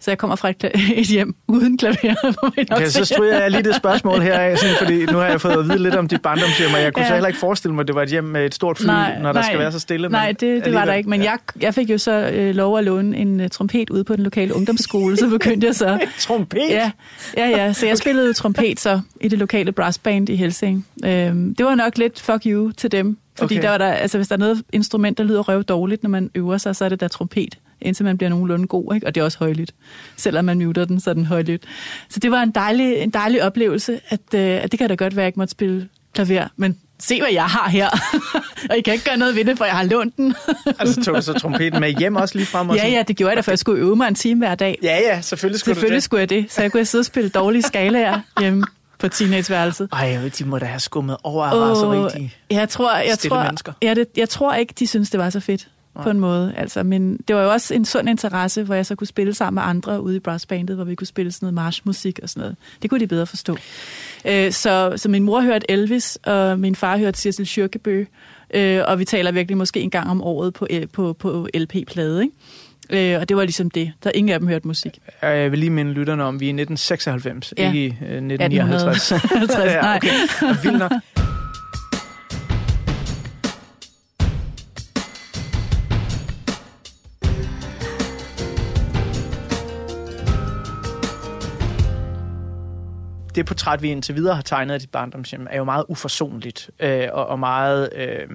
Så jeg kommer fra et, et hjem uden klaver. Okay, så stryger jeg lige det spørgsmål her af, sådan, fordi nu har jeg fået at vide lidt om dit barndomshjem, og jeg kunne ja. Ja. så heller ikke forestille mig, at det var et hjem med et stort fly, Nej, når der nej. skal være så stille. Nej, det, det var der ikke. Men jeg, jeg fik jo så øh, lov at låne en øh, trompet ude på den lokale ungdomsskole, så begyndte jeg så... trompet? Ja, ja, ja. Så jeg spillede trompet så i det lokale brassband i Helsing. Øhm, det var nok lidt fuck you til dem. Fordi Okay. der var der, altså, hvis der er noget instrument, der lyder røv dårligt, når man øver sig, så er det der trompet, indtil man bliver nogenlunde god, ikke? og det er også højlydt. Selvom man muter den, så er den højlydt. Så det var en dejlig, en dejlig oplevelse, at, øh, at det kan da godt være, at jeg ikke måtte spille klaver, men se, hvad jeg har her. og I kan ikke gøre noget ved det, for jeg har lånt den. Altså tog du så trompeten med hjem også lige frem? Og ja, ja, det gjorde jeg da, for jeg skulle øve mig en time hver dag. Ja, ja, selvfølgelig skulle Selvfølgelig du det. skulle jeg det, så jeg kunne sidde og spille dårlige skalaer hjemme på teenageværelset. Ej, de må da have skummet over af raseri, de jeg tror, jeg tror, mennesker. ja, det, jeg tror ikke, de synes, det var så fedt på en måde. Altså, men det var jo også en sund interesse, hvor jeg så kunne spille sammen med andre ude i brassbandet, hvor vi kunne spille sådan noget marchmusik og sådan noget. Det kunne de bedre forstå. Øh, så, så min mor hørte Elvis, og min far hørte Cecil Schürkebø, øh, og vi taler virkelig måske en gang om året på, på, på LP-plade, ikke? Øh, og det var ligesom det. Der ingen af dem hørt musik. Jeg vil lige minde lytterne om, vi er i 1996, ja. ikke i øh, 1959. 1850, ja, okay. det portræt, vi indtil videre har tegnet af dit barndomshjem, er jo meget uforsonligt øh, og, og meget... Øh,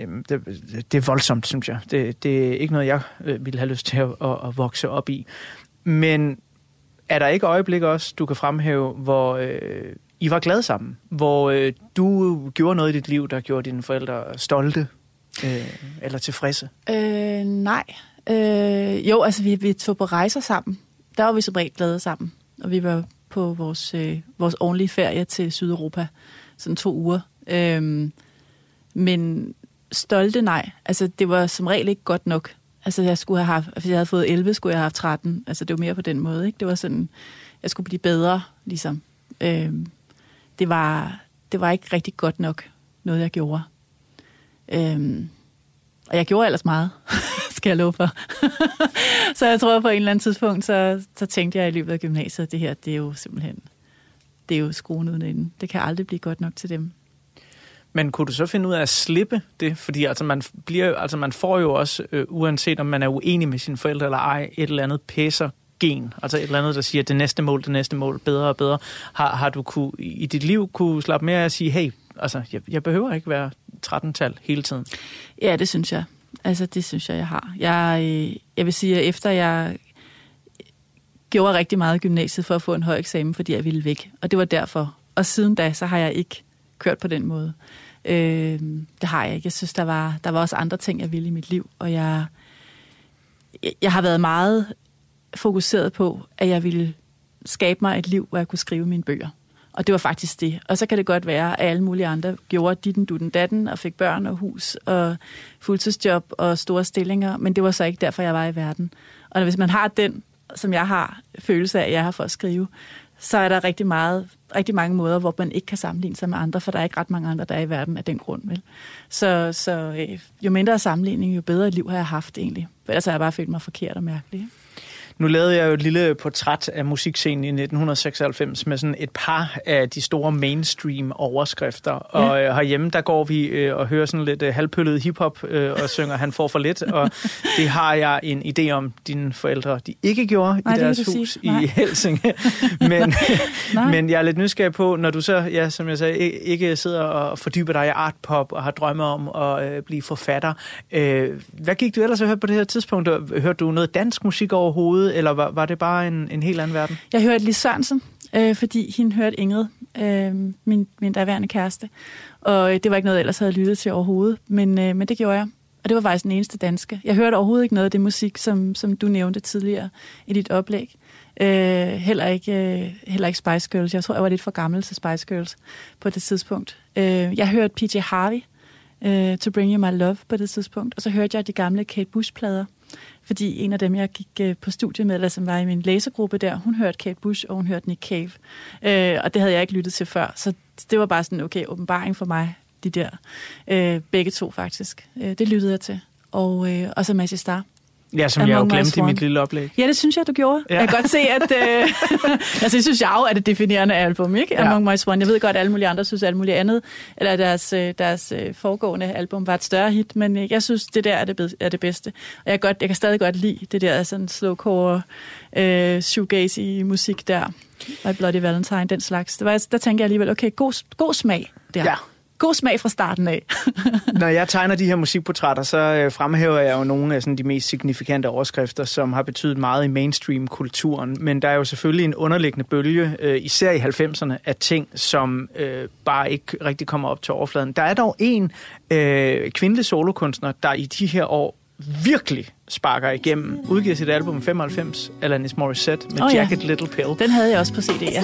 øh, det, det er voldsomt, synes jeg. Det, det er ikke noget, jeg øh, ville have lyst til at, at, at vokse op i. Men er der ikke øjeblik også, du kan fremhæve, hvor øh, I var glade sammen? Hvor øh, du gjorde noget i dit liv, der gjorde dine forældre stolte øh, eller tilfredse? Øh, nej. Øh, jo, altså vi, vi tog på rejser sammen. Der var vi som regel glade sammen. Og vi var på vores, øh, vores ordentlige ferie til Sydeuropa. Sådan to uger. Øh, men stolte, nej. Altså det var som regel ikke godt nok. Altså jeg skulle have haft, hvis jeg havde fået 11, skulle jeg have haft 13. Altså det var mere på den måde, ikke? Det var sådan, jeg skulle blive bedre, ligesom. Øh, det, var, det var ikke rigtig godt nok, noget jeg gjorde. Øh, og jeg gjorde ellers meget, skal jeg love for. så jeg tror på en eller anden tidspunkt, så, så tænkte jeg i løbet af gymnasiet, at det her, det er jo simpelthen, det er jo skruen uden enden. Det kan aldrig blive godt nok til dem. Men kunne du så finde ud af at slippe det? Fordi altså man, bliver, altså man får jo også, øh, uanset om man er uenig med sine forældre eller ej, et eller andet pæser gen, altså et eller andet, der siger, det næste mål, det næste mål, bedre og bedre. Har, har du kunne, i dit liv kunne slappe mere af at sige, hey, altså, jeg, jeg behøver ikke være 13-tal hele tiden? Ja, det synes jeg. Altså, det synes jeg, jeg har. Jeg, øh, jeg vil sige, at efter jeg gjorde rigtig meget i gymnasiet for at få en høj eksamen, fordi jeg ville væk. Og det var derfor. Og siden da, så har jeg ikke kørt på den måde. Øh, det har jeg ikke. Jeg synes, der var, der var også andre ting, jeg ville i mit liv. Og jeg, jeg har været meget fokuseret på, at jeg ville skabe mig et liv, hvor jeg kunne skrive mine bøger. Og det var faktisk det. Og så kan det godt være, at alle mulige andre gjorde ditten, dutten, datten, og fik børn og hus og fuldtidsjob og store stillinger, men det var så ikke derfor, jeg var i verden. Og hvis man har den, som jeg har, følelse af, at jeg har for at skrive, så er der rigtig, meget, rigtig mange måder, hvor man ikke kan sammenligne sig med andre, for der er ikke ret mange andre, der er i verden af den grund. Vel? Så, så øh, jo mindre sammenligning, jo bedre liv har jeg haft egentlig. For ellers har jeg bare følt mig forkert og mærkelig. Ikke? Nu lavede jeg jo et lille portræt af musikscenen i 1996 med sådan et par af de store mainstream overskrifter. Ja. Og øh, herhjemme, der går vi øh, og hører sådan lidt øh, halvpøllet hiphop øh, og synger Han får for lidt. Og det har jeg en idé om, dine forældre de ikke gjorde Nej, i deres hus sige. i Helsinge. men, men jeg er lidt nysgerrig på, når du så, ja, som jeg sagde, ikke sidder og fordyber dig i artpop og har drømme om at øh, blive forfatter. Øh, hvad gik du ellers og hørte på det her tidspunkt? Hørte du noget dansk musik overhovedet? Eller var, var det bare en, en helt anden verden? Jeg hørte Lis Sørensen, øh, fordi hende hørte Ingrid, øh, min, min daværende kæreste. Og øh, det var ikke noget, jeg ellers havde lyttet til overhovedet, men, øh, men det gjorde jeg. Og det var faktisk den eneste danske. Jeg hørte overhovedet ikke noget af det musik, som, som du nævnte tidligere i dit oplæg. Øh, heller, ikke, øh, heller ikke Spice Girls. Jeg tror, jeg var lidt for gammel til Spice Girls på det tidspunkt. Øh, jeg hørte PJ Harvey, øh, To Bring You My Love på det tidspunkt. Og så hørte jeg de gamle Kate Bush-plader fordi en af dem, jeg gik øh, på studie med, eller som var i min læsegruppe der, hun hørte Kate Bush, og hun hørte Nick Cave. Øh, og det havde jeg ikke lyttet til før, så det var bare sådan, okay, åbenbaring for mig, de der. Øh, begge to faktisk. Øh, det lyttede jeg til. Og, øh, og så Massey Star. Ja, som Among jeg jo glemte i mit lille oplæg. Ja, det synes jeg, du gjorde. Ja. Jeg kan godt se, at... Øh, altså, jeg synes jeg jo, at det definerende album, ikke? Ja. Among My Swan. Jeg ved godt, at alle mulige andre synes alt muligt andet, eller deres, øh, deres øh, foregående album var et større hit, men øh, jeg synes, det der er det, er det bedste. Og jeg, godt, jeg kan stadig godt lide det der sådan slowcore, øh, shoegazy musik der. Og Bloody Valentine, den slags. Det var, der tænker jeg alligevel, okay, god, god smag der. Ja god smag fra starten af. Når jeg tegner de her musikportrætter, så øh, fremhæver jeg jo nogle af sådan, de mest signifikante overskrifter, som har betydet meget i mainstream-kulturen. Men der er jo selvfølgelig en underliggende bølge, øh, især i 90'erne, af ting, som øh, bare ikke rigtig kommer op til overfladen. Der er dog en øh, kvindelig solokunstner, der i de her år virkelig sparker igennem. Udgiver sit album 95, Alanis Morissette, med oh, Jacket ja. Little Pill. Den havde jeg også på CD, ja.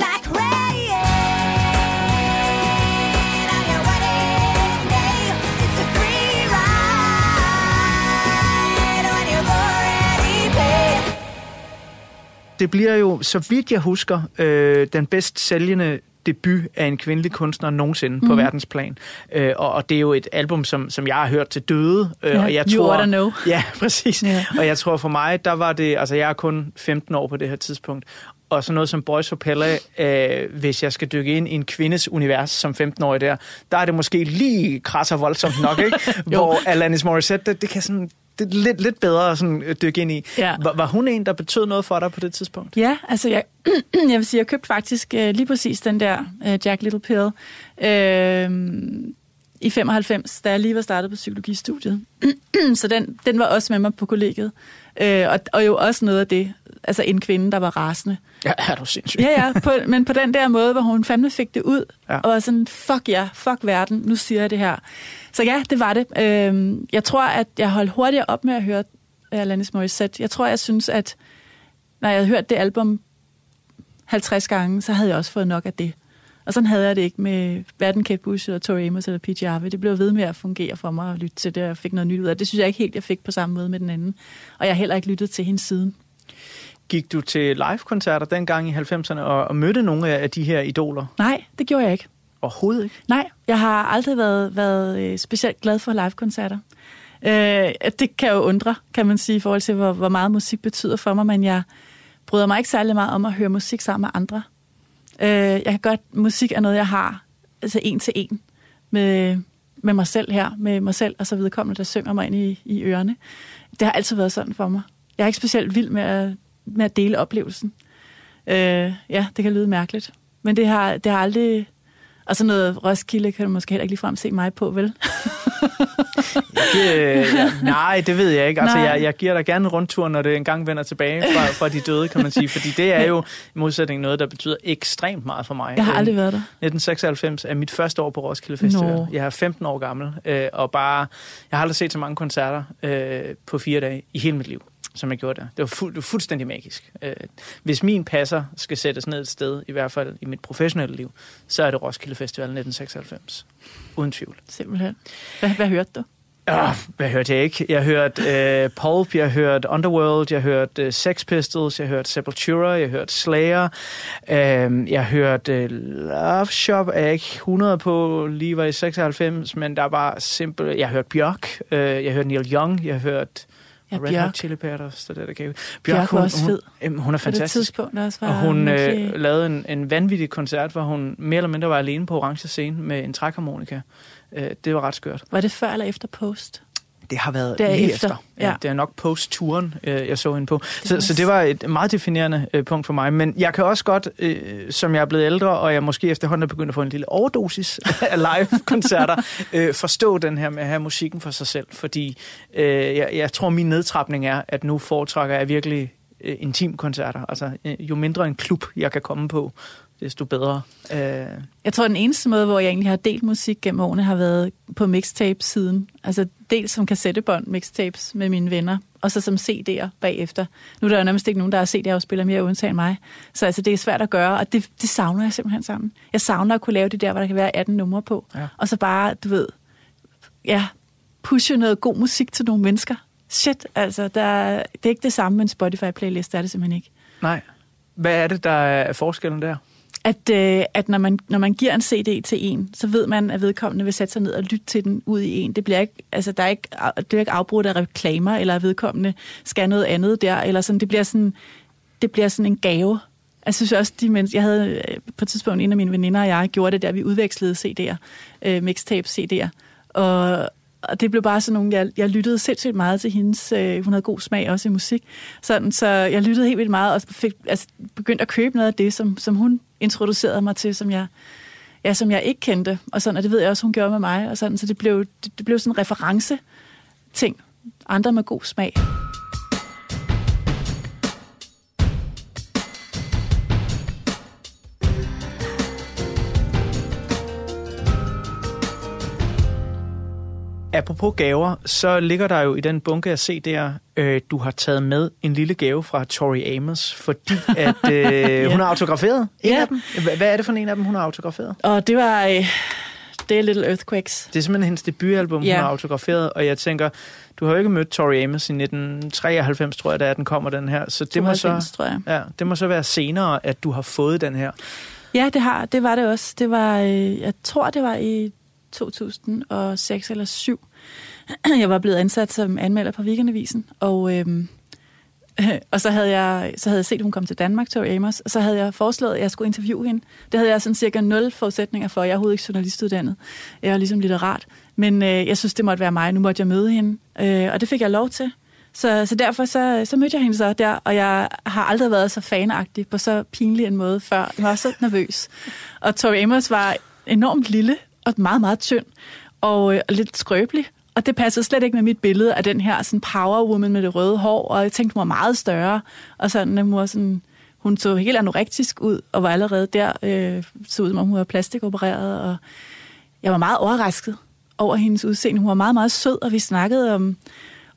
Det bliver jo, så vidt jeg husker, øh, den bedst sælgende debut af en kvindelig kunstner nogensinde mm. på mhm. verdensplan. Øh, og, og det er jo et album, som, som jeg har hørt til døde. Øh, yeah, og jeg you tror, know. Ja, præcis. Yeah. Og jeg tror for mig, der var det, altså jeg er kun 15 år på det her tidspunkt, og sådan noget som Boys for Pelle, øh, hvis jeg skal dykke ind i en kvindes univers som 15-årig der, der er det måske lige krasser voldsomt nok, ikke? Hvor Alanis Morissette, det, det kan sådan det lidt, lidt bedre at sådan, øh, dykke ind i. Ja. Var, var hun en, der betød noget for dig på det tidspunkt? Ja, altså jeg, jeg vil sige, jeg købte faktisk øh, lige præcis den der øh, Jack Little Pill øh, i 95, da jeg lige var startet på psykologistudiet. så den, den var også med mig på kollegiet. Øh, og, og jo også noget af det, altså en kvinde, der var rasende. Ja, er du sindssyg? Ja, ja, på, men på den der måde, hvor hun fandme fik det ud, Ja. og var sådan, fuck ja, fuck verden, nu siger jeg det her. Så ja, det var det. Øhm, jeg tror, at jeg holdt hurtigere op med at høre uh, Alanis Morissette. Jeg tror, jeg synes, at når jeg havde hørt det album 50 gange, så havde jeg også fået nok af det. Og sådan havde jeg det ikke med hverken Kate Bush eller Tori Amos eller PJ Harvey. Det blev ved med at fungere for mig at lytte til det, og jeg fik noget nyt ud af det. Det synes jeg ikke helt, jeg fik på samme måde med den anden. Og jeg har heller ikke lyttet til hende siden. Gik du til live-koncerter dengang i 90'erne og, og mødte nogle af de her idoler? Nej, det gjorde jeg ikke. Overhovedet ikke? Nej, jeg har aldrig været, været øh, specielt glad for live-koncerter. Øh, det kan jo undre, kan man sige, i forhold til, hvor, hvor meget musik betyder for mig, men jeg bryder mig ikke særlig meget om at høre musik sammen med andre. Øh, jeg kan godt, musik er noget, jeg har altså en til en med, med mig selv her, med mig selv og så vedkommende, der synger mig ind i, i ørerne. Det har altid været sådan for mig. Jeg er ikke specielt vild med at, med at dele oplevelsen. Øh, ja, det kan lyde mærkeligt. Men det har, det har aldrig... Og sådan noget Roskilde kan du måske heller ikke ligefrem se mig på, vel? Det, ja, nej, det ved jeg ikke. Altså, Nej. jeg, jeg giver dig gerne en rundtur, når det engang vender tilbage fra, fra de døde, kan man sige. Fordi det er jo i modsætning noget, der betyder ekstremt meget for mig. Jeg har Øh, aldrig været der. 1996 er mit første år på Roskilde Festival. Nå. Jeg er 15 år gammel, øh, og bare, jeg har aldrig set så mange koncerter øh, på fire dage i hele mit liv, som jeg gjorde der. Det var, fu- det var fuldstændig magisk. Øh, hvis min passer skal sættes ned et sted, i hvert fald i mit professionelle liv, så er det Roskilde Festival 1996. Uden tvivl. Simpelthen. Hvad, hvad hørte du? Øh, hvad hørte jeg ikke? Jeg hørte øh, Pulp, jeg hørte Underworld, jeg hørte øh, Sex Pistols, jeg hørte Sepultura, jeg hørte Slayer, øh, jeg hørte øh, Love Shop, er jeg ikke 100 på, lige var i 96, men der var simpelt... Jeg hørte Bjørk, øh, jeg hørte Neil Young, jeg hørte Ja, Red Hot Bjørk. Chili Peppers, det der, der gav. Bjørk var også hun, fed. Hun, hun er På det fantastisk. også var Og hun øh, lavede en, en vanvittig koncert, hvor hun mere eller mindre var alene på orange scene med en trækharmonika. Øh, det var ret skørt. Var det før eller efter Post? Det har været Derefter, lige efter. Ja. ja. Det er nok post-turen, øh, jeg så hende på. Så, så det var et meget definerende øh, punkt for mig. Men jeg kan også godt, øh, som jeg er blevet ældre, og jeg måske efterhånden er begyndt at få en lille overdosis af live-koncerter, øh, forstå den her med at have musikken for sig selv. Fordi øh, jeg, jeg tror, min nedtrapning er, at nu foretrækker jeg virkelig øh, intimkoncerter. Altså, øh, jo mindre en klub, jeg kan komme på, desto bedre. Øh, Jeg tror, den eneste måde, hvor jeg egentlig har delt musik gennem årene, har været på mixtape-siden. Altså dels som kassettebånd mixtapes med mine venner, og så som CD'er bagefter. Nu er der jo nærmest ikke nogen, der har CD'er-afspiller mere undtagen mig. Så altså, det er svært at gøre, og det, det savner jeg simpelthen sammen. Jeg savner at kunne lave det der, hvor der kan være 18 numre på. Ja. Og så bare, du ved, ja, pushe noget god musik til nogle mennesker. Shit, altså, der, det er ikke det samme med en Spotify-playlist, det er det simpelthen ikke. nej. Hvad er det, der er forskellen der? At, øh, at når, man, når man giver en CD til en, så ved man, at vedkommende vil sætte sig ned og lytte til den ud i en. Det bliver ikke, altså, der er ikke, det bliver ikke afbrudt af reklamer, eller at vedkommende skal noget andet der, eller sådan. Det bliver sådan, det bliver sådan en gave. Jeg synes også, de mennesker, jeg havde øh, på et tidspunkt en af mine veninder og jeg gjorde det der, vi udvekslede CD'er, øh, mixtape CD'er, og, og det blev bare sådan nogle, jeg, jeg lyttede sindssygt meget til hendes, øh, hun havde god smag også i musik, sådan, så jeg lyttede helt vildt meget, og fik, altså, begyndte at købe noget af det, som, som hun introducerede mig til, som jeg, ja, som jeg ikke kendte, og sådan, og det ved jeg også, hun gjorde med mig, og sådan, så det blev, det, det blev sådan en reference ting, andre med god smag. Apropos gaver, så ligger der jo i den bunke af CD'er, øh, du har taget med en lille gave fra Tori Amos, fordi at øh, hun har autograferet en Ja. af dem. Hva- Hvad er det for en af dem, hun har autograferet? Og det var, øh, det er Little Earthquakes. Det er simpelthen hendes debutalbum, Ja. hun har autograferet, og jeg tænker, du har jo ikke mødt Tori Amos i 1993, tror jeg, da den kommer, den her. Så det må, 92, så, tror jeg. ja, det må så være senere, at du har fået den her. Ja, det har, det var det også. Det var, øh, jeg tror, det var i 2006 eller 7. Jeg var blevet ansat som anmelder på Weekendavisen, og, øhm, og så havde, jeg, så havde jeg set, at hun kom til Danmark, Tori Amos, og så havde jeg foreslået, at jeg skulle interviewe hende. Det havde jeg sådan cirka nul forudsætninger for. Jeg er overhovedet ikke journalistuddannet. Jeg er ligesom litterat. Men øh, jeg synes, det måtte være mig. Nu måtte jeg møde hende, øh, og det fik jeg lov til. Så, så derfor så, så mødte jeg hende så der, og jeg har aldrig været så fanagtig på så pinlig en måde før. Jeg var så nervøs. Og Tori Amos var enormt lille og meget, meget tynd og, øh, lidt skrøbelig. Og det passede slet ikke med mit billede af den her sådan power woman med det røde hår, og jeg tænkte, hun var meget større, og sådan, hun var sådan, hun så helt anorektisk ud, og var allerede der, øh, så ud som om hun var plastikopereret, og jeg var meget overrasket over hendes udseende. Hun var meget, meget sød, og vi snakkede om,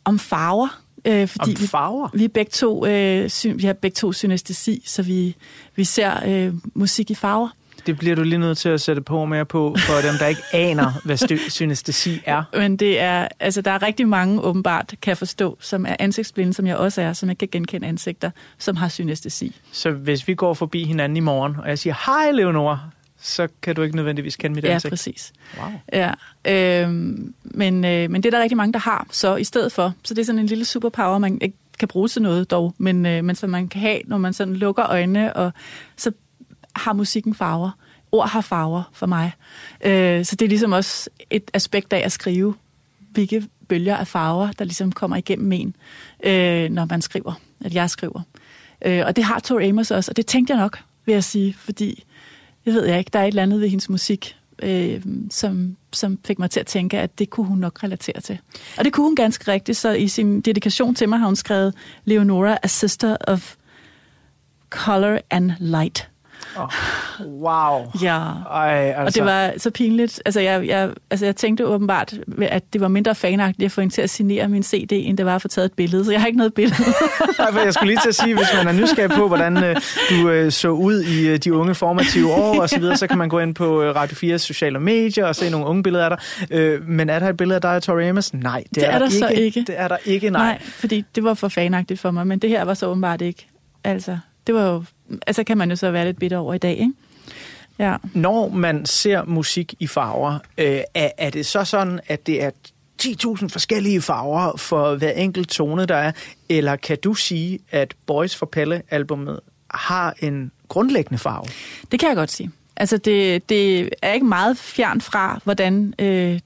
om farver, Øh, fordi Om farver? Vi, vi, begge to, øh, syn, vi har begge to synestesi, så vi, vi ser øh, musik i farver. Det bliver du lige nødt til at sætte på mere på, for dem, der ikke aner, hvad synestesi er. Men det er, altså der er rigtig mange åbenbart, kan forstå, som er ansigtsblinde, som jeg også er, som ikke kan genkende ansigter, som har synestesi. Så hvis vi går forbi hinanden i morgen, og jeg siger, hej Leonora, så kan du ikke nødvendigvis kende mit ansigt. Ja, præcis. Wow. Ja, øh, men, øh, men det er der rigtig mange, der har, så i stedet for. Så det er sådan en lille superpower, man ikke kan bruge til noget dog, men, øh, men som man kan have, når man sådan lukker øjnene, og så har musikken farver. Ord har farver for mig. Øh, så det er ligesom også et aspekt af at skrive, hvilke bølger af farver, der ligesom kommer igennem en, øh, når man skriver, at jeg skriver. Øh, og det har Tori Amos også, og det tænkte jeg nok, vil jeg sige, fordi det ved jeg ikke, der er et eller andet ved hendes musik, øh, som, som fik mig til at tænke, at det kunne hun nok relatere til. Og det kunne hun ganske rigtigt, så i sin dedikation til mig har hun skrevet Leonora, a sister of color and light. Oh, wow. Ja, Ej, altså. og det var så pinligt. Altså jeg, jeg, altså jeg tænkte åbenbart, at det var mindre fanagtigt at få hende til at signere min CD, end det var at få taget et billede. Så jeg har ikke noget billede. Nej, jeg skulle lige til at sige, hvis man er nysgerrig på, hvordan uh, du uh, så ud i uh, de unge formative år og så videre, så kan man gå ind på uh, Radio 4's sociale medier og se nogle unge billeder af dig. Men er der et billede af dig og Tori Amos? Nej, det, det er, er der, der så ikke. Det er der ikke, nej. Nej, fordi det var for fanagtigt for mig, men det her var så åbenbart ikke. Altså, det var jo altså kan man jo så være lidt bitter over i dag, ikke? Ja. Når man ser musik i farver, øh, er, er det så sådan, at det er 10.000 forskellige farver for hver enkelt tone, der er? Eller kan du sige, at Boys for Pelle-albummet har en grundlæggende farve? Det kan jeg godt sige. Altså, det, det er ikke meget fjern fra, hvordan øh,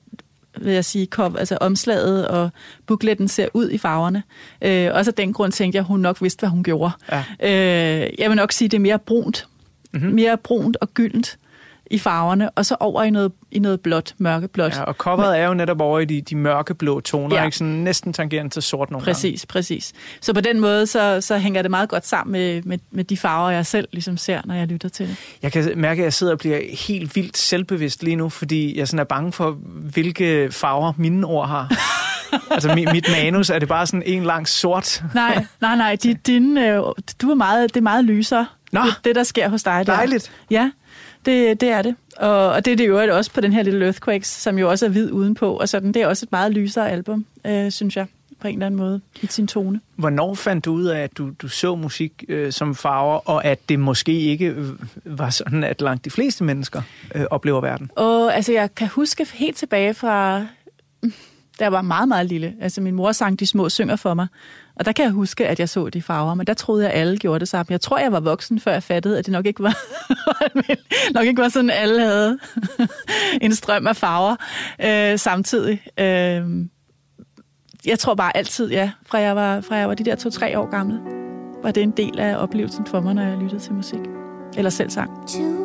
vil jeg sige, kom, altså omslaget og bukletten ser ud i farverne. Øh, også af den grund tænkte jeg, at hun nok vidste, hvad hun gjorde. Ja. Øh, jeg vil nok sige, at det er mere brunt. Mm-hmm. Mere brunt og gyldent i farverne, og så over i noget, i noget blåt, mørkeblåt. Ja, og coveret er jo netop over i de, de mørkeblå toner, ja. ikke sådan næsten tangerende til sort nogle Præcis, gange. præcis. Så på den måde, så, så hænger det meget godt sammen med, med, med de farver, jeg selv ligesom ser, når jeg lytter til det. Jeg kan mærke, at jeg sidder og bliver helt vildt selvbevidst lige nu, fordi jeg sådan er bange for, hvilke farver mine ord har. altså mit, mit manus, er det bare sådan en lang sort? nej, nej, nej. Din, din, øh, du er meget, det er meget lysere. Nå, det, det, der sker hos dig der. Dejligt. Ja, det, det er det. Og, og det er det jo også på den her lille Earthquakes, som jo også er hvid udenpå. Og sådan, det er også et meget lysere album, øh, synes jeg, på en eller anden måde, i sin tone. Hvornår fandt du ud af, at du, du så musik øh, som farver, og at det måske ikke var sådan, at langt de fleste mennesker øh, oplever verden? Og altså, jeg kan huske helt tilbage fra da jeg var meget, meget lille. Altså min mor sang De små synger for mig. Og der kan jeg huske, at jeg så de farver, men der troede jeg, at alle gjorde det samme. Jeg tror, jeg var voksen, før jeg fattede, at det nok ikke var, nok ikke var sådan, at alle havde en strøm af farver øh, samtidig. Øh, jeg tror bare altid, ja, fra jeg var, fra jeg var de der to-tre år gamle, var det en del af oplevelsen for mig, når jeg lyttede til musik. Eller selv sang. Two.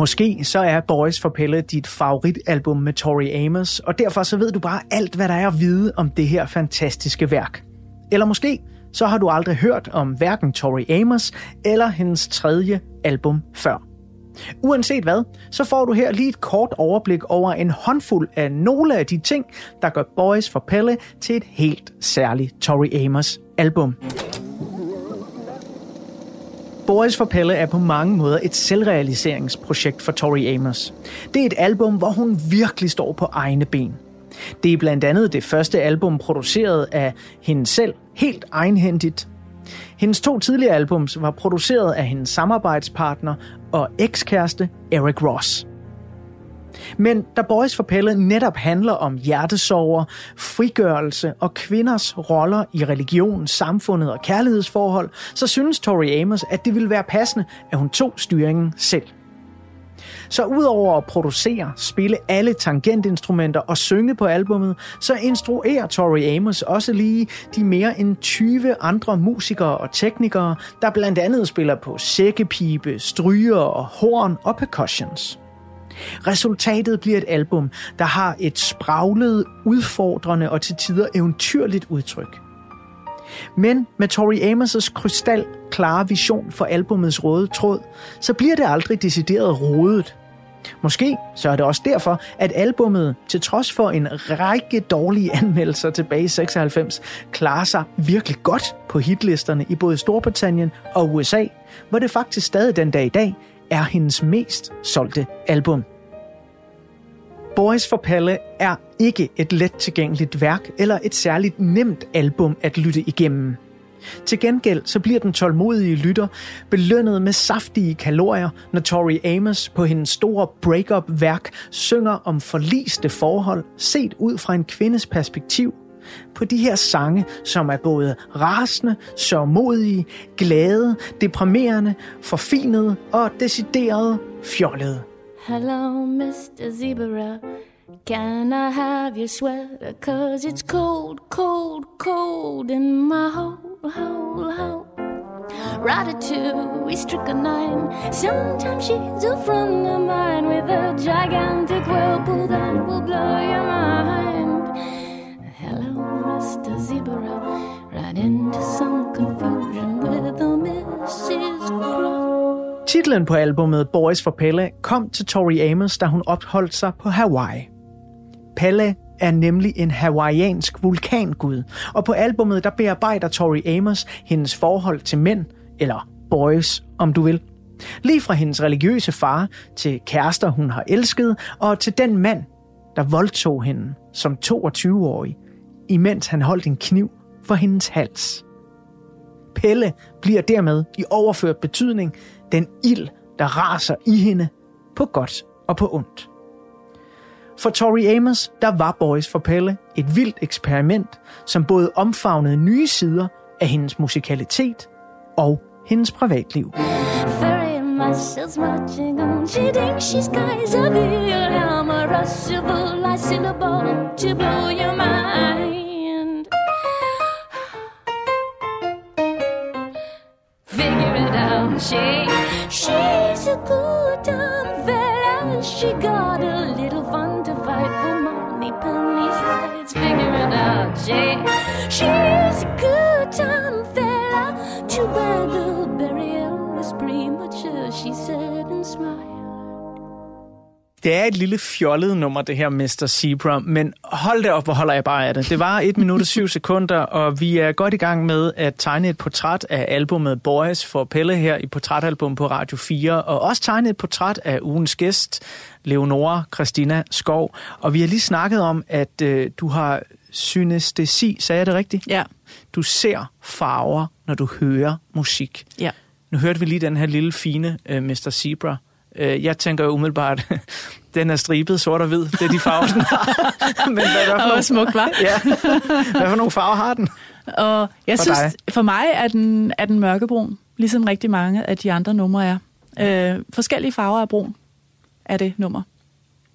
Måske så er Boys for Pelle dit favoritalbum med Tori Amos, og derfor så ved du bare alt, hvad der er at vide om det her fantastiske værk. Eller måske så har du aldrig hørt om hverken Tori Amos eller hendes tredje album før. Uanset hvad, så får du her lige et kort overblik over en håndfuld af nogle af de ting, der gør Boys for Pelle til et helt særligt Tori Amos album. Boys for Pelle er på mange måder et selvrealiseringsprojekt for Tori Amos. Det er et album, hvor hun virkelig står på egne ben. Det er blandt andet det første album produceret af hende selv, helt egenhændigt. Hendes to tidligere albums var produceret af hendes samarbejdspartner og ekskæreste Eric Ross. Men da Boys for Pelle netop handler om hjertesover, frigørelse og kvinders roller i religion, samfundet og kærlighedsforhold, så synes Tori Amos, at det ville være passende, at hun tog styringen selv. Så udover at producere, spille alle tangentinstrumenter og synge på albummet, så instruerer Tori Amos også lige de mere end 20 andre musikere og teknikere, der blandt andet spiller på sækkepipe, stryger og horn og percussions. Resultatet bliver et album, der har et spraglet, udfordrende og til tider eventyrligt udtryk. Men med Tori Amos' krystal klare vision for albumets røde tråd, så bliver det aldrig decideret rodet. Måske så er det også derfor, at albummet, til trods for en række dårlige anmeldelser tilbage i 96, klarer sig virkelig godt på hitlisterne i både Storbritannien og USA, hvor det faktisk stadig den dag i dag er hendes mest solgte album. Boys for Palle er ikke et let tilgængeligt værk eller et særligt nemt album at lytte igennem. Til gengæld så bliver den tålmodige lytter belønnet med saftige kalorier, når Tori Amos på hendes store breakup-værk synger om forliste forhold set ud fra en kvindes perspektiv på de her sange, som er både rasende, sørmodige, glade, deprimerende, forfinede og decideret fjollede. Hello, Mr. Zebra. Can I have your sweater? Cause it's cold, cold, cold in my hole, hole, hole. Ratatouille, strychnine. Sometimes she's a friend of mine with a gigantic whirlpool that will blow your mind just a Zebra. ran into some confusion with a Mrs. Cross. Titlen på albumet Boys for Pelle kom til Tori Amos, da hun opholdt sig på Hawaii. Pelle er nemlig en hawaiiansk vulkangud, og på albumet der bearbejder Tori Amos hendes forhold til mænd, eller boys, om du vil. Lige fra hendes religiøse far til kærester, hun har elsket, og til den mand, der voldtog hende som 22-årig, imens han holdt en kniv for hendes hals. Pelle bliver dermed i overført betydning den ild, der raser i hende på godt og på ondt. For Tori Amos, der var Boys for Pelle et vildt eksperiment, som både omfavnede nye sider af hendes musikalitet og hendes privatliv. Muscles marching on. She thinks she's Kaiser Wilhelm, a rushable syllable to blow your mind. It she she's a good dumb fella. She got a little fun to fight for money, pennies, rights. Figure it out, she she's Det er et lille fjollet nummer, det her Mr. Zebra, men hold det op, hvor holder jeg bare af det. Det var 1 minut og 7 sekunder, og vi er godt i gang med at tegne et portræt af albumet Boys for Pelle her i Portrætalbum på Radio 4, og også tegne et portræt af ugens gæst, Leonora Christina Skov. Og vi har lige snakket om, at øh, du har synestesi, sagde jeg det rigtigt? Ja. Du ser farver, når du hører musik. Ja. Nu hørte vi lige den her lille fine uh, Mr. Zebra. Uh, jeg tænker jo umiddelbart, den er stribet sort og hvid. Det er de farver, den har. Men hvad, hvad, for Og nogle, smukt, var. ja. hvad for nogle farver har den? Og jeg For synes, dig? for mig er den, er den mørkebrun, ligesom rigtig mange af de andre numre er. Øh, forskellige farver af brun er det nummer.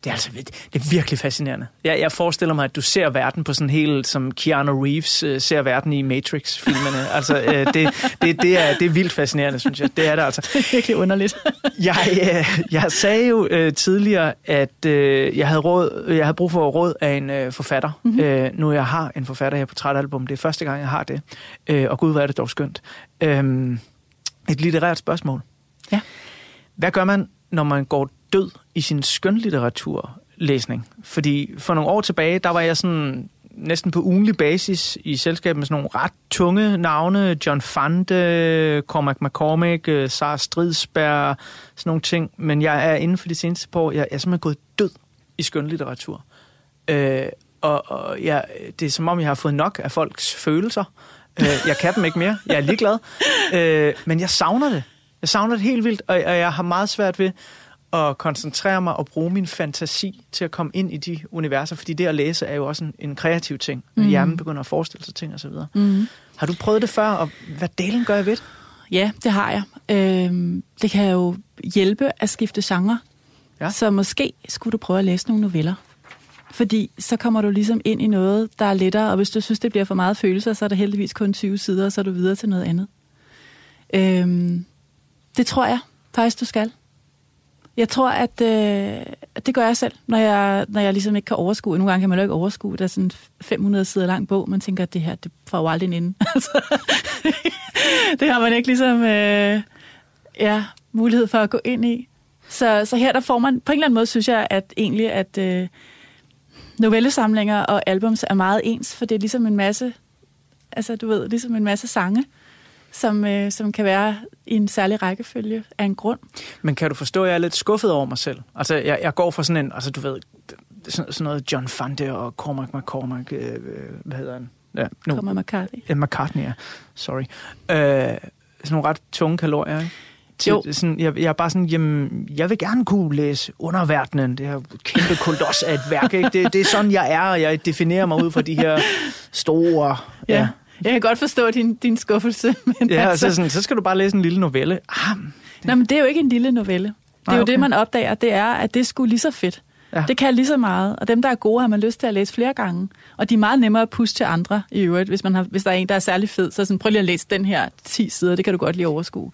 Det er altså det er virkelig fascinerende. Jeg, jeg forestiller mig, at du ser verden på sådan helt, som Keanu Reeves uh, ser verden i Matrix-filmene. altså, uh, det, det, det, er, det er vildt fascinerende, synes jeg. Det er det altså. Det er virkelig underligt. Jeg, øh, jeg sagde jo øh, tidligere, at øh, jeg, havde råd, jeg havde brug for råd af en øh, forfatter. Mm-hmm. Øh, nu jeg har en forfatter her på Trætalbum. Det er første gang, jeg har det. Øh, og gud, hvor er det dog skønt. Øh, et litterært spørgsmål. Ja. Hvad gør man, når man går død i sin skønlitteraturlæsning. Fordi for nogle år tilbage, der var jeg sådan næsten på ugenlig basis i selskab med sådan nogle ret tunge navne. John Fante, Cormac McCormick, øh, Sara Stridsberg, sådan nogle ting. Men jeg er inden for de seneste par år, jeg, jeg er simpelthen gået død i skønlitteratur. Øh, og og jeg, det er som om, jeg har fået nok af folks følelser. Øh, jeg kan dem ikke mere. Jeg er ligeglad. Øh, men jeg savner det. Jeg savner det helt vildt, og, og jeg har meget svært ved at koncentrere mig og bruge min fantasi til at komme ind i de universer, fordi det at læse er jo også en, en kreativ ting. Mm. Mhm. Hjernen begynder at forestille sig ting osv. Mm. Har du prøvet det før, og hvad delen gør jeg ved det? Ja, det har jeg. Øhm, det kan jo hjælpe at skifte genre. Ja. Så måske skulle du prøve at læse nogle noveller. Fordi så kommer du ligesom ind i noget, der er lettere, og hvis du synes, det bliver for meget følelser, så er der heldigvis kun 20 sider, og så er du videre til noget andet. Øhm, det tror jeg faktisk, du skal. Jeg tror, at, øh, det gør jeg selv, når jeg, når jeg ligesom ikke kan overskue. Nogle gange kan man jo ikke overskue, der er sådan 500 sider lang bog. Man tænker, at det her, det får jo aldrig en ende. Altså, det har man ikke ligesom øh, ja, mulighed for at gå ind i. Så, så her der får man, på en eller anden måde synes jeg, at egentlig, at øh, novellesamlinger og albums er meget ens, for det er ligesom en masse, altså du ved, ligesom en masse sange, som, øh, som kan være i en særlig rækkefølge af en grund. Men kan du forstå, at jeg er lidt skuffet over mig selv? Altså, jeg, jeg går fra sådan en, altså du ved, sådan, sådan noget John Fante og Cormac McCormack, øh, øh, hvad hedder han? Ja, nu. Kommer McCarthy. Ja, McCartney, ja. Sorry. Øh, sådan nogle ret tunge kalorier, ikke? Til, Jo. Sådan, jeg, jeg er bare sådan, jamen, jeg vil gerne kunne læse Underverdenen, det her kæmpe koldos af et værk, ikke? Det, det er sådan, jeg er, og jeg definerer mig ud fra de her store... Ja. Jeg kan godt forstå din, din skuffelse. Men Ja, altså, så, sådan, så skal du bare læse en lille novelle. Ah, Nej, men det er jo ikke en lille novelle. Det er Nej, jo okay. det, man opdager, det er, at det sgu lige så fedt. Ja. Det kan lige så meget, og dem, der er gode, har man lyst til at læse flere gange. Og de er meget nemmere at puste til andre i øvrigt, hvis, man har, hvis der er en, der er særlig fed. Så sådan, prøv lige at læse den her 10 sider, det kan du godt lige overskue.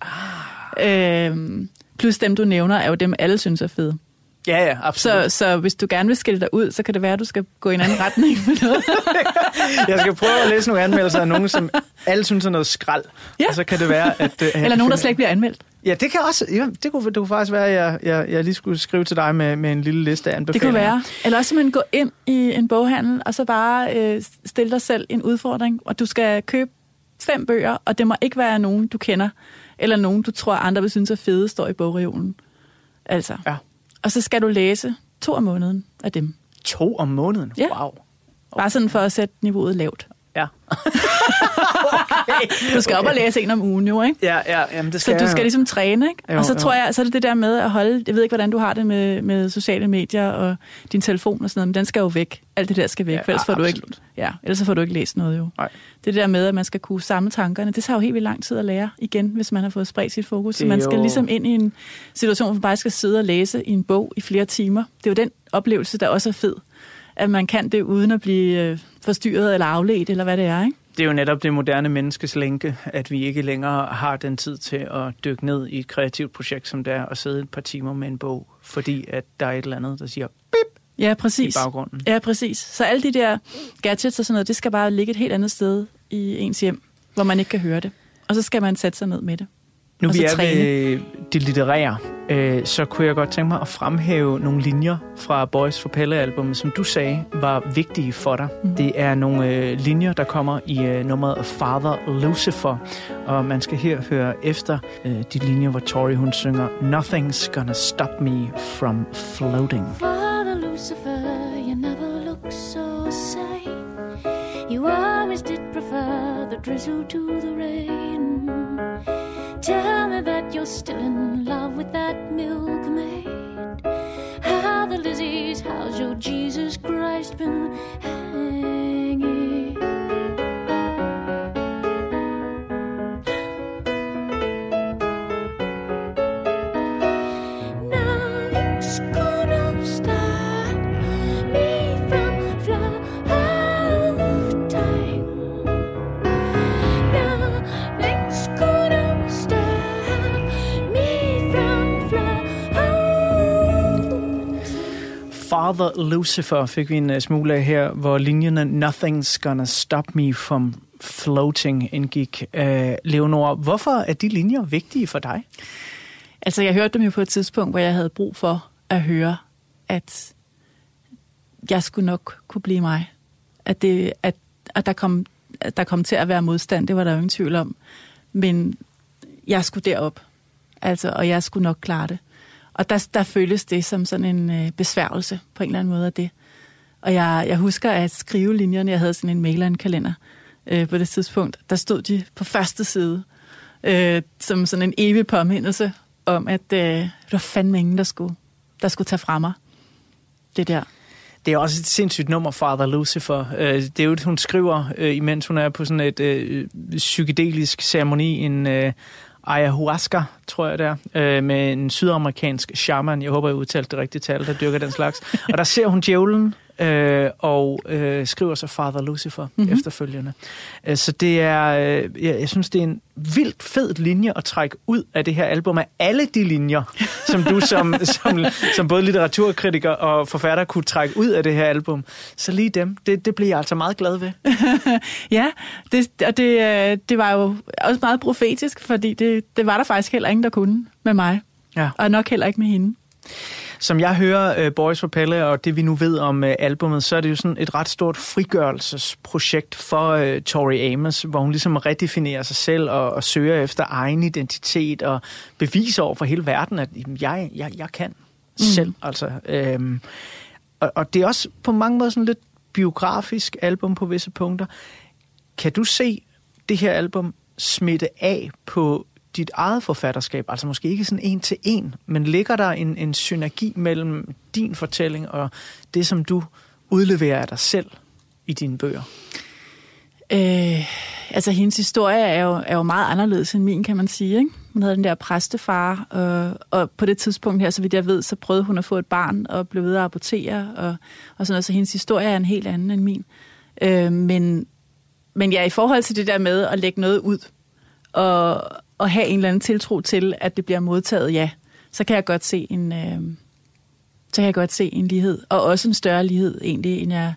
Ah. Øhm, plus dem, du nævner, er jo dem, alle synes er fede. Ja, ja, absolut. Så, så hvis du gerne vil skille dig ud, så kan det være, at du skal gå i en anden retning med noget. Jeg skal prøve at læse nogle anmeldelser af nogen, som alle synes er noget skrald. Ja. Og så kan det være, at... at Eller nogen, der slet ikke bliver anmeldt. Ja, det kan også... Ja, det, kunne, det kunne faktisk være, at jeg, jeg, jeg lige skulle skrive til dig med, med en lille liste af Det anbefalinger. kunne være. Eller også simpelthen gå ind i en boghandel, og så bare øh, stille dig selv en udfordring, og du skal købe fem bøger, og det må ikke være nogen, du kender, eller nogen, du tror, andre vil synes er fede, står i bogreolen. Altså. Ja. Og så skal du læse to om måneden af dem. To om måneden? Ja. Wow. Bare sådan for at sætte niveauet lavt. Ja. Du skal op og læse en om ugen jo, ikke? Ja, ja, jamen det Så skal du jeg skal ligesom træne, ikke? Jo, og så jo. tror jeg, så er det det der med at holde, jeg ved ikke, hvordan du har det med, med sociale medier og din telefon og sådan noget, men den skal jo væk. Alt det der skal væk, Ja, for ellers får, du ikke, absolut. ja, ellers så får du ikke læst noget jo. Nej. Det der med, at man skal kunne samle tankerne, det tager jo helt vildt lang tid at lære igen, hvis man har fået spredt sit fokus. Så man skal jo- ligesom ind i en situation, hvor man bare skal sidde og læse i en bog i flere timer. Det er jo den oplevelse, der også er fed. At man kan det uden at blive øh, forstyrret eller afledt, eller hvad det er, ikke? Det er jo netop det moderne menneskes lænke, at vi ikke længere har den tid til at dykke ned i et kreativt projekt, som det er at sidde et par timer med en bog, fordi at der er et eller andet, der siger bip Ja, i præcis. baggrunden. Ja, præcis. Så alle de der gadgets og sådan noget, det skal bare ligge et helt andet sted i ens hjem, hvor man ikke kan høre det. Og så skal man sætte sig ned med det. Nu vi er træne. ved det litterære, øh, så kunne jeg godt tænke mig at fremhæve nogle linjer fra Boys for Pelle-albummet, som du sagde var vigtige for dig. Mm. Det er nogle øh, linjer, der kommer i øh, nummeret Father Lucifer, og man skal her høre efter øh, de linjer, hvor Tori hun synger Nothing's gonna stop me from floating. Father Lucifer, you never look so sane. You always did prefer the drizzle to the rain. Tell me that you're still in love with that milkmaid. How the Lizzies, how's your Jesus Christ been Father Lucifer fik vi en øh, smule af her, hvor linjerne Nothing's gonna stop me from floating indgik. Uh, Leonora, hvorfor er de linjer vigtige for dig? Altså, jeg hørte dem jo på et tidspunkt, hvor jeg havde brug for at høre, at jeg skulle nok kunne blive mig. At, det, at, at, der, kom, at der kom til at være modstand, det var der jo ingen tvivl om. Men jeg skulle derop, altså, og jeg skulle nok klare det. Og der, der føles det som sådan en øh, besværgelse på en eller anden måde af det. Og jeg, jeg husker at skrive linjerne, jeg havde sådan en mail og en kalender øh, på det tidspunkt, der stod de på første side, øh, som sådan en evig påmindelse om, at øh, der var fandme ingen, der skulle, der skulle tage fra mig det der. Det er også et sindssygt nummer, Father Lucifer. Øh, det er jo, hun skriver, øh, imens hun er på sådan et øh, psykedelisk ceremoni, en øh, ayahuasca, tror jeg det er, øh, med en sydamerikansk shaman. Jeg håber, jeg udtalte det rigtige tal, der dyrker den slags. Og der ser hun djævlen øh, og øh, skriver så Father Lucifer mm-hmm. efterfølgende. Øh, så det er, øh, jeg, jeg synes, det er en vildt fed linje at trække ud af det her album, af alle de linjer, som du som, som, som både litteraturkritiker og forfatter kunne trække ud af det her album. Så lige dem, det, det bliver jeg altså meget glad ved. ja, det, og det, øh, det var jo også meget profetisk, fordi det, det var der faktisk heller ingen, der kunne med mig. Ja. Og nok heller ikke med hende. Som jeg hører uh, Boys for Pelle, og det vi nu ved om uh, albummet, så er det jo sådan et ret stort frigørelsesprojekt for uh, Tori Amos, hvor hun ligesom redefinerer sig selv og, og søger efter egen identitet og beviser over for hele verden, at jamen, jeg, jeg, jeg kan mm. selv. Altså, øhm, og, og det er også på mange måder sådan lidt biografisk album på visse punkter. Kan du se det her album smitte af på dit eget forfatterskab, altså måske ikke sådan en til en, men ligger der en, en synergi mellem din fortælling og det, som du udleverer af dig selv i dine bøger? Øh, altså, hendes historie er jo, er jo meget anderledes end min, kan man sige. Ikke? Hun havde den der præstefar, og, og på det tidspunkt her, så vidt jeg ved, så prøvede hun at få et barn og blev ved at abortere, og, og sådan noget, så hendes historie er en helt anden end min. Øh, men, men ja, i forhold til det der med at lægge noget ud, og, at have en eller anden tiltro til, at det bliver modtaget, ja, så kan jeg godt se en, øh, så kan jeg godt se en lighed, og også en større lighed egentlig, end jeg,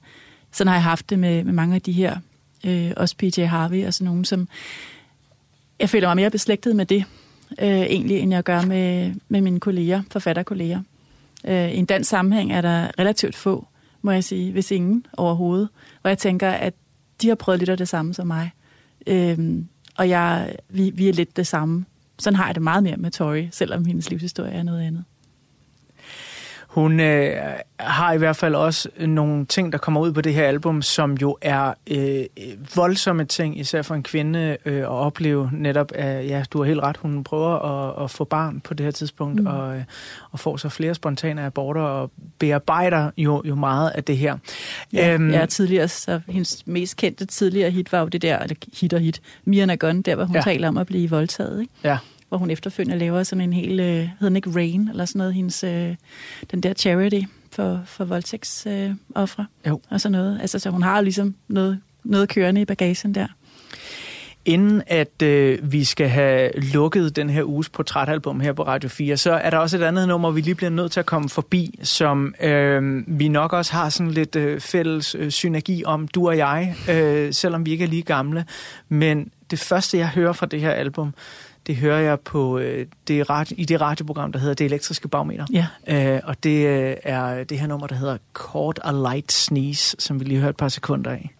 sådan har jeg haft det med, med mange af de her, øh, også PJ Harvey og sådan nogen, som jeg føler mig mere beslægtet med det, øh, egentlig, end jeg gør med, med mine kolleger, forfatterkolleger. Øh, I en dansk sammenhæng er der relativt få, må jeg sige, hvis ingen overhovedet, hvor jeg tænker, at de har prøvet lidt af det samme som mig. Øh, og jeg, vi, vi er lidt det samme. Sådan har jeg det meget mere med Tori, selvom hendes livshistorie er noget andet. Hun øh, har i hvert fald også nogle ting, der kommer ud på det her album, som jo er øh, voldsomme ting, især for en kvinde øh, at opleve netop, at ja, du har helt ret, hun prøver at, at få barn på det her tidspunkt, mm. og, øh, og får så flere spontane aborter, og bearbejder jo, jo meget af det her. Ja, øhm, ja tidligere, så hendes mest kendte tidligere hit var jo det der, eller hit og hit, Mia Gun, der hvor hun ja. taler om at blive voldtaget, ikke? Ja hvor hun efterfølgende laver sådan en hel, øh, hedder den ikke Rain, eller sådan noget, hendes, øh, den der charity for, for voldtægtsoffre øh, og sådan noget. Altså, så hun har ligesom noget, noget kørende i bagagen der. Inden at øh, vi skal have lukket den her uges portrætalbum her på Radio 4, så er der også et andet nummer, vi lige bliver nødt til at komme forbi, som øh, vi nok også har sådan lidt øh, fælles øh, synergi om, du og jeg, øh, selvom vi ikke er lige gamle. Men det første, jeg hører fra det her album, det hører jeg på øh, det radio, i det radioprogram, der hedder Det Elektriske Bagmeter. Ja. Øh, og det øh, er det her nummer, der hedder Caught a Light Sneeze, som vi lige hørte et par sekunder af.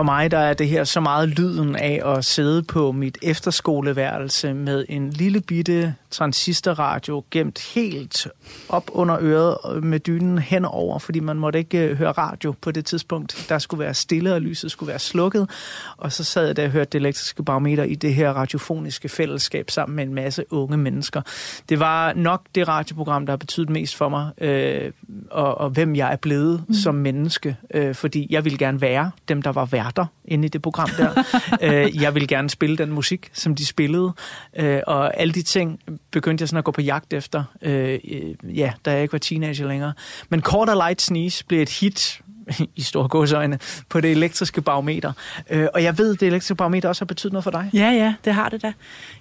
For mig der er det her så meget lyden af at sidde på mit efterskoleværelse med en lille bitte transistorradio gemt helt op under øret med dynen henover, fordi man måtte ikke øh, høre radio på det tidspunkt. Der skulle være stille, og lyset skulle være slukket. Og så sad jeg der og hørte det elektriske barometer i det her radiofoniske fællesskab sammen med en masse unge mennesker. Det var nok det radioprogram, der har betydet mest for mig, øh, og, og hvem jeg er blevet mm. som menneske, øh, fordi jeg ville gerne være dem, der var værter inde i det program der. øh, jeg ville gerne spille den musik, som de spillede, øh, og alle de ting begyndte jeg sådan at gå på jagt efter, øh, øh ja, da jeg ikke var teenager længere. Men Quarter Light Sneeze blev et hit i store godsøjne, på det elektriske barometer. Øh, og jeg ved, at det elektriske barometer også har betydet noget for dig. Ja, ja, det har det da.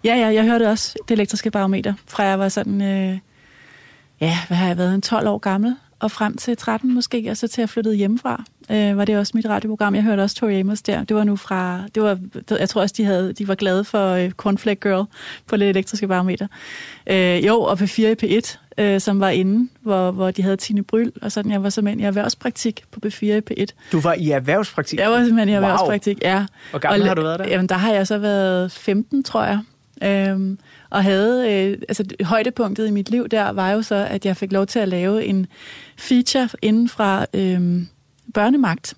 Ja, ja, jeg hørte også det elektriske barometer, fra jeg var sådan, øh, ja, hvad har jeg været, en 12 år gammel, og frem til 13 måske, og så til jeg flyttede hjemmefra, øh, var det også mit radioprogram. Jeg hørte også Tori Amos der. Det var nu fra, det var, jeg tror også, de, havde, de var glade for øh, Cornflake Girl på det elektriske barometer. Øh, jo, og P4 i P1, øh, som var inde, hvor, hvor de havde Tine Bryl, og sådan. Jeg var simpelthen i erhvervspraktik på B4 i P1. Du var i erhvervspraktik? Jeg var simpelthen i erhvervspraktik, wow. ja. Hvor gammel og, har du været der? Jamen, der har jeg så været 15, tror jeg. Øhm, og havde, øh, altså højdepunktet i mit liv der var jo så, at jeg fik lov til at lave en feature inden fra øh, børnemagt,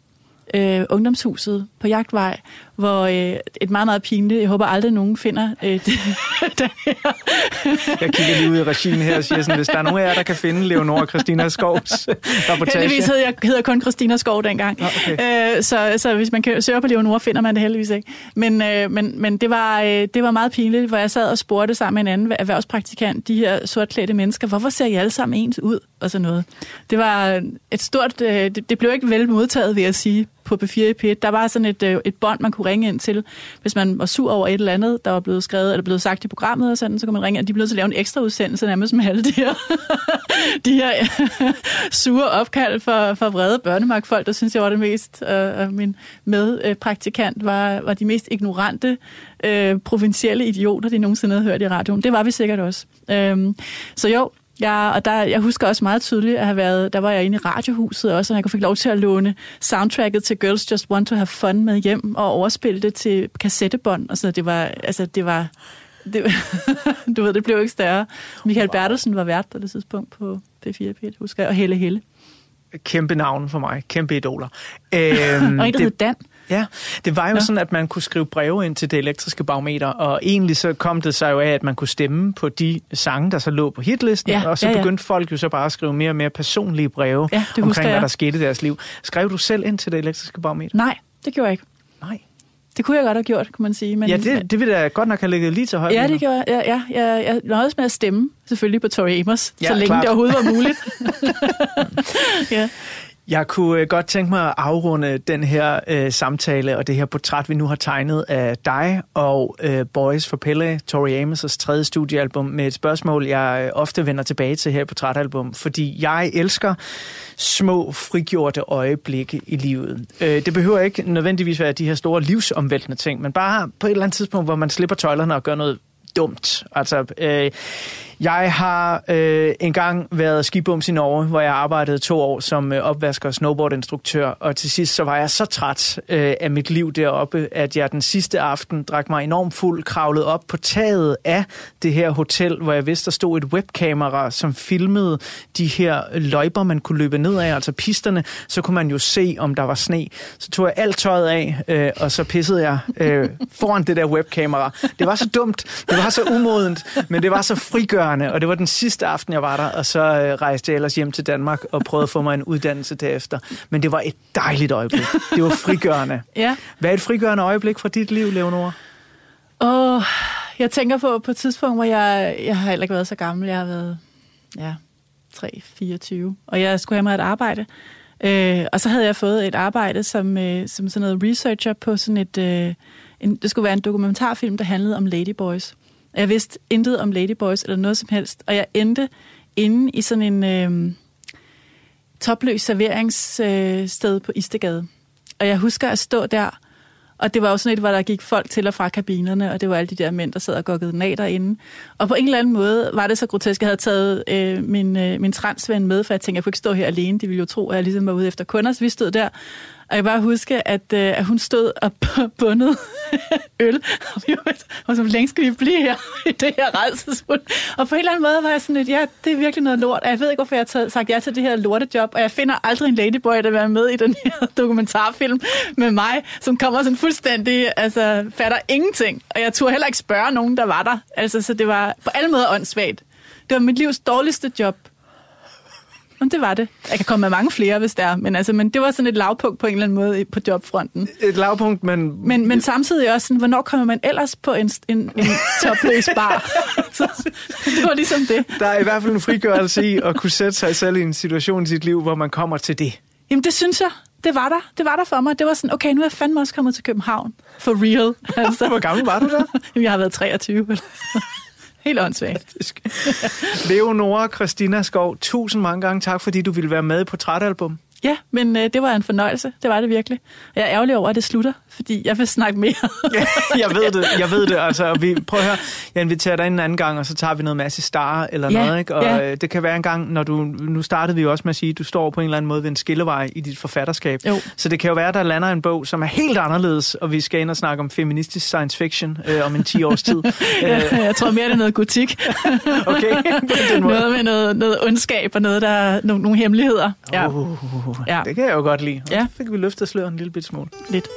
øh, ungdomshuset på Jagtvej, hvor øh, et meget, meget pinligt, jeg håber aldrig nogen finder øh, det, det her. Jeg kigger lige ud i regien her og siger sådan, hvis der er nogen af jer, der kan finde Leonora Christina Skovs rapportage. Heldigvis hed jeg hedder kun Christina Skov dengang. Okay. Øh, så, så hvis man kan søge på Leonora, finder man det heldigvis ikke. Men, øh, men, men det, var, øh, det var meget pinligt, hvor jeg sad og spurgte sammen med en anden erhvervspraktikant, de her sortklædte mennesker, hvorfor ser I alle sammen ens ud? Og sådan noget. Det var et stort, øh, det, det blev ikke vel modtaget, vil jeg sige, på B4 i P1. Der var sådan et, øh, et bånd, man kunne ringe ind til, hvis man var sur over et eller andet, der var blevet skrevet eller blevet sagt i programmet og sådan, så kunne man ringe ind. De blev nødt til at lave en ekstra udsendelse nærmest med alle de her, de her sure opkald for, for vrede børnemarkfolk, der synes jeg var det mest, øh, øh, min medpraktikant var, var de mest ignorante øh, provincielle idioter, de nogensinde havde hørt i radioen. Det var vi sikkert også. Øh, så jo, Ja, og der, jeg husker også meget tydeligt at have været, der var jeg inde i radiohuset også, og jeg fik lov til at låne soundtracket til Girls Just Want to Have Fun med hjem og overspille det til kassettebånd og så det var, altså det var, det, du ved, det blev ikke større. Michael wow. Bertelsen var vært på det tidspunkt på P4 p husker jeg, og Helle Helle. Kæmpe navn for mig, kæmpe idoler. Øhm, og en, der det, hed Dan. Ja, det var jo ja. sådan, at man kunne skrive breve ind til det elektriske barometer, og egentlig så kom det sig jo af, at man kunne stemme på de sange, der så lå på hitlisten, ja, og så ja, ja. begyndte folk jo så bare at skrive mere og mere personlige breve ja, omkring, hvad der skete i deres liv. Skrev du selv ind til det elektriske barometer? Nej, det gjorde jeg ikke. Nej. Det kunne jeg godt have gjort, kunne man sige. Men, ja, det, det ville da godt nok have ligget lige til højre. Ja, det gjorde jeg. Ja, ja, jeg, jeg nøjedes med at stemme, selvfølgelig på Tori Amos, ja, så længe klart. det overhovedet var muligt. ja. Jeg kunne øh, godt tænke mig at afrunde den her øh, samtale og det her portræt, vi nu har tegnet af dig og øh, Boys for Pelle, Tori Amos' tredje studiealbum, med et spørgsmål, jeg øh, ofte vender tilbage til her på portrætalbum, fordi jeg elsker små, frigjorte øjeblikke i livet. Øh, det behøver ikke nødvendigvis være de her store livsomvæltende ting, men bare på et eller andet tidspunkt, hvor man slipper tøjlerne og gør noget dumt. Altså, øh, jeg har øh, engang været skibums i Norge, hvor jeg arbejdede to år som øh, opvasker og snowboardinstruktør, og til sidst så var jeg så træt øh, af mit liv deroppe, at jeg den sidste aften drak mig enormt fuld, kravlede op på taget af det her hotel, hvor jeg vidste, der stod et webkamera, som filmede de her løjper, man kunne løbe ned af, altså pisterne, så kunne man jo se, om der var sne. Så tog jeg alt tøjet af, øh, og så pissede jeg øh, foran det der webkamera. Det var så dumt, det var så umodent, men det var så frigørende frigørende, og det var den sidste aften, jeg var der, og så øh, rejste jeg ellers hjem til Danmark og prøvede at få mig en uddannelse derefter. Men det var et dejligt øjeblik. Det var frigørende. ja. Hvad er et frigørende øjeblik fra dit liv, Leonora? Åh, oh, jeg tænker på på et tidspunkt, hvor jeg, jeg har heller ikke været så gammel. Jeg har været, ja, 3-24, og jeg skulle have mig et arbejde. Øh, og så havde jeg fået et arbejde som, øh, som sådan noget researcher på sådan et... Øh, en, det skulle være en dokumentarfilm, der handlede om ladyboys. Jeg vidste intet om Ladyboys eller noget som helst, og jeg endte inde i sådan en øh, topløs serveringssted øh, på Istegade. Og jeg husker at stå der, og det var jo sådan et, hvor der gik folk til og fra kabinerne, og det var alle de der mænd, der sad og gokkede nag derinde. Og på en eller anden måde var det så grotesk. Jeg havde taget øh, min, øh, min transven med, for jeg tænkte, jeg kunne ikke stå her alene. De ville jo tro, at jeg ligesom var ude efter kunder, så vi stod der. Og jeg kan bare huske, at, øh, at hun stod og bundet øl. Og vi var, og så længe skal vi blive her i det her rejsesmund. Og på en eller anden måde var jeg sådan lidt, ja, det er virkelig noget lort. Og jeg ved ikke, hvorfor jeg har taget- sagt ja til det her lortejob. Og jeg finder aldrig en ladyboy, der vil være med i den her dokumentarfilm med mig, som kommer sådan fuldstændig, altså fatter ingenting. Og jeg turde heller ikke spørge nogen, der var der. Altså, så det var på alle måder åndssvagt. Det var mit livs dårligste job. Men det var det. Jeg kan komme med mange flere, hvis der er. Men, altså, men det var sådan et lavpunkt på en eller anden måde på jobfronten. Et lavpunkt, men... Men, men samtidig også sådan, hvornår kommer man ellers på en, en, en topløs bar? Så, det var ligesom det. Der er i hvert fald en frigørelse i at kunne sætte sig selv i en situation i sit liv, hvor man kommer til det. Jamen det synes jeg, det var der. Det var der for mig. Det var sådan, okay, nu er jeg fandme også kommet til København. For real. Altså. Hvor gammel var du der? Jamen, jeg har været 23. Helt åndssvagt. Leonora Christina Skov, tusind mange gange tak, fordi du ville være med på Portrætalbum. Ja, men øh, det var en fornøjelse. Det var det virkelig. Jeg er ærgerlig over, at det slutter, fordi jeg vil snakke mere. Ja, jeg ved det, jeg ved det. Altså, vi, prøv at høre, jeg inviterer dig ind en anden gang, og så tager vi noget masse star eller Ja, noget. Ikke? Og ja. øh, det kan være en gang, når du, nu startede vi jo også med at sige, at du står på en eller anden måde ved en skillevej i dit forfatterskab. Jo. Så det kan jo være, der lander en bog, som er helt anderledes, og vi skal ind og snakke om feministisk science fiction øh, om en 10 års tid. jeg, jeg tror mere, det er noget gotik. Okay, på den måde. noget med noget, noget ondskab og noget, der er nogle, nogle hemmeligheder. Ja. Uh, Ja. Det kan jeg jo godt lide. Ja. Så fik vi løftet sløret en lille bit smule. Lidt.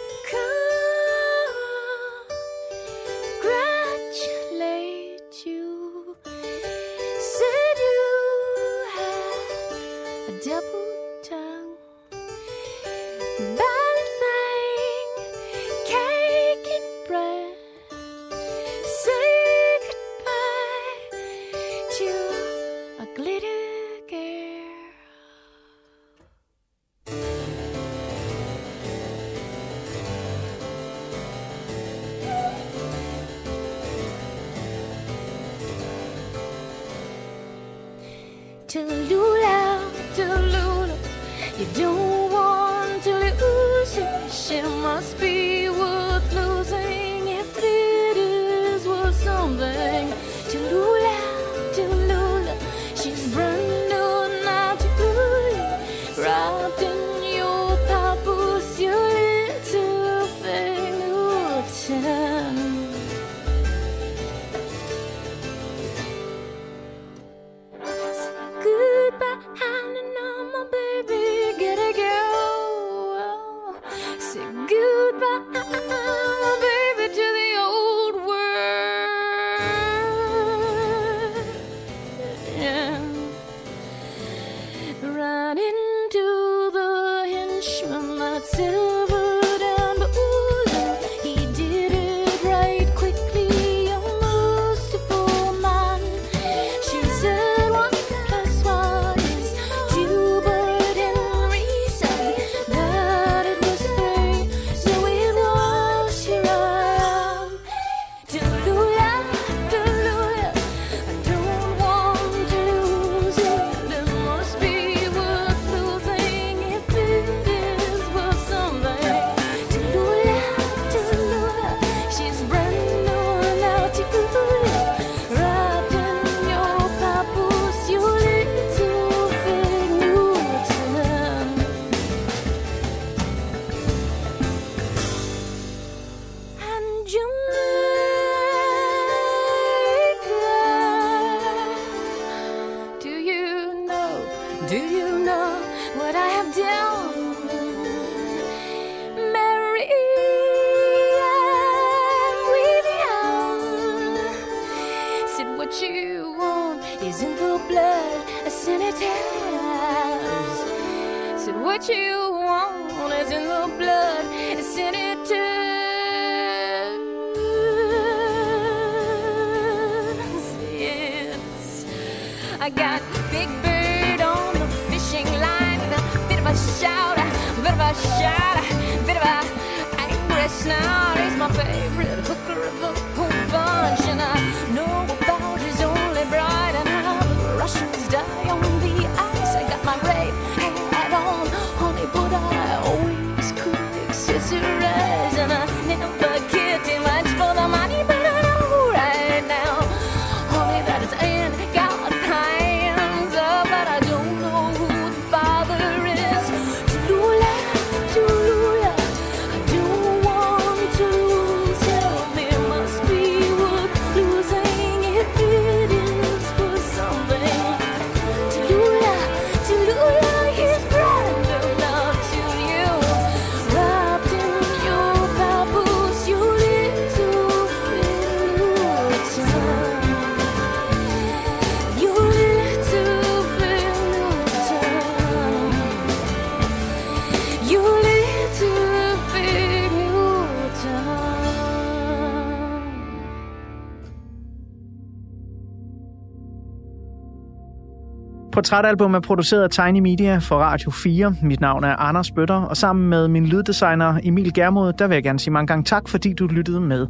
Portrætalbum er produceret af Tiny Media for Radio 4. Mit navn er Anders Bøtter, og sammen med min lyddesigner Emil Germod, der vil jeg gerne sige mange gange tak, fordi du lyttede med.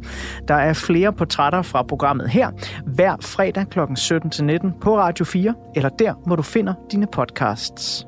Der er flere portrætter fra programmet her, hver fredag kl. 17-19 på Radio 4, eller der, hvor du finder dine podcasts.